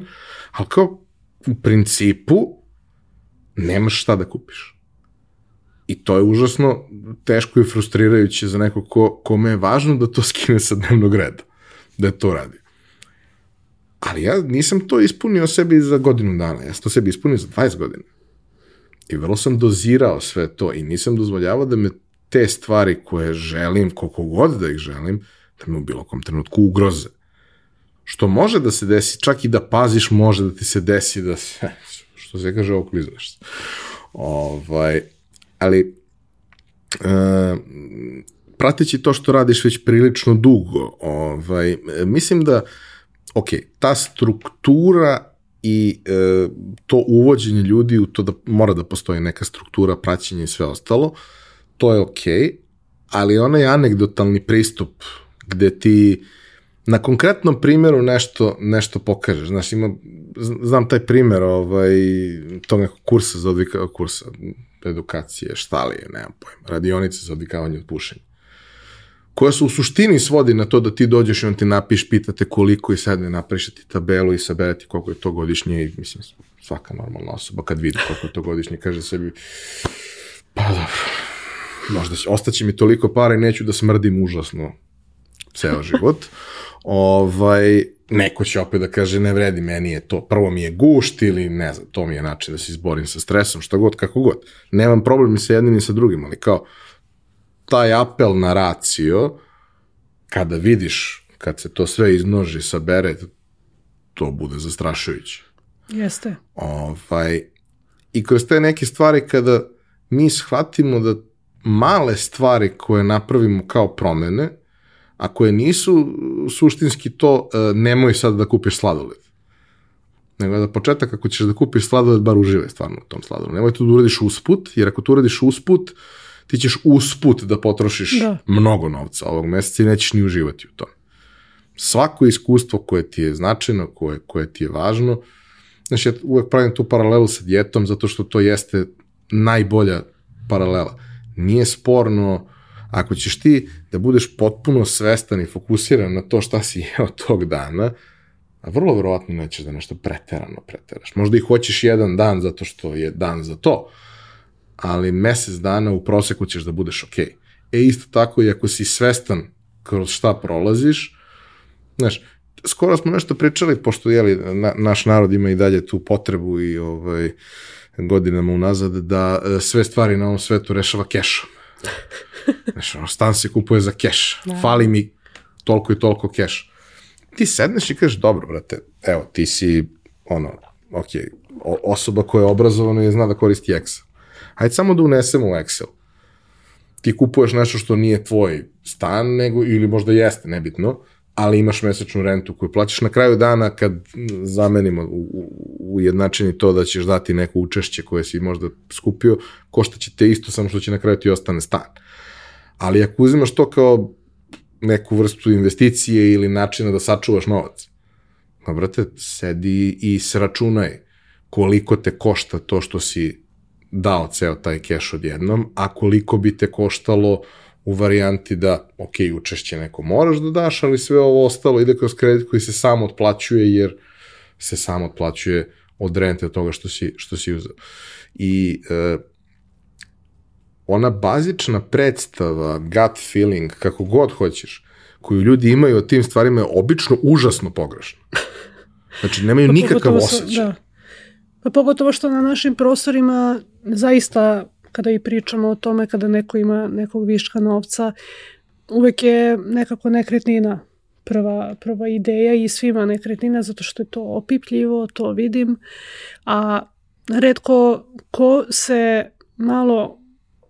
Ali kao, u principu, nemaš šta da kupiš. I to je užasno teško i frustrirajuće za neko ko, kome je važno da to skine sa dnevnog reda, da to radi. Ali ja nisam to ispunio sebi za godinu dana, ja sam to sebi ispunio za 20 godina. I vrlo sam dozirao sve to i nisam dozvoljavao da me te stvari koje želim, koliko god da ih želim, da me u bilo kom trenutku ugroze. Što može da se desi, čak i da paziš, može da ti se desi da se, što se kaže, okliznaš. Ovaj, ali e, prateći to što radiš već prilično dugo, ovaj, mislim da, ok, ta struktura i e, to uvođenje ljudi u to da mora da postoji neka struktura, praćenje i sve ostalo, to je ok, ali onaj anegdotalni pristup gde ti na konkretnom primjeru nešto, nešto pokažeš. Znaš, ima, znam taj primjer ovaj, tog nekog kursa za odvika, kursa, edukacije, šta li je, nemam pojma, radionice za odvikavanje od pušenja koja se u suštini svodi na to da ti dođeš i on ti napiš, pitate koliko i sad ne napiše ti tabelu i sabereti koliko je to godišnje i mislim svaka normalna osoba kad vidi koliko je to godišnje kaže sebi pa dobro, možda će, ostaće mi toliko para i neću da smrdim užasno ceo život. ovaj, neko će opet da kaže ne vredi, meni je to, prvo mi je gušt ili ne znam, to mi je način da se izborim sa stresom, šta god, kako god. Nemam problem ni sa jednim ni sa drugim, ali kao, taj apel na racio, kada vidiš, kad se to sve iznoži, sabere, to bude zastrašujuće. Jeste. Ovaj, I kroz te neke stvari kada mi shvatimo da male stvari koje napravimo kao promene, a koje nisu suštinski to, e, nemoj sad da kupiš sladoled. Nego da početak ako ćeš da kupiš sladoled, bar uživaj stvarno u tom sladoledu. Nemoj to da uradiš usput, jer ako to uradiš usput, uh, ti ćeš usput da potrošiš da. mnogo novca ovog meseca i nećeš ni uživati u tom. Svako iskustvo koje ti je značajno, koje, koje ti je važno, znači ja uvek pravim tu paralelu sa djetom zato što to jeste najbolja paralela. Nije sporno ako ćeš ti da budeš potpuno svestan i fokusiran na to šta si jeo tog dana, a vrlo verovatno nećeš da nešto preterano preteraš. Možda i hoćeš jedan dan zato što je dan za to, ali mesec dana u proseku ćeš da budeš ok. E isto tako i ako si svestan kroz šta prolaziš, znaš, skoro smo nešto pričali, pošto jeli, na, naš narod ima i dalje tu potrebu i ovaj, godinama unazad, da e, sve stvari na ovom svetu rešava kešom. Znaš, ono, stan se kupuje za keš. Da. Fali mi toliko i toliko keš. Ti sedneš i kažeš, dobro, brate, evo, ti si, ono, ok, osoba koja je obrazovana i zna da koristi Excel Hajde samo da unesemo u Excel. Ti kupuješ nešto što nije tvoj stan, nego, ili možda jeste, nebitno, ali imaš mesečnu rentu koju plaćaš na kraju dana kad zamenimo u, ujednačeni to da ćeš dati neko učešće koje si možda skupio, košta će te isto, samo što će na kraju ti ostane stan. Ali ako uzimaš to kao neku vrstu investicije ili načina da sačuvaš novac, pa brate, sedi i sračunaj koliko te košta to što si dao ceo taj keš odjednom, a koliko bi te koštalo u varijanti da, ok, učešće neko moraš da daš, ali sve ovo ostalo ide kroz kredit koji se sam otplaćuje, jer se sam otplaćuje od rente od toga što si, što si uzao. I e, ona bazična predstava, gut feeling, kako god hoćeš, koju ljudi imaju o tim stvarima je obično užasno pogrešna. Znači, nemaju pa nikakav osjećaj. Da. Pa pogotovo što na našim prostorima zaista kada i pričamo o tome kada neko ima nekog viška novca, uvek je nekako nekretnina prva, prva ideja i svima nekretnina zato što je to opipljivo, to vidim, a redko ko se malo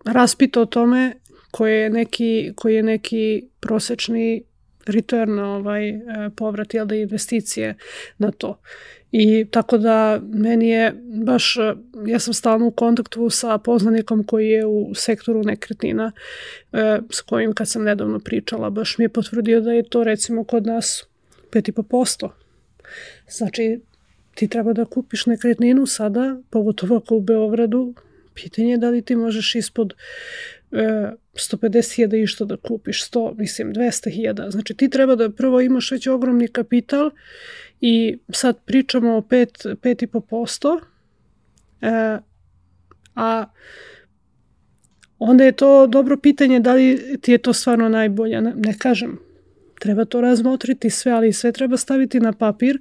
raspita o tome koji je neki, koji je neki prosečni return, ovaj, e, povrat, jel da investicije na to. I tako da meni je baš, ja sam stalno u kontaktu sa poznanikom koji je u sektoru nekretnina e, s kojim kad sam nedavno pričala baš mi je potvrdio da je to recimo kod nas 5,5%. Znači ti treba da kupiš nekretninu sada, pogotovo ako u Beogradu, pitanje je da li ti možeš ispod e, 150.000 i da kupiš, 100, mislim 200.000. Znači ti treba da prvo imaš već ogromni kapital i sad pričamo o 5,5%, e, A onda je to dobro pitanje da li ti je to stvarno najbolje. Ne, ne kažem, treba to razmotriti sve, ali sve treba staviti na papir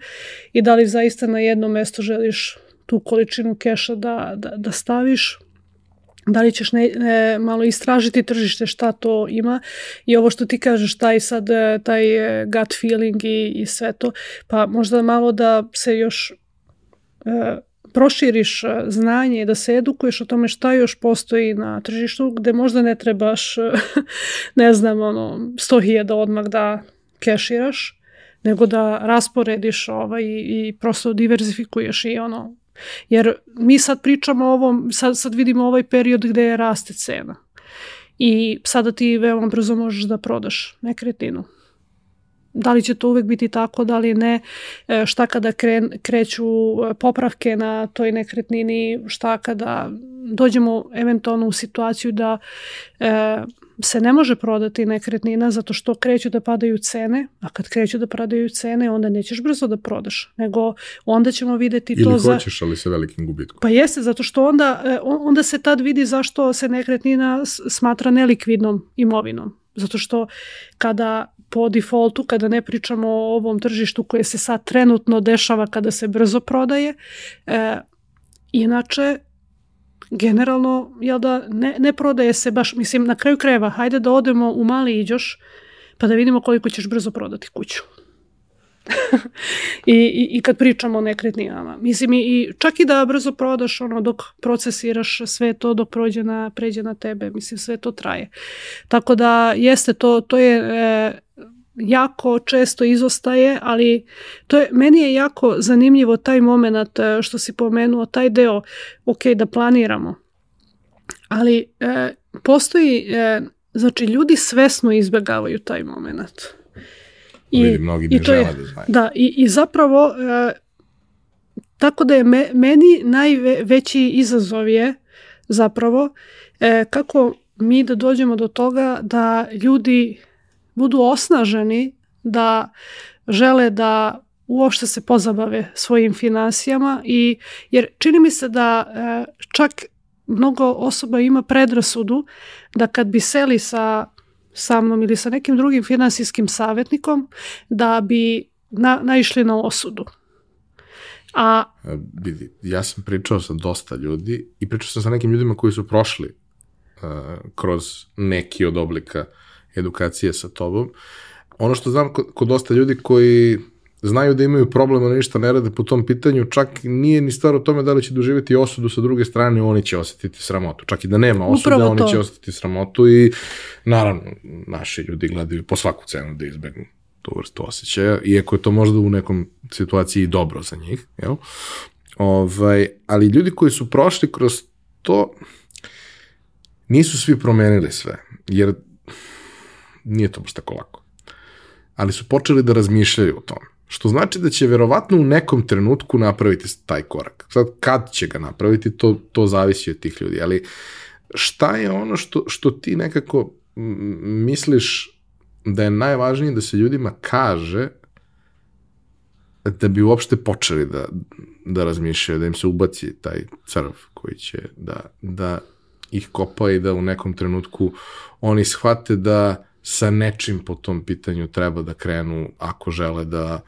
i da li zaista na jedno mesto želiš tu količinu keša da, da, da staviš, da li ćeš ne, ne, malo istražiti tržište šta to ima? I ovo što ti kažeš taj sad taj gut feeling i, i sve to. Pa možda malo da se još e, proširiš e, znanje da se edukuješ o tome šta još postoji na tržištu gde možda ne trebaš ne znam ono 100.000 odmah da keširaš nego da rasporediš ovaj, i prosto diverzifikuješ i ono jer mi sad pričamo o ovom, sad, sad vidimo ovaj period gde raste cena. I sada ti veoma brzo možeš da prodaš nekretninu. Da li će to uvek biti tako, da li ne, e, šta kada kren, kreću e, popravke na toj nekretnini, šta kada dođemo eventualno u situaciju da e, se ne može prodati nekretnina zato što kreću da padaju cene, a kad kreću da padaju cene onda nećeš brzo da prodaš, nego onda ćemo videti Ili to za... Ili hoćeš, ali sa velikim gubitkom. Pa jeste, zato što onda, e, onda se tad vidi zašto se nekretnina smatra nelikvidnom imovinom. Zato što kada po defaultu, kada ne pričamo o ovom tržištu koje se sad trenutno dešava kada se brzo prodaje, e, inače generalno jel da ne, ne prodaje se baš, mislim na kraju krajeva, hajde da odemo u mali iđoš pa da vidimo koliko ćeš brzo prodati kuću. I, i, I kad pričamo o nekretninama. Mislim, i, i čak i da brzo prodaš ono, dok procesiraš sve to, dok prođe na, pređe na tebe, mislim, sve to traje. Tako da jeste, to, to je e, jako često izostaje, ali to je, meni je jako zanimljivo taj moment e, što si pomenuo, taj deo, ok, da planiramo. Ali e, postoji, e, znači ljudi svesno izbjegavaju taj moment. I, mnogi ne žele da znaju. Da, i, i zapravo e, tako da je me, meni najveći izazov je zapravo e, kako mi da dođemo do toga da ljudi budu osnaženi da žele da uopšte se pozabave svojim finansijama i jer čini mi se da e, čak mnogo osoba ima predrasudu da kad bi seli sa sa mnom ili sa nekim drugim finansijskim savjetnikom da bi na, naišli na osudu. A e, vidi, ja sam pričao sa dosta ljudi i pričao sam sa nekim ljudima koji su prošli uh, kroz neki od oblika edukacije sa tobom. Ono što znam kod, kod dosta ljudi koji znaju da imaju problema, ništa ne rade po tom pitanju, čak nije ni stvar o tome da li će doživjeti osudu sa druge strane, oni će osetiti sramotu. Čak i da nema osuda, oni će osetiti sramotu i naravno naši ljudi gledaju po svaku cenu da izbegnu tu vrstu osjećaja, iako je to možda u nekom situaciji dobro za njih, jel? Ovaj, ali ljudi koji su prošli kroz to nisu svi promenili sve, jer nije to baš tako lako. Ali su počeli da razmišljaju o tome. Što znači da će verovatno u nekom trenutku napraviti taj korak. Sad, kad će ga napraviti, to, to zavisi od tih ljudi. Ali šta je ono što, što ti nekako misliš da je najvažnije da se ljudima kaže da bi uopšte počeli da, da razmišljaju, da im se ubaci taj crv koji će da, da ih kopa i da u nekom trenutku oni shvate da sa nečim po tom pitanju treba da krenu ako žele da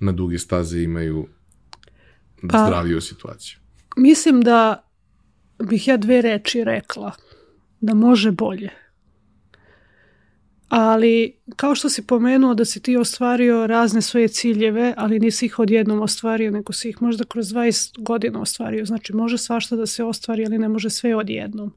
na duge staze imaju pa, zdraviju situaciju? Mislim da bih ja dve reči rekla. Da može bolje. Ali, kao što si pomenuo da si ti ostvario razne svoje ciljeve, ali nisi ih odjednom ostvario, nego si ih možda kroz 20 godina ostvario. Znači, može svašta da se ostvari, ali ne može sve odjednom.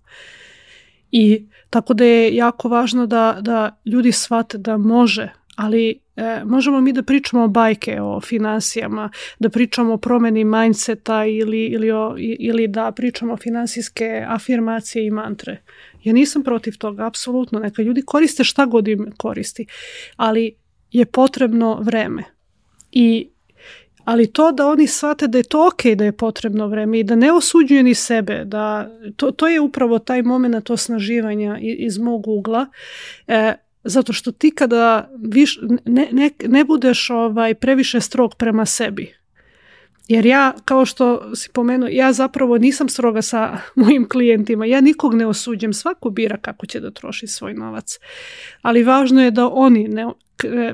I tako da je jako važno da, da ljudi shvate da može, ali e, možemo mi da pričamo bajke o finansijama, da pričamo o promeni mindseta ili, ili, o, ili da pričamo o finansijske afirmacije i mantre. Ja nisam protiv toga, apsolutno. Neka ljudi koriste šta god im koristi, ali je potrebno vreme. I ali to da oni shvate da je to ok da je potrebno vreme i da ne osuđuju ni sebe, da to, to je upravo taj moment osnaživanja iz mog ugla, e, zato što ti kada viš, ne, ne, ne budeš ovaj previše strog prema sebi Jer ja, kao što si pomenuo, ja zapravo nisam stroga sa mojim klijentima. Ja nikog ne osuđem. Svako bira kako će da troši svoj novac. Ali važno je da oni ne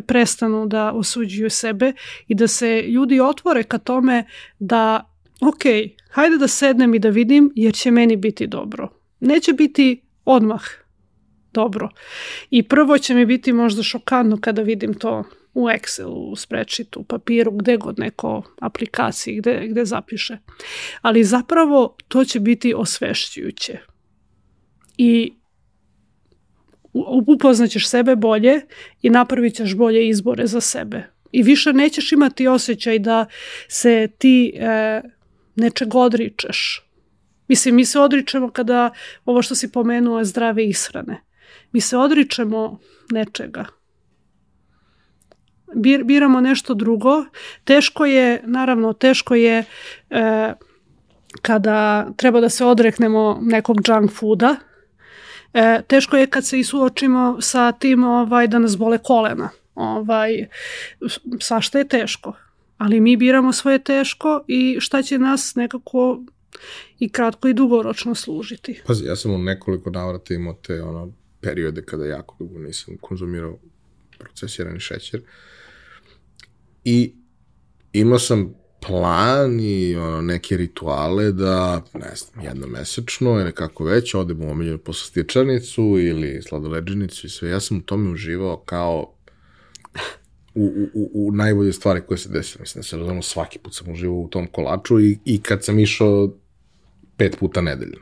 prestanu da osuđuju sebe i da se ljudi otvore ka tome da ok, hajde da sednem i da vidim jer će meni biti dobro. Neće biti odmah dobro. I prvo će mi biti možda šokantno kada vidim to u Excelu, u spreadsheetu, u papiru, gde god neko aplikaciji, gde, gde zapiše. Ali zapravo to će biti osvešćujuće. I upoznaćeš sebe bolje i napravit ćeš bolje izbore za sebe. I više nećeš imati osjećaj da se ti e, nečeg odričeš. Mislim, mi se odričemo kada, ovo što si pomenuo, zdrave ishrane. Mi se odričemo nečega. Bir, biramo nešto drugo. Teško je, naravno, teško je e, kada treba da se odreknemo nekog junk fooda. E, teško je kad se i suočimo sa tim ovaj, da nas bole kolena. Ovaj, svašta je teško ali mi biramo svoje teško i šta će nas nekako i kratko i dugoročno služiti. Pazi, ja sam u nekoliko navrata imao te ono, periode kada jako dugo nisam konzumirao procesirani šećer i imao sam plan i ono, neke rituale da, ne znam, jednomesečno ili kako već, odem u omiljenu poslastičarnicu ili sladoleđenicu i sve. Ja sam u tome uživao kao u, u, u najbolje stvari koje se desile. Mislim da se razumno svaki put sam uživao u tom kolaču i, i kad sam išao pet puta nedeljno.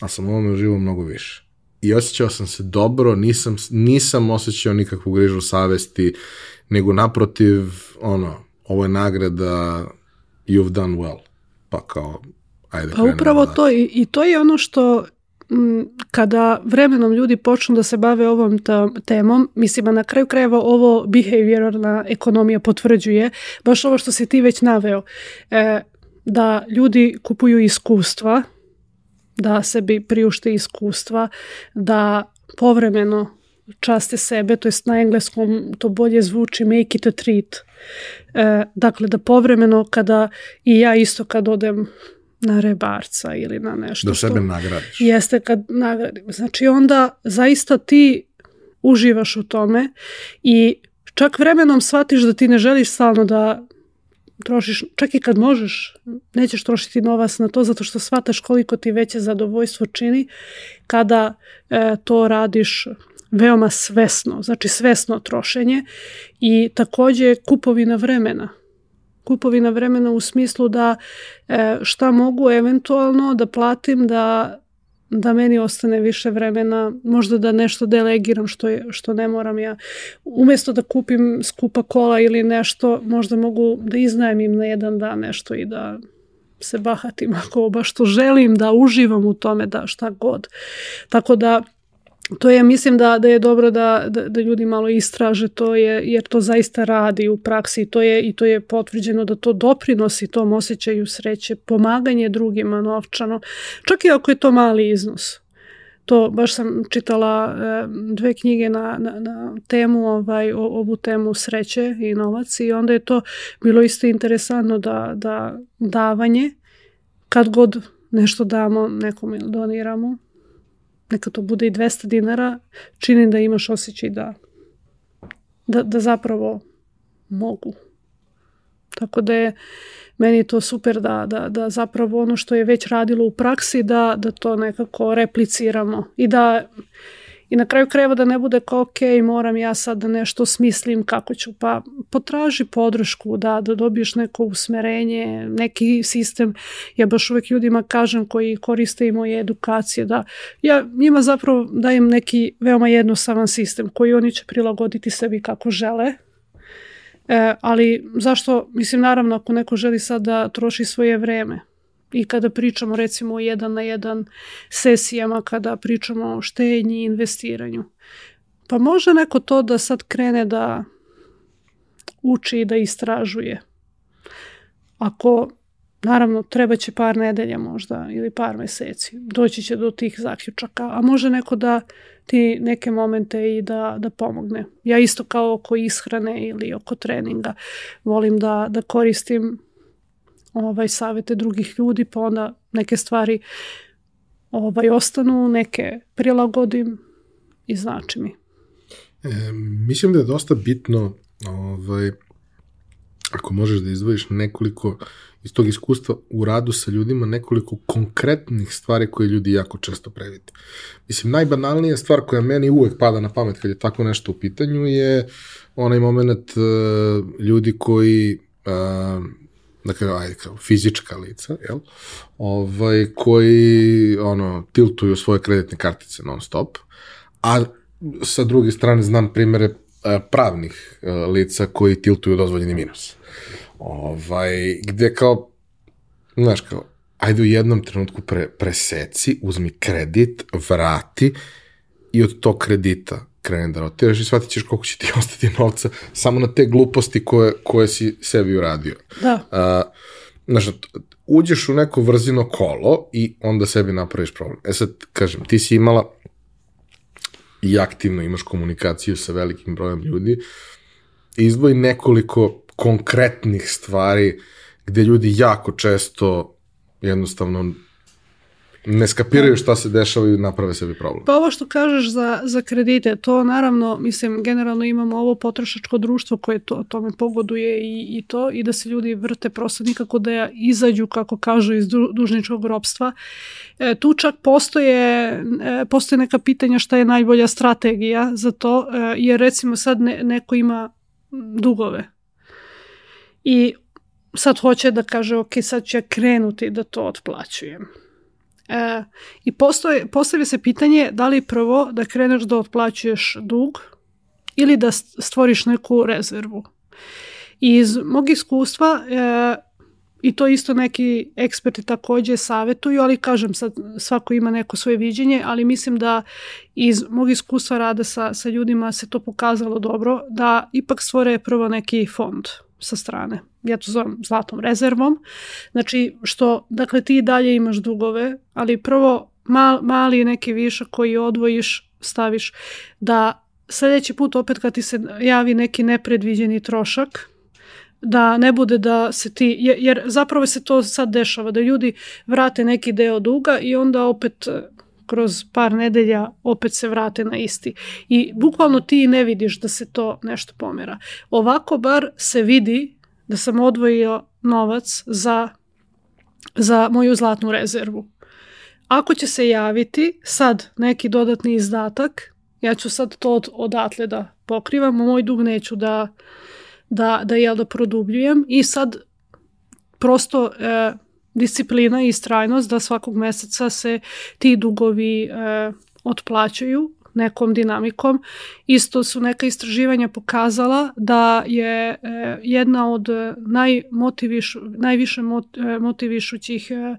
A sam ovome uživao mnogo više. I osjećao sam se dobro, nisam, nisam osjećao nikakvu grižu savesti, nego naprotiv, ono, ovo je nagrada you've done well. Pa kao, ajde Pa upravo da... to i, i to je ono što kada vremenom ljudi počnu da se bave ovom temom, mislim, a na kraju krajeva ovo behavioralna ekonomija potvrđuje, baš ovo što si ti već naveo, e, da ljudi kupuju iskustva, da sebi priušte iskustva, da povremeno časte sebe, to jest na engleskom to bolje zvuči make it a treat. E, dakle, da povremeno kada i ja isto kad odem na rebarca ili na nešto. Da sebe nagradiš. Jeste kad nagradim. Znači onda zaista ti uživaš u tome i čak vremenom shvatiš da ti ne želiš stalno da trošiš, čak i kad možeš, nećeš trošiti novac na to zato što shvataš koliko ti veće zadovoljstvo čini kada e, to radiš veoma svesno, znači svesno trošenje i takođe kupovina vremena kupovina vremena u smislu da e, šta mogu eventualno da platim da da meni ostane više vremena, možda da nešto delegiram što, je, što ne moram ja. Umesto da kupim skupa kola ili nešto, možda mogu da iznajmim na jedan dan nešto i da se bahatim ako baš to želim, da uživam u tome, da šta god. Tako da to je, mislim da, da je dobro da, da, da ljudi malo istraže to je, jer to zaista radi u praksi to je, i to je potvrđeno da to doprinosi tom osjećaju sreće, pomaganje drugima novčano, čak i ako je to mali iznos. To baš sam čitala dve knjige na, na, na temu, ovaj, o, ovu temu sreće i novac i onda je to bilo isto interesantno da, da davanje, kad god nešto damo nekom doniramo, neka to bude i 200 dinara, čini da imaš osjećaj da, da, da zapravo mogu. Tako da je meni je to super da, da, da zapravo ono što je već radilo u praksi da, da to nekako repliciramo i da I na kraju krajeva da ne bude kao ok, moram ja sad da nešto smislim kako ću, pa potraži podršku da, da dobiješ neko usmerenje, neki sistem. Ja baš uvek ljudima kažem koji koriste i moje edukacije da ja njima zapravo dajem neki veoma jednostavan sistem koji oni će prilagoditi sebi kako žele. E, ali zašto, mislim naravno ako neko želi sad da troši svoje vreme, i kada pričamo recimo jedan na jedan sesijama, kada pričamo o štenji i investiranju. Pa može neko to da sad krene da uči i da istražuje. Ako, naravno, treba će par nedelja možda ili par meseci, doći će do tih zaključaka, a može neko da ti neke momente i da, da pomogne. Ja isto kao oko ishrane ili oko treninga volim da, da koristim ovaj, savete drugih ljudi, pa onda neke stvari ovaj, ostanu, neke prilagodim i znači mi. E, mislim da je dosta bitno ovaj, ako možeš da izdvojiš nekoliko iz tog iskustva u radu sa ljudima nekoliko konkretnih stvari koje ljudi jako često previde. Mislim, najbanalnija stvar koja meni uvek pada na pamet kad je tako nešto u pitanju je onaj moment uh, ljudi koji uh, dakle, ajde, kao fizička lica, jel? Ovaj, koji, ono, tiltuju svoje kreditne kartice non stop, a sa druge strane znam primere pravnih lica koji tiltuju dozvoljeni minus. Ovaj, gde kao, znaš, kao, ajde u jednom trenutku pre, preseci, uzmi kredit, vrati i od tog kredita krene da rotiraš i shvatit ćeš koliko će ti ostati novca samo na te gluposti koje, koje si sebi uradio. Da. Uh, znaš, uđeš u neko vrzino kolo i onda sebi napraviš problem. E sad, kažem, ti si imala i aktivno imaš komunikaciju sa velikim brojem ljudi, izdvoji nekoliko konkretnih stvari gde ljudi jako često jednostavno ne skapiraju šta se dešava i naprave sebi problem. Pa ovo što kažeš za, za kredite, to naravno, mislim, generalno imamo ovo potrošačko društvo koje to, tome pogoduje i, i to, i da se ljudi vrte prosto nikako da izađu, kako kažu, iz du, dužničkog ropstva. E, tu čak postoje, e, postoje neka pitanja šta je najbolja strategija za to, e, jer recimo sad ne, neko ima dugove i sad hoće da kaže, ok, sad ću ja krenuti da to otplaćujem E, I postoje, postavlja se pitanje da li prvo da kreneš da otplaćuješ dug ili da stvoriš neku rezervu. I iz mog iskustva e, i to isto neki eksperti takođe savetuju, ali kažem sad svako ima neko svoje viđenje, ali mislim da iz mog iskustva rada sa, sa ljudima se to pokazalo dobro, da ipak stvore prvo neki fond sa strane. Ja to zovem zlatom rezervom. Znači, što, dakle, ti dalje imaš dugove, ali prvo mal, mali neki višak koji odvojiš, staviš, da sledeći put opet kad ti se javi neki nepredviđeni trošak, da ne bude da se ti, jer zapravo se to sad dešava, da ljudi vrate neki deo duga i onda opet kroz par nedelja opet se vrate na isti. I bukvalno ti ne vidiš da se to nešto pomera. Ovako bar se vidi da sam odvojio novac za, za moju zlatnu rezervu. Ako će se javiti sad neki dodatni izdatak, ja ću sad to od, odatle da pokrivam, moj dug neću da, da, da, ja da produbljujem i sad prosto e, disciplina i istrajnost da svakog meseca se ti dugovi e, otplaćaju nekom dinamikom. Isto su neka istraživanja pokazala da je e, jedna od najmotiviš, najviše e, motivišućih e,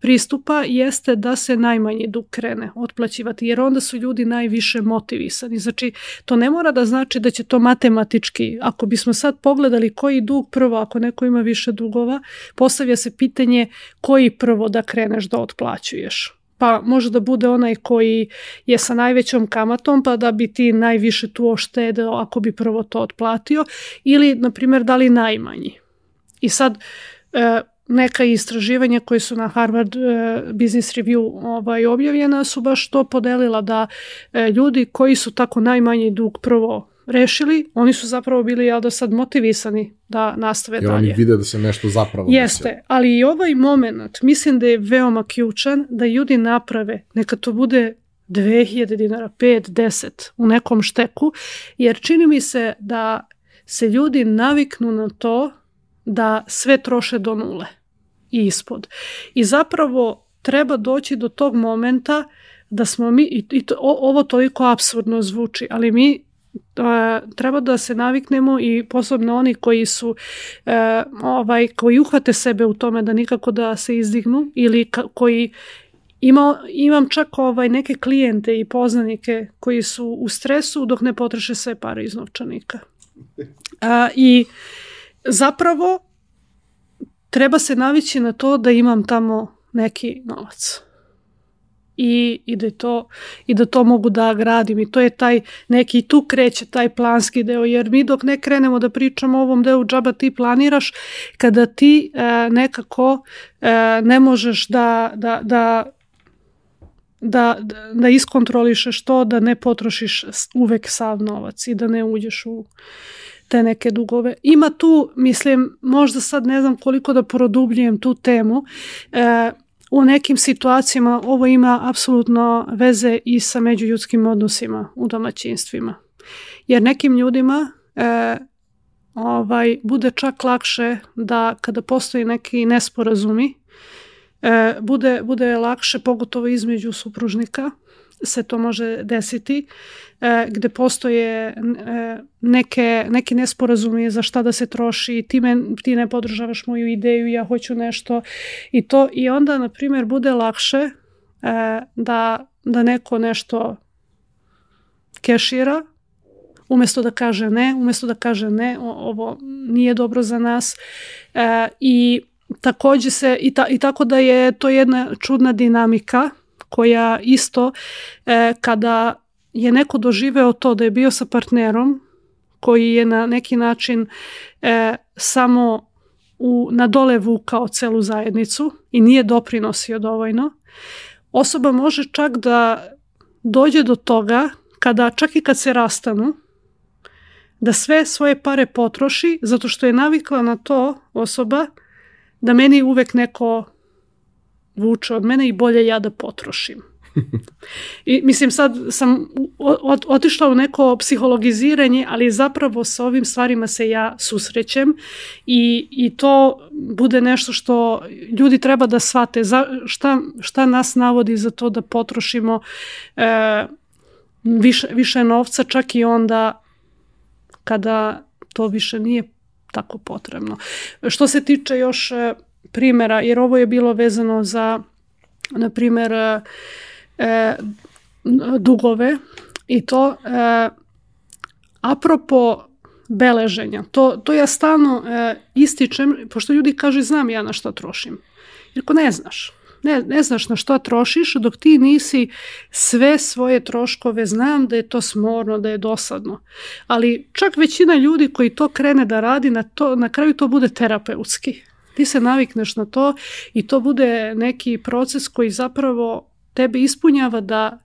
pristupa jeste da se najmanji dug krene otplaćivati, jer onda su ljudi najviše motivisani. Znači, to ne mora da znači da će to matematički, ako bismo sad pogledali koji dug prvo, ako neko ima više dugova, postavlja se pitanje koji prvo da kreneš da otplaćuješ pa može da bude onaj koji je sa najvećom kamatom pa da bi ti najviše tu oštedeo ako bi prvo to otplatio ili na primjer da li najmanji. I sad e, neka istraživanja koje su na Harvard e, Business Review ovaj, objavljena su baš to podelila da e, ljudi koji su tako najmanji dug prvo rešili, oni su zapravo bili ja do sad motivisani da nastave Jer dalje. Jer oni vide da se nešto zapravo Jeste, desio. ali i ovaj moment mislim da je veoma ključan da ljudi naprave, neka to bude 2000 dinara, 5, 10 u nekom šteku, jer čini mi se da se ljudi naviknu na to da sve troše do nule i ispod. I zapravo treba doći do tog momenta da smo mi, i to, ovo toliko absurdno zvuči, ali mi treba da se naviknemo i posebno oni koji su e, ovaj koji uhvate sebe u tome da nikako da se izdignu ili koji ima, imam čak ovaj neke klijente i poznanike koji su u stresu dok ne potroše sve pare iz novčanika. A, I zapravo treba se navići na to da imam tamo neki novac. I, i, da to, i da to mogu da gradim i to je taj neki tu kreće taj planski deo jer mi dok ne krenemo da pričamo o ovom delu džaba ti planiraš kada ti e, nekako e, ne možeš da, da, da da, da iskontrolišeš to, da ne potrošiš uvek sav novac i da ne uđeš u te neke dugove. Ima tu, mislim, možda sad ne znam koliko da produbljujem tu temu, e, u nekim situacijama ovo ima apsolutno veze i sa međuljudskim odnosima u domaćinstvima. Jer nekim ljudima e, ovaj, bude čak lakše da kada postoji neki nesporazumi, e, bude, bude lakše, pogotovo između supružnika, se to može desiti, e, gde postoje e, neke, neki nesporazumi za šta da se troši, ti, men, ti ne podržavaš moju ideju, ja hoću nešto i to. I onda, na primjer, bude lakše e, da, da neko nešto kešira, umesto da kaže ne, umesto da kaže ne, ovo nije dobro za nas e, i takođe se i, ta, i tako da je to jedna čudna dinamika koja isto e, kada je neko doživeo to da je bio sa partnerom koji je na neki način e, samo u, na dole vukao celu zajednicu i nije doprinosio dovoljno, osoba može čak da dođe do toga kada čak i kad se rastanu, da sve svoje pare potroši zato što je navikla na to osoba da meni uvek neko vuče od mene i bolje ja da potrošim. I mislim sad sam otišla u neko psihologiziranje, ali zapravo sa ovim stvarima se ja susrećem i, i to bude nešto što ljudi treba da shvate. Za, šta, šta nas navodi za to da potrošimo e, više, više novca čak i onda kada to više nije tako potrebno. Što se tiče još e, primjera, jer ovo je bilo vezano za, na primjer, e, e, dugove i to e, apropo beleženja. To, to ja stalno e, ističem, pošto ljudi kažu znam ja na što trošim. Jer ko ne znaš. Ne, ne znaš na što trošiš dok ti nisi sve svoje troškove, znam da je to smorno, da je dosadno. Ali čak većina ljudi koji to krene da radi, na, to, na kraju to bude terapeutski. Ti se navikneš na to i to bude neki proces koji zapravo tebe ispunjava da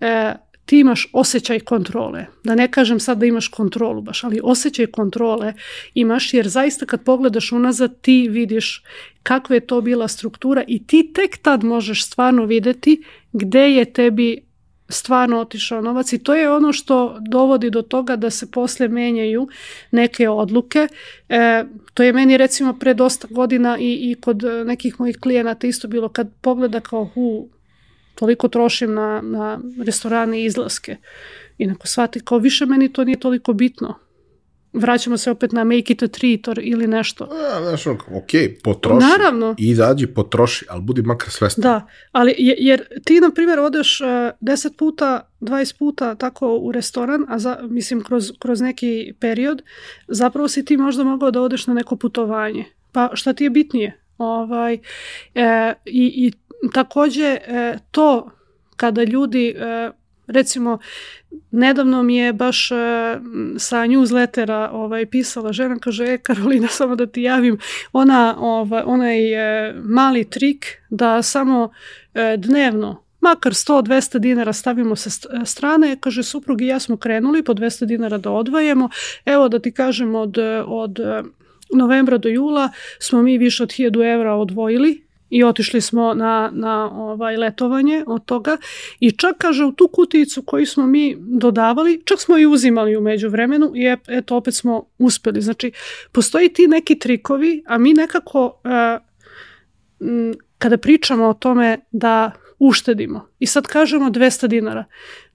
e, ti imaš osjećaj kontrole. Da ne kažem sad da imaš kontrolu baš, ali osjećaj kontrole imaš jer zaista kad pogledaš unazad ti vidiš kakva je to bila struktura i ti tek tad možeš stvarno videti gde je tebi stvarno otišao novac i to je ono što dovodi do toga da se posle menjaju neke odluke. E, to je meni recimo pre dosta godina i, i kod nekih mojih klijenata isto bilo kad pogleda kao hu, toliko trošim na, na restorane i izlaske. I neko shvati kao više meni to nije toliko bitno vraćamo se opet na make it a treat ili nešto. A, znaš, ok, potroši. Naravno. I izađi, potroši, ali budi makar svestan. Da, ali jer ti, na primjer, odeš uh, 10 puta, 20 puta tako u restoran, a za, mislim kroz, kroz neki period, zapravo si ti možda mogao da odeš na neko putovanje. Pa šta ti je bitnije? Ovaj, e, i, I takođe e, to kada ljudi e, Recimo, nedavno mi je baš e, sa newslettera ovaj, pisala žena, kaže, e, Karolina, samo da ti javim, ona, ovaj, onaj e, mali trik da samo e, dnevno makar 100-200 dinara stavimo sa strane, kaže suprug i ja smo krenuli po 200 dinara da odvajemo, evo da ti kažem od, od novembra do jula smo mi više od 1000 evra odvojili i otišli smo na, na ovaj letovanje od toga i čak kaže u tu kutijicu koju smo mi dodavali, čak smo i uzimali u međuvremenu i eto opet smo uspeli. Znači, postoji ti neki trikovi, a mi nekako uh, kada pričamo o tome da uštedimo i sad kažemo 200 dinara,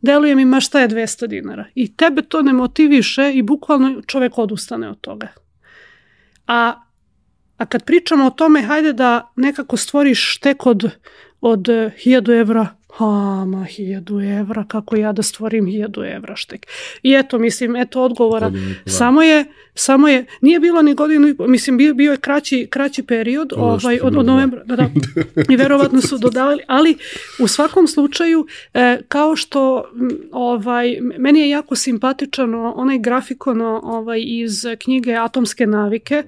deluje mi ma šta je 200 dinara i tebe to ne motiviše i bukvalno čovek odustane od toga. A A kad pričamo o tome, hajde da nekako stvoriš tek od, od 1000 evra, a, ma hiljadu evra, kako ja da stvorim hiljadu evra štek. I eto, mislim, eto odgovora. Samo je, samo je, nije bilo ni godinu, mislim, bio, bio je kraći, kraći period ovaj, od, od novembra, da, da, i verovatno su dodavali, ali u svakom slučaju, e, kao što ovaj, meni je jako simpatičan onaj grafikon ovaj, iz knjige Atomske navike,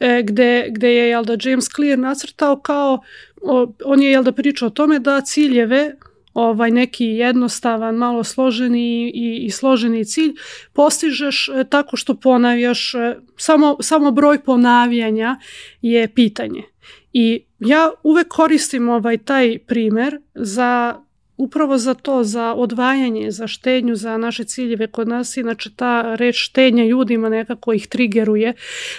e, gde, gde je jel da, James Clear nacrtao kao on je jel da priča o tome da ciljeve ovaj neki jednostavan, malo složeni i, i složeni cilj postižeš e, tako što ponavljaš, e, samo, samo broj ponavljanja je pitanje. I ja uvek koristim ovaj taj primer za upravo za to, za odvajanje, za štednju, za naše ciljeve kod nas, inače ta reč štednja ljudima nekako ih trigeruje.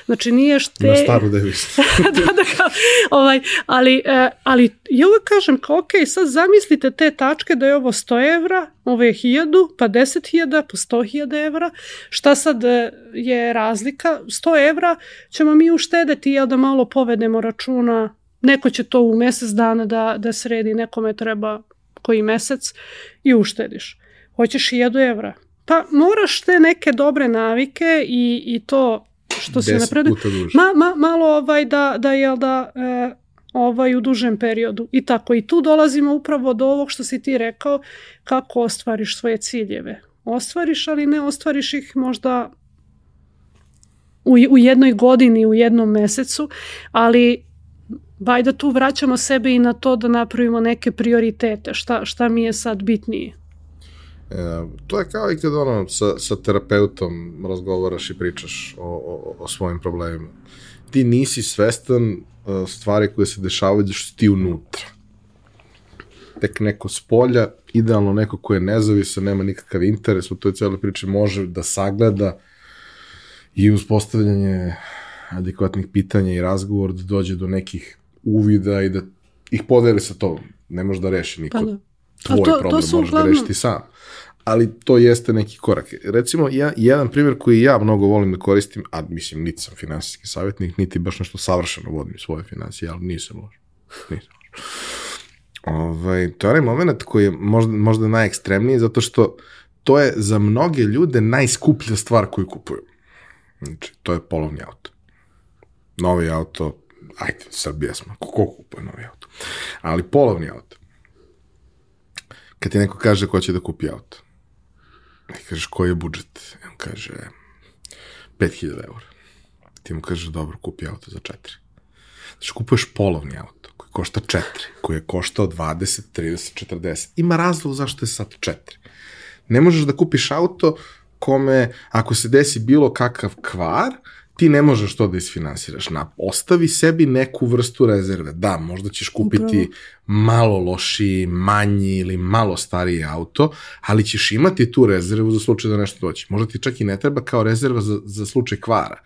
Znači nije šte... Na staru devisu. da, da, kao, ovaj, ali, e, ali ja uvek kažem kao, ok, sad zamislite te tačke da je ovo 100 evra, ovo je 1000, pa 10.000, pa 100.000 evra. Šta sad e, je razlika? 100 evra ćemo mi uštedeti, jel da malo povedemo računa Neko će to u mesec dana da, da sredi, nekome treba koji mesec i uštediš. Hoćeš 1000 evra. Pa moraš te neke dobre navike i, i to što se napredu. Ma, ma, malo ovaj da, da je da e, ovaj u dužem periodu. I tako. I tu dolazimo upravo do ovog što si ti rekao kako ostvariš svoje ciljeve. Ostvariš, ali ne ostvariš ih možda u, u jednoj godini, u jednom mesecu, ali Bajda tu vraćamo sebe i na to da napravimo neke prioritete. Šta, šta mi je sad bitnije? E, to je kao i kad ono, sa, sa terapeutom razgovaraš i pričaš o, o, o svojim problemima. Ti nisi svestan uh, stvari koje se dešavaju da što ti unutra. Tek neko s polja, idealno neko ko je nezavisan, nema nikakav interes u toj cijeloj priči, može da sagleda i uz postavljanje adekvatnih pitanja i razgovor da dođe do nekih uvida i da ih podeli sa tobom. Ne može da reši niko pa da. tvoj to, problem, to možeš uglavnom... da rešiti sam. Ali to jeste neki korak. Recimo, ja, jedan primjer koji ja mnogo volim da koristim, a mislim, niti sam finansijski savjetnik, niti baš nešto savršeno vodim svoje financije, ali nisam loš. Nisam loš. Ovaj, to je onaj moment koji je možda, možda najekstremniji, zato što to je za mnoge ljude najskuplja stvar koju kupuju. Znači, to je polovni auto. Novi auto, ajde, Srbija smo, ko kupuje novi auto? Ali polovni auto. Kad ti neko kaže ko će da kupi auto, i kažeš koji je budžet, on kaže 5000 eura. Ti mu kažeš dobro, kupi auto za 4. Znači kupuješ polovni auto koji košta 4, koji je koštao 20, 30, 40. Ima razlog zašto je sad 4. Ne možeš da kupiš auto kome, ako se desi bilo kakav kvar, ti ne možeš to da isfinansiraš. Na, ostavi sebi neku vrstu rezerve. Da, možda ćeš kupiti Upravo. malo lošiji, manji ili malo stariji auto, ali ćeš imati tu rezervu za slučaj da nešto doći. Možda ti čak i ne treba kao rezerva za, za slučaj kvara.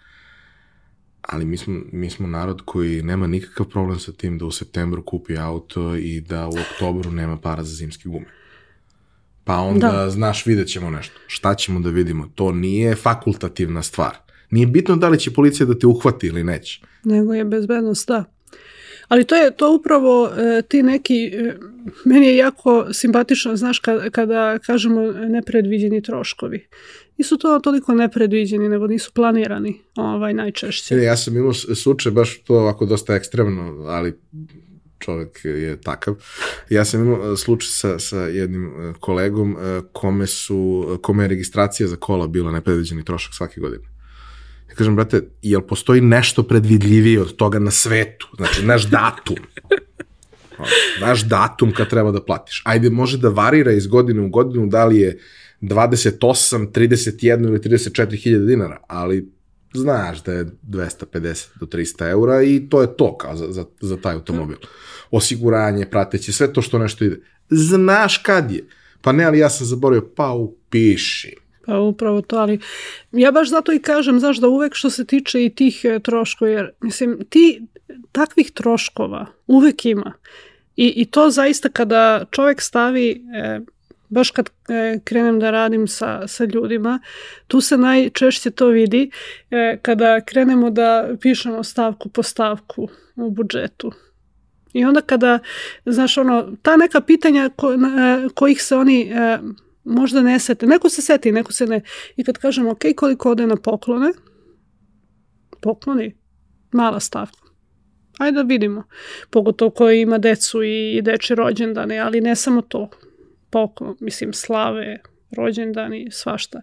Ali mi smo, mi smo narod koji nema nikakav problem sa tim da u septembru kupi auto i da u oktobru nema para za zimske gume. Pa onda, da. znaš, vidjet ćemo nešto. Šta ćemo da vidimo? To nije fakultativna stvar Nije bitno da li će policija da te uhvati ili neće. Nego je bezbednost, da. Ali to je to upravo e, ti neki, e, meni je jako simpatično, znaš, kada, kada kažemo nepredviđeni troškovi. Nisu to toliko nepredviđeni, nego nisu planirani ovaj, najčešće. E, ja sam imao slučaj baš to ovako dosta ekstremno, ali čovek je takav. Ja sam imao e, slučaj sa, sa jednim e, kolegom kome, su, kome je registracija za kola bila nepredviđeni trošak svake godine kažem, brate, jel postoji nešto predvidljivije od toga na svetu? Znači, naš datum. Naš datum kad treba da platiš. Ajde, može da varira iz godine u godinu, da li je 28, 31 ili 34 hiljada dinara, ali znaš da je 250 do 300 eura i to je to kao za, za, za taj automobil. Osiguranje, prateće, sve to što nešto ide. Znaš kad je. Pa ne, ali ja sam zaboravio, pa upiši Pa upravo to, ali ja baš zato i kažem, znaš, da uvek što se tiče i tih e, troškova, jer mislim, ti takvih troškova uvek ima. I, i to zaista kada čovek stavi, e, baš kad e, krenem da radim sa, sa ljudima, tu se najčešće to vidi e, kada krenemo da pišemo stavku po stavku u budžetu. I onda kada, znaš, ono, ta neka pitanja ko, na, kojih se oni e, možda ne sete, neko se seti, neko se ne. I kad kažem, ok, koliko ode na poklone, pokloni, mala stavka. Ajde da vidimo. Pogotovo koji ima decu i deče rođendane, ali ne samo to. Poklon, mislim, slave, rođendani, svašta,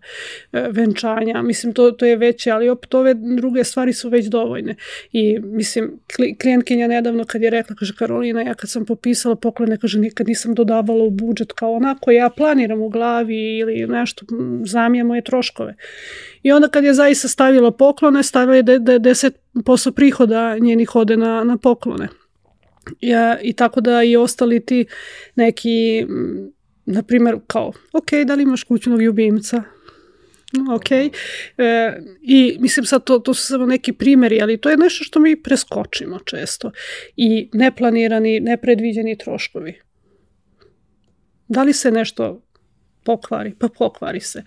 e, venčanja, mislim to, to je veće, ali opet ove druge stvari su već dovoljne. I mislim, klijentkinja nedavno kad je rekla, kaže Karolina, ja kad sam popisala poklone, kaže nikad nisam dodavala u budžet kao onako, ja planiram u glavi ili nešto, zamija moje troškove. I onda kad je zaista stavila poklone, stavila je de, de, 10% prihoda njenih ode na, na poklone. Ja, I tako da i ostali ti neki na primjer, kao, ok, da li imaš kućnog ljubimca? Ok. E, I mislim sad to, to su samo neki primjeri, ali to je nešto što mi preskočimo često. I neplanirani, nepredviđeni troškovi. Da li se nešto pokvari? Pa pokvari se.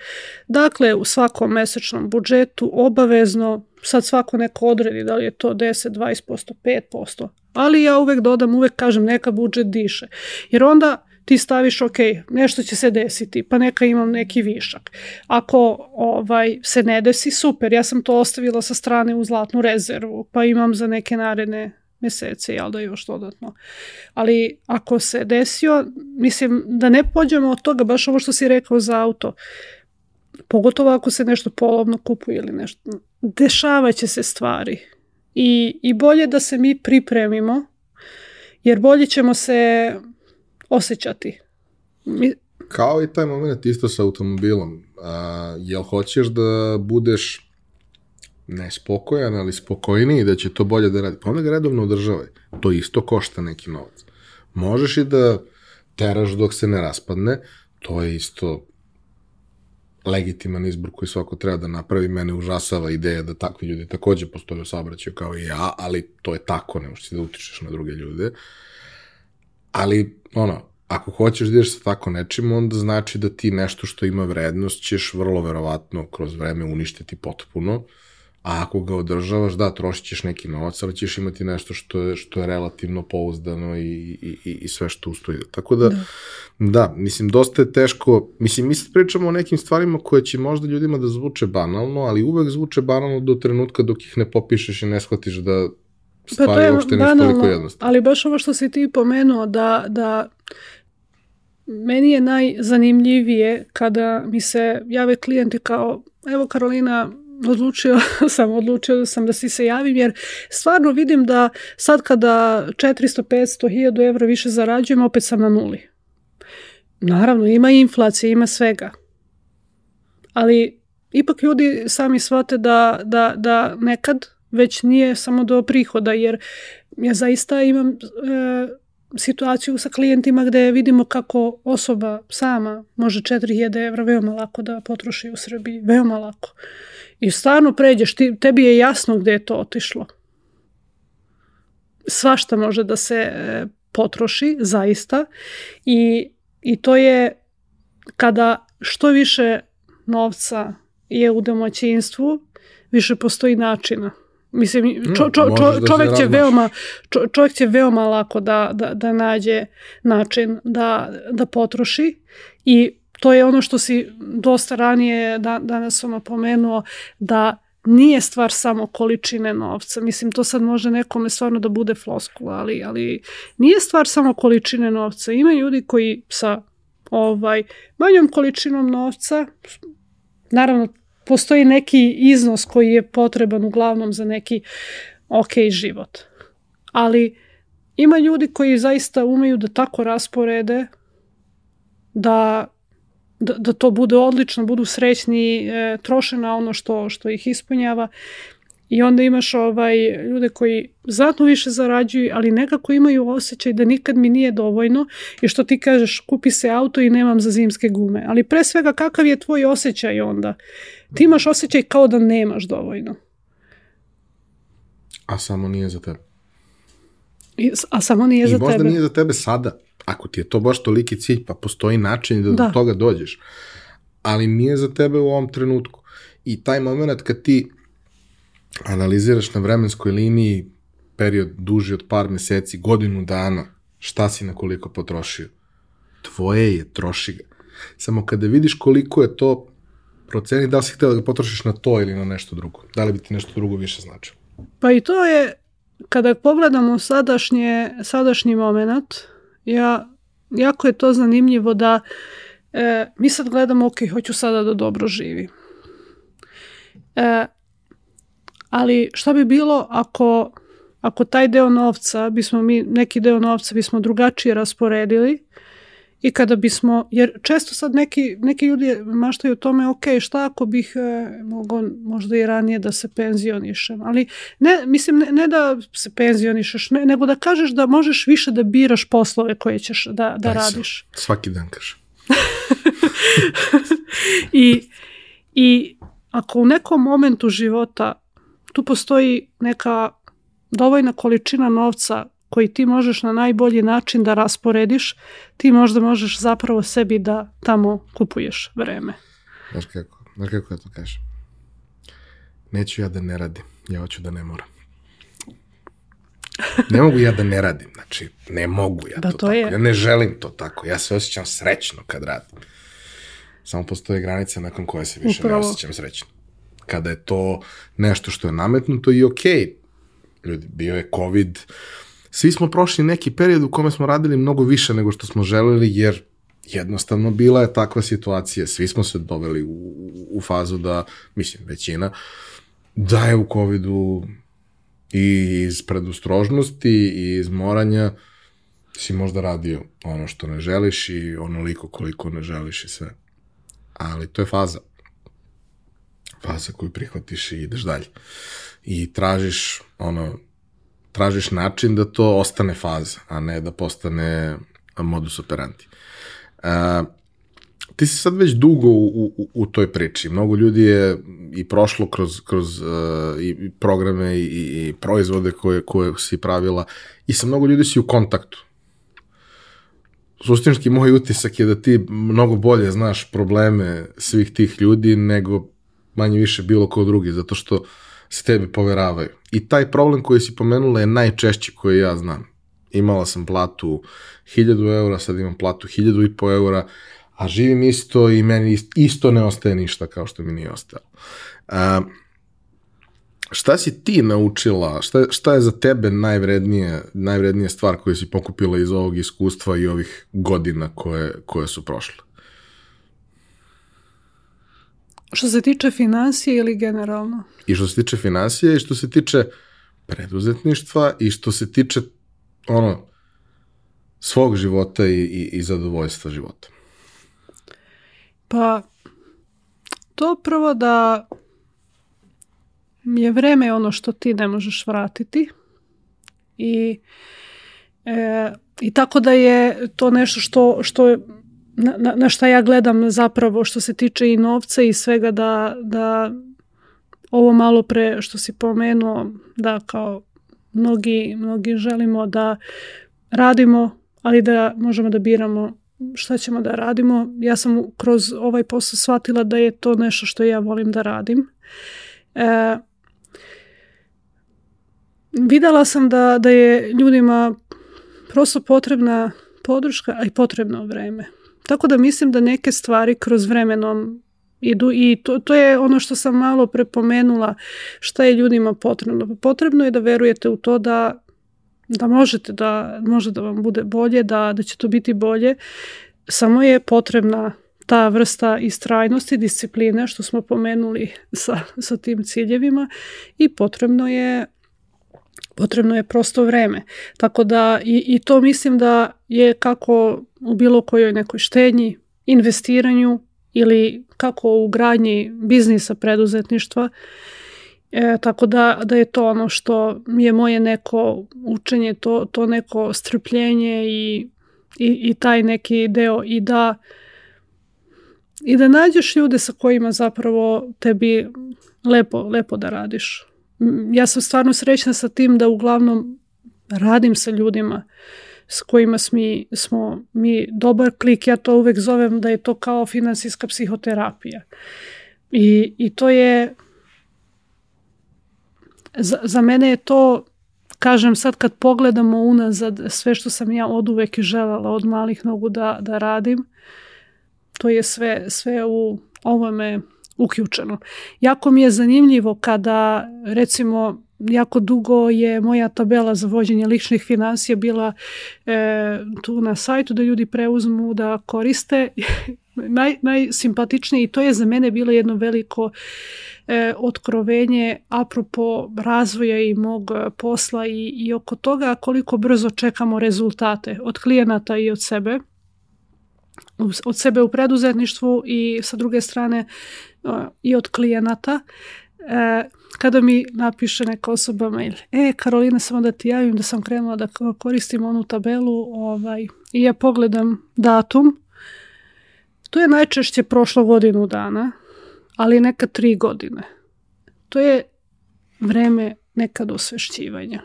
Dakle, u svakom mesečnom budžetu obavezno, sad svako neko odredi da li je to 10, 20%, 5%, ali ja uvek dodam, uvek kažem neka budžet diše. Jer onda ti staviš ok, nešto će se desiti, pa neka imam neki višak. Ako ovaj se ne desi, super, ja sam to ostavila sa strane u zlatnu rezervu, pa imam za neke naredne mesece, jel da još dodatno. Ali ako se desio, mislim da ne pođemo od toga, baš ovo što si rekao za auto, pogotovo ako se nešto polovno kupuje ili nešto, dešavaće se stvari. I, I bolje da se mi pripremimo, jer bolje ćemo se osjećati. Mi... Kao i taj moment isto sa automobilom. A, jel hoćeš da budeš nespokojan, ali spokojniji, da će to bolje da radi? Pa onda ga redovno održavaj. To isto košta neki novac. Možeš i da teraš dok se ne raspadne, to je isto legitiman izbor koji svako treba da napravi. Mene užasava ideja da takvi ljudi takođe postoje u saobraćaju kao i ja, ali to je tako, ne možeš da utičeš na druge ljude. Ali ono, ako hoćeš da ideš sa tako nečim, onda znači da ti nešto što ima vrednost ćeš vrlo verovatno kroz vreme uništiti potpuno, a ako ga održavaš, da, trošit ćeš neki novac, ali ćeš imati nešto što je, što je relativno pouzdano i, i, i, i sve što ustoji. Tako da, da, da, mislim, dosta je teško, mislim, mi sad pričamo o nekim stvarima koje će možda ljudima da zvuče banalno, ali uvek zvuče banalno do trenutka dok ih ne popišeš i ne shvatiš da stvari pa to je uopšte nisu toliko jednostavno. Ali baš ovo što si ti pomenuo, da, da meni je najzanimljivije kada mi se jave klijenti kao, evo Karolina, odlučio sam, odlučio sam da si se javim, jer stvarno vidim da sad kada 400, 500, 1000 evra više zarađujem, opet sam na nuli. Naravno, ima inflacije, ima svega. Ali ipak ljudi sami shvate da, da, da nekad već nije samo do prihoda, jer ja zaista imam e, situaciju sa klijentima gde vidimo kako osoba sama može 4000 evra veoma lako da potroši u Srbiji, veoma lako. I stvarno pređeš, ti, tebi je jasno gde je to otišlo. Svašta može da se e, potroši, zaista. I, I to je kada što više novca je u domaćinstvu, više postoji načina Mislim, čo, čo, čo, da čovek, će veoma, čo, čovek će veoma lako da, da, da nađe način da, da potroši i to je ono što si dosta ranije da, danas ono pomenuo da nije stvar samo količine novca. Mislim, to sad može nekome stvarno da bude floskula, ali, ali nije stvar samo količine novca. Ima ljudi koji sa ovaj manjom količinom novca, naravno postoji neki iznos koji je potreban uglavnom za neki ok život. Ali ima ljudi koji zaista umeju da tako rasporede da, da, da to bude odlično, budu srećni, e, troše na ono što, što ih ispunjava I onda imaš ovaj, ljude koji znatno više zarađuju, ali nekako imaju osjećaj da nikad mi nije dovoljno i što ti kažeš kupi se auto i nemam za zimske gume. Ali pre svega kakav je tvoj osjećaj onda? Ti imaš osjećaj kao da nemaš dovoljno. A samo nije za tebe. I, a samo nije I za tebe. I možda nije za tebe sada. Ako ti je to baš toliki cilj, pa postoji način da, da. do toga dođeš. Ali nije za tebe u ovom trenutku. I taj moment kad ti analiziraš na vremenskoj liniji period duži od par meseci, godinu dana, šta si na koliko potrošio? Tvoje je, troši ga. Samo kada vidiš koliko je to proceni, da li si htio da ga potrošiš na to ili na nešto drugo. Da li bi ti nešto drugo više značilo? Pa i to je, kada pogledamo sadašnje, sadašnji moment, ja, jako je to zanimljivo da e, mi sad gledamo, ok, hoću sada da dobro živim. E, ali šta bi bilo ako, ako taj deo novca, bismo mi, neki deo novca bismo drugačije rasporedili i kada bismo, jer često sad neki, neki ljudi maštaju o tome, ok, šta ako bih e, mogao možda i ranije da se penzionišem, ali ne, mislim, ne, ne da se penzionišeš, ne, nego da kažeš da možeš više da biraš poslove koje ćeš da, da radiš. Svaki dan kažem. I, I ako u nekom momentu života tu postoji neka dovoljna količina novca koji ti možeš na najbolji način da rasporediš, ti možda možeš zapravo sebi da tamo kupuješ vreme. Znaš kako, znaš kako ja to kažem? Neću ja da ne radim, ja hoću da ne moram. Ne mogu ja da ne radim, znači ne mogu ja da, to, to tako. Je. Ja ne želim to tako, ja se osjećam srećno kad radim. Samo postoje granice nakon koje se više Upravo. ne osjećam srećno. Kada je to nešto što je nametnuto i okej, okay. ljudi, bio je COVID, svi smo prošli neki period u kome smo radili mnogo više nego što smo želeli, jer jednostavno bila je takva situacija, svi smo se doveli u, u fazu da, mislim, većina, da je u COVID-u i iz predustrožnosti i iz moranja si možda radio ono što ne želiš i onoliko koliko ne želiš i sve. Ali to je faza. Faza koju prihvatiš i ideš dalje. I tražiš ono tražiš način da to ostane faza, a ne da postane modus operandi. Uh, ti si sad već dugo u, u, u toj priči. Mnogo ljudi je i prošlo kroz, kroz uh, i programe i, i proizvode koje, koje si pravila i sa mnogo ljudi si u kontaktu. Suštinski moj utisak je da ti mnogo bolje znaš probleme svih tih ljudi nego manje više bilo ko drugi, zato što uh, se tebi poveravaju. I taj problem koji si pomenula je najčešći koji ja znam. Imala sam platu 1000 eura, sad imam platu 1000 i po eura, a živim isto i meni isto ne ostaje ništa kao što mi nije ostalo. A, šta si ti naučila, šta, šta je za tebe najvrednije, najvrednije stvar koju si pokupila iz ovog iskustva i ovih godina koje, koje su prošle? Što se tiče financije ili generalno? I što se tiče financije i što se tiče preduzetništva i što se tiče ono svog života i, i, i zadovoljstva života. Pa to prvo da je vreme ono što ti ne možeš vratiti i e, i tako da je to nešto što, što na, na, na šta ja gledam zapravo što se tiče i novca i svega da, da ovo malo pre što si pomenuo da kao mnogi, mnogi želimo da radimo, ali da možemo da biramo šta ćemo da radimo. Ja sam kroz ovaj posao shvatila da je to nešto što ja volim da radim. E, videla sam da, da je ljudima prosto potrebna podrška, a i potrebno vreme. Tako da mislim da neke stvari kroz vremenom idu i to, to je ono što sam malo prepomenula šta je ljudima potrebno. Potrebno je da verujete u to da da možete da može da vam bude bolje, da, da će to biti bolje. Samo je potrebna ta vrsta istrajnosti, discipline što smo pomenuli sa, sa tim ciljevima i potrebno je potrebno je prosto vreme. Tako da i, i to mislim da je kako u bilo kojoj nekoj štednji, investiranju ili kako u gradnji biznisa preduzetništva. E, tako da, da je to ono što je moje neko učenje, to, to neko strpljenje i, i, i taj neki deo i da i da nađeš ljude sa kojima zapravo tebi lepo, lepo da radiš ja sam stvarno srećna sa tim da uglavnom radim sa ljudima s kojima smi, smo mi dobar klik, ja to uvek zovem da je to kao finansijska psihoterapija. I, i to je za, za mene je to kažem sad kad pogledamo unazad sve što sam ja od uvek i želela od malih nogu da, da radim, to je sve, sve u ovome uključeno. Jako mi je zanimljivo kada recimo jako dugo je moja tabela za vođenje ličnih financija bila e, tu na sajtu da ljudi preuzmu da koriste. Naj, najsimpatičnije i to je za mene bilo jedno veliko e, otkrovenje apropo razvoja i mog posla i, i oko toga koliko brzo čekamo rezultate od klijenata i od sebe. Od sebe u preduzetništvu i sa druge strane i od klijenata. E, kada mi napiše neka osoba mail, e Karolina samo da ti javim da sam krenula da koristim onu tabelu ovaj, i ja pogledam datum, to je najčešće prošlo godinu dana, ali neka tri godine. To je vreme nekad osvešćivanja.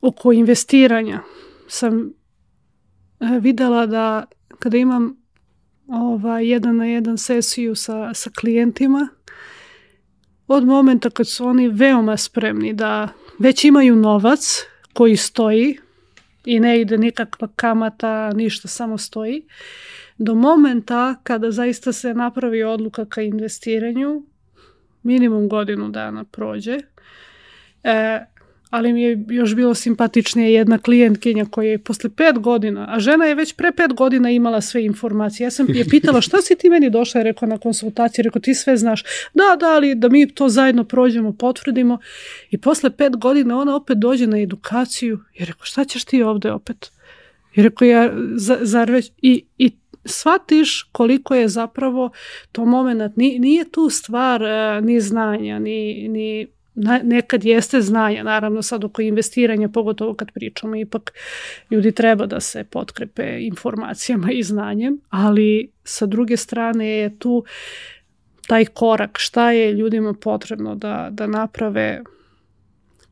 Oko investiranja sam e, videla da kada imam ovaj, jedan na jedan sesiju sa, sa klijentima, od momenta kad su oni veoma spremni da već imaju novac koji stoji i ne ide nikakva kamata, ništa, samo stoji, do momenta kada zaista se napravi odluka ka investiranju, minimum godinu dana prođe. E, ali mi je još bilo simpatičnije jedna klijentkinja koja je posle pet godina, a žena je već pre pet godina imala sve informacije. Ja sam je pitala šta si ti meni došla, je rekao na konsultaciji, rekao ti sve znaš. Da, da, ali da mi to zajedno prođemo, potvrdimo. I posle pet godina ona opet dođe na edukaciju i rekao šta ćeš ti ovde opet? I rekao ja, zar već, i, i shvatiš koliko je zapravo to moment, nije tu stvar uh, ni znanja, ni, ni nekad jeste znanje, naravno sad oko investiranja, pogotovo kad pričamo, ipak ljudi treba da se potkrepe informacijama i znanjem, ali sa druge strane je tu taj korak, šta je ljudima potrebno da, da naprave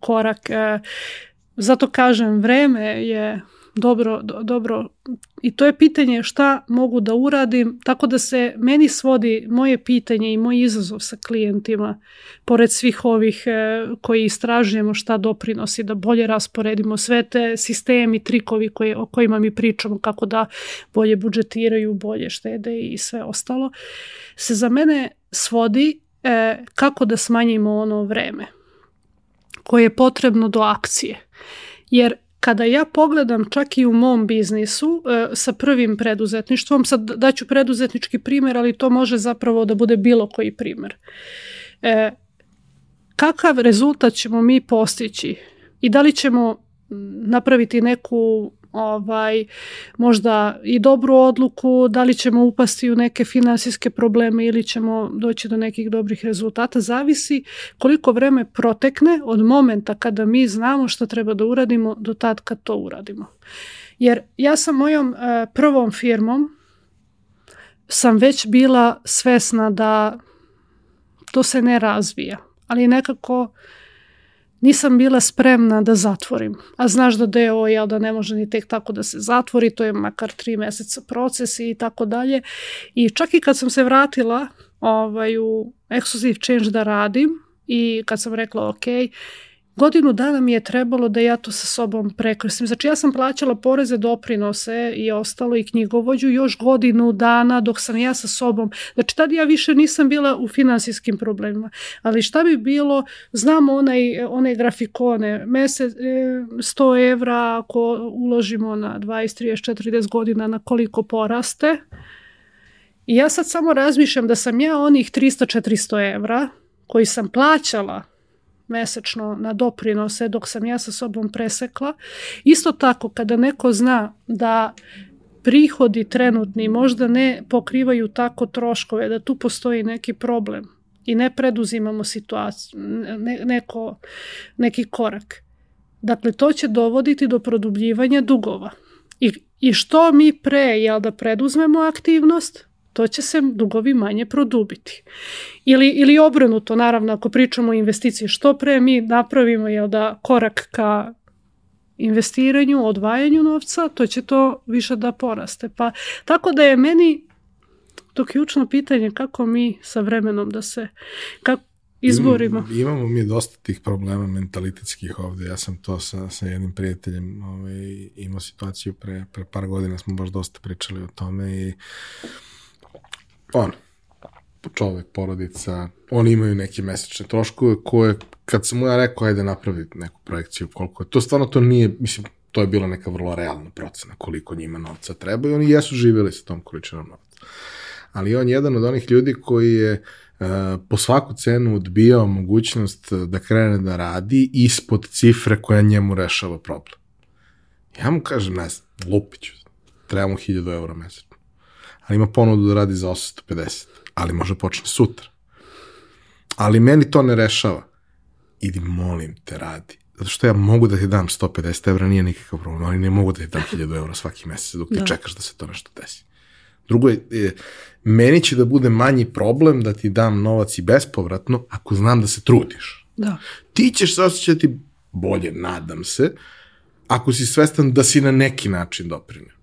korak. E, zato kažem, vreme je dobro, do, dobro i to je pitanje šta mogu da uradim, tako da se meni svodi moje pitanje i moj izazov sa klijentima, pored svih ovih e, koji istražujemo šta doprinosi, da bolje rasporedimo sve te sistemi, trikovi koje, o kojima mi pričamo, kako da bolje budžetiraju, bolje štede i sve ostalo, se za mene svodi e, kako da smanjimo ono vreme koje je potrebno do akcije. Jer kada ja pogledam čak i u mom biznisu e, sa prvim preduzetništvom, sad daću preduzetnički primjer, ali to može zapravo da bude bilo koji primjer. E, kakav rezultat ćemo mi postići i da li ćemo napraviti neku ovaj, možda i dobru odluku, da li ćemo upasti u neke finansijske probleme ili ćemo doći do nekih dobrih rezultata, zavisi koliko vreme protekne od momenta kada mi znamo što treba da uradimo do tad kad to uradimo. Jer ja sam mojom e, prvom firmom sam već bila svesna da to se ne razvija, ali nekako nisam bila spremna da zatvorim. A znaš da deo je da ne može ni tek tako da se zatvori, to je makar tri meseca proces i tako dalje. I čak i kad sam se vratila ovaj, u Exclusive Change da radim i kad sam rekla ok, Godinu dana mi je trebalo da ja to sa sobom prekrstim. Znači ja sam plaćala poreze, doprinose i ostalo i knjigovođu još godinu dana dok sam ja sa sobom. Znači tad ja više nisam bila u finansijskim problemima. Ali šta bi bilo, znam onaj, one grafikone, mesec, 100 evra ako uložimo na 20, 30, 40 godina na koliko poraste. I ja sad samo razmišljam da sam ja onih 300-400 evra koji sam plaćala mesečno na doprinose dok sam ja sa sobom presekla. Isto tako kada neko zna da prihodi trenutni možda ne pokrivaju tako troškove, da tu postoji neki problem i ne preduzimamo situaciju, ne, neko, neki korak. Dakle, to će dovoditi do produbljivanja dugova. I, i što mi pre, jel da preduzmemo aktivnost, to će se dugovi manje produbiti. Ili, ili obrnuto, naravno, ako pričamo o investiciji, što pre mi napravimo jel da korak ka investiranju, odvajanju novca, to će to više da poraste. Pa tako da je meni to ključno pitanje kako mi sa vremenom da se, kako, izborima. Imamo, imamo mi dosta tih problema mentalitetskih ovde. Ja sam to sa, sa jednim prijateljem ovaj, imao situaciju pre, pre par godina, smo baš dosta pričali o tome i on, čovek, porodica, oni imaju neke mesečne troškove koje, kad sam mu ja rekao, ajde napravi neku projekciju koliko je, to stvarno to nije, mislim, to je bila neka vrlo realna procena koliko njima novca treba i oni jesu živjeli sa tom količinom novca. Ali on je jedan od onih ljudi koji je uh, po svaku cenu odbijao mogućnost da krene da radi ispod cifre koja njemu rešava problem. Ja mu kažem, ne znam, lupiću, treba mu 1000 eura mesečno. Ali ima ponudu da radi za 850, ali može počne sutra. Ali meni to ne rešava. Idi, molim te, radi zato što ja mogu da ti dam 150 evra, nije nikakav problem, ali ne mogu da ti dam 1000 evra svaki mesec dok da. ti čekaš da se to nešto desi. Drugo je, je, meni će da bude manji problem da ti dam novac i bespovratno ako znam da se trudiš. Da. Ti ćeš se osjećati bolje, nadam se, ako si svestan da si na neki način doprinio.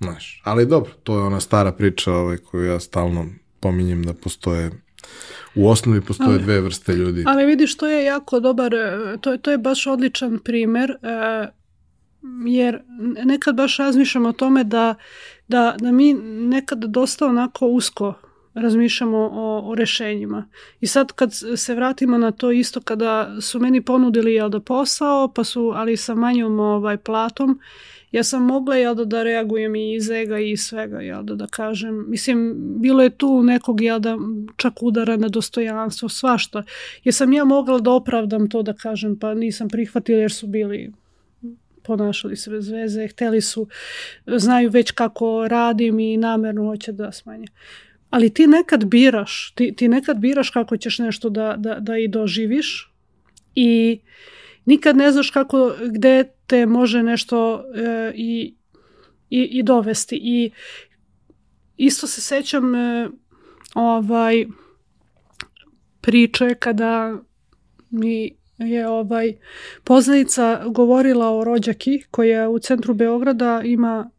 Znaš, ali dobro, to je ona stara priča ovaj, koju ja stalno pominjem da postoje U osnovi postoje ali, dve vrste ljudi. Ali vidiš, to je jako dobar, e, to, to je baš odličan primer, e, jer nekad baš razmišljamo o tome da, da, da mi nekad dosta onako usko razmišljamo o, o rešenjima. I sad kad se vratimo na to isto kada su meni ponudili jel da posao, pa su ali sa manjom ovaj platom ja sam mogla jel da, da reagujem i iz ega i iz svega, jel da, da kažem. Mislim, bilo je tu nekog jel da čak udara na dostojanstvo, svašta. Jer sam ja mogla da opravdam to da kažem, pa nisam prihvatila jer su bili ponašali se bez veze, hteli su, znaju već kako radim i namerno hoće da smanje. Ali ti nekad biraš, ti, ti nekad biraš kako ćeš nešto da, da, da i doživiš i nikad ne znaš kako, gde te može nešto e, i, i, i dovesti. I isto se sećam e, ovaj priče kada mi je ovaj poznanica govorila o rođaki koja u centru Beograda ima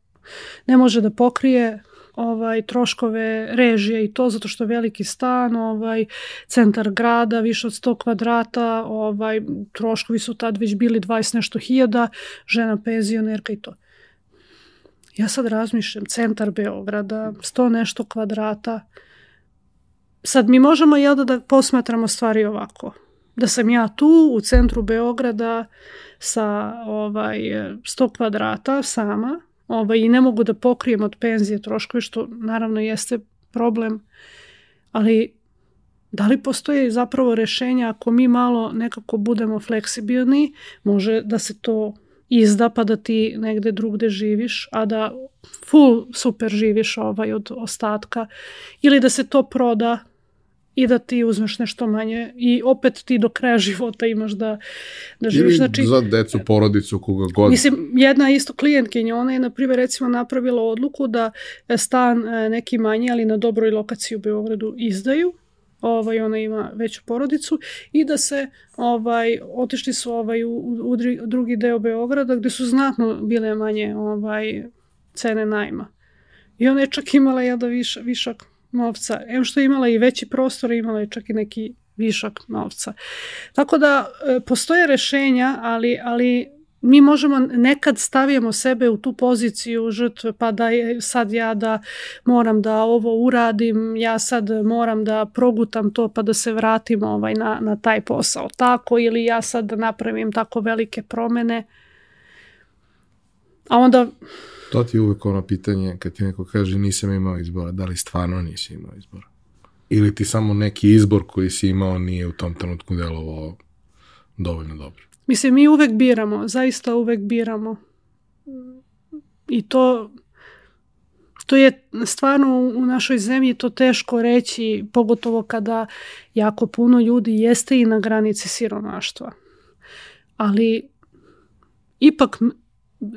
ne može da pokrije ovaj troškove režije i to zato što veliki stan, ovaj centar grada, više od 100 kvadrata, ovaj troškovi su tad već bili 20 nešto hiljada, žena penzionerka i to. Ja sad razmišljam, centar Beograda, 100 nešto kvadrata. Sad mi možemo jel da, da posmatramo stvari ovako. Da sam ja tu u centru Beograda sa ovaj 100 kvadrata sama, ovaj, i ne mogu da pokrijem od penzije troškove, što naravno jeste problem, ali da li postoje zapravo rešenja ako mi malo nekako budemo fleksibilni, može da se to izda pa da ti negde drugde živiš, a da full super živiš ovaj od ostatka ili da se to proda i da ti uzmeš nešto manje i opet ti do kraja života imaš da, da živiš. Znači, za decu, porodicu, koga god. Mislim, jedna isto klijentkinja, ona je na primjer recimo napravila odluku da stan e, neki manji, ali na dobroj lokaciji u Beogradu izdaju, ovaj ona ima veću porodicu i da se ovaj otišli su ovaj u, u drugi deo Beograda gde su znatno bile manje ovaj cene najma. I ona je čak imala jedan viš, višak novca. Em što je imala i veći prostor, imala je čak i neki višak novca. Tako da e, postoje rešenja, ali, ali mi možemo nekad stavijamo sebe u tu poziciju žrtve pa da je sad ja da moram da ovo uradim, ja sad moram da progutam to pa da se vratim ovaj na, na taj posao tako ili ja sad da napravim tako velike promene. A onda To ti je uvek ono pitanje kad ti neko kaže nisam imao izbora, da li stvarno nisi imao izbora? Ili ti samo neki izbor koji si imao nije u tom trenutku delovao dovoljno dobro? Mislim, mi uvek biramo, zaista uvek biramo. I to to je stvarno u našoj zemlji to teško reći, pogotovo kada jako puno ljudi jeste i na granici siromaštva. Ali ipak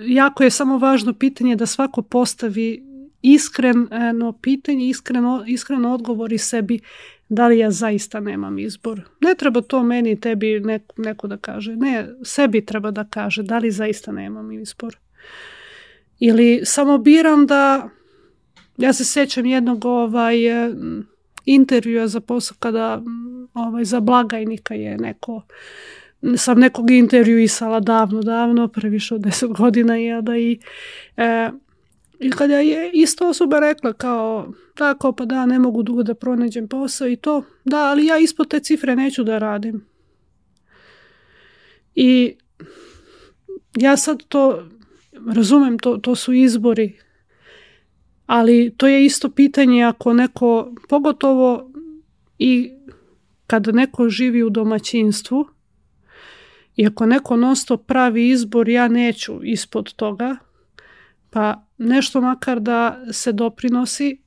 jako je samo važno pitanje da svako postavi iskreno pitanje, iskreno, iskreno odgovori sebi da li ja zaista nemam izbor. Ne treba to meni, tebi neko, neko da kaže. Ne, sebi treba da kaže da li zaista nemam izbor. Ili samo biram da, ja se sećam jednog ovaj, intervjua za posao kada ovaj, za blagajnika je neko sam nekog intervjuisala davno, davno, previše od deset godina je da i e, i kada je isto osoba rekla kao, da, kao pa da, ne mogu dugo da pronađem posao i to, da, ali ja ispod te cifre neću da radim. I ja sad to razumem, to, to su izbori, ali to je isto pitanje ako neko, pogotovo i kada neko živi u domaćinstvu, i ako neko nosto pravi izbor, ja neću ispod toga, pa nešto makar da se doprinosi,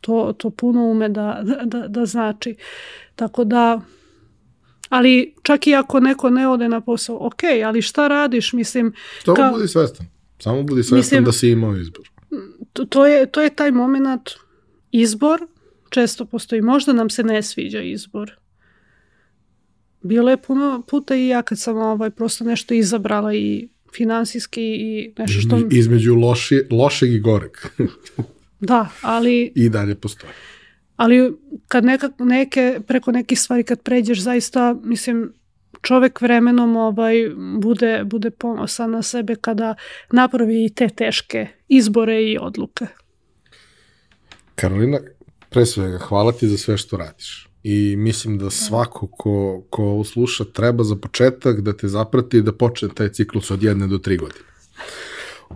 to, to puno ume da, da, da znači. Tako da, ali čak i ako neko ne ode na posao, ok, ali šta radiš, mislim... Samo ka, budi svestan. Samo budi svestan mislim, da si imao izbor. To, to, je, to je taj moment izbor, često postoji, možda nam se ne sviđa izbor. Bilo je puno puta i ja kad sam ovaj, prosto nešto izabrala i finansijski i nešto što... Između loši, lošeg i goreg. da, ali... I dalje postoji. Ali kad neka, neke, preko nekih stvari kad pređeš zaista, mislim, čovek vremenom ovaj, bude, bude ponosan na sebe kada napravi i te teške izbore i odluke. Karolina, pre svega, hvala ti za sve što radiš i mislim da svako ko, ko ovo sluša treba za početak da te zaprati i da počne taj ciklus od jedne do tri godine.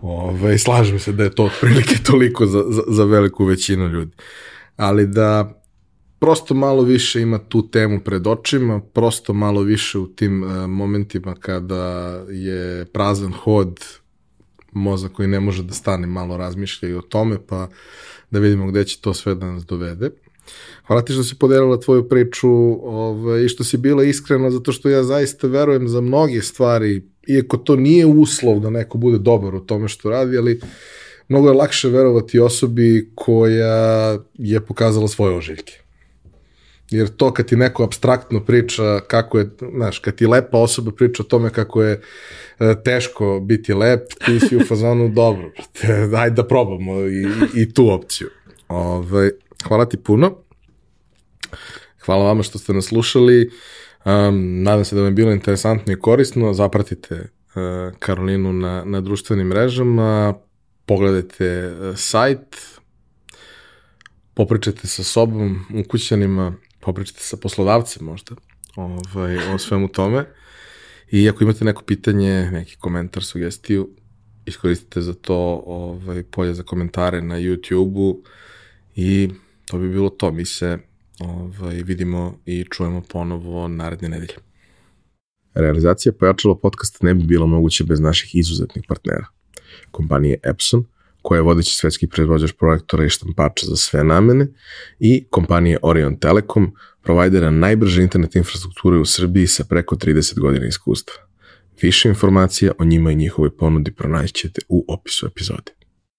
Ove, slažem se da je to otprilike toliko za, za, za veliku većinu ljudi. Ali da prosto malo više ima tu temu pred očima, prosto malo više u tim uh, momentima kada je prazan hod, mozak koji ne može da stane, malo razmišlja i o tome, pa da vidimo gde će to sve da nas dovede. Hvala ti što si podelila tvoju priču ovaj, i što si bila iskrena, zato što ja zaista verujem za mnoge stvari, iako to nije uslov da neko bude dobar u tome što radi, ali mnogo je lakše verovati osobi koja je pokazala svoje ožiljke. Jer to kad ti neko abstraktno priča kako je, znaš, kad ti lepa osoba priča o tome kako je e, teško biti lep, ti si u fazonu dobro, ajde da probamo i, i tu opciju. Ove, ovaj, hvala ti puno. Hvala vama što ste nas slušali. Um, nadam se da vam je bilo interesantno i korisno. Zapratite uh, Karolinu na, na društvenim mrežama, pogledajte uh, sajt, popričajte sa sobom, u kućanima, popričajte sa poslodavcem možda ovaj, o svemu tome. I ako imate neko pitanje, neki komentar, sugestiju, iskoristite za to ovaj, polje za komentare na YouTube-u i to bi bilo to. Mi se ovaj, vidimo i čujemo ponovo naredne nedelje. Realizacija pojačala podcasta ne bi bila moguće bez naših izuzetnih partnera. Kompanije Epson, koja je vodeći svetski proizvođač projektora i štampača za sve namene, i kompanije Orion Telekom, provajdera najbrže internet infrastrukture u Srbiji sa preko 30 godina iskustva. Više informacija o njima i njihovoj ponudi pronaćete u opisu epizode.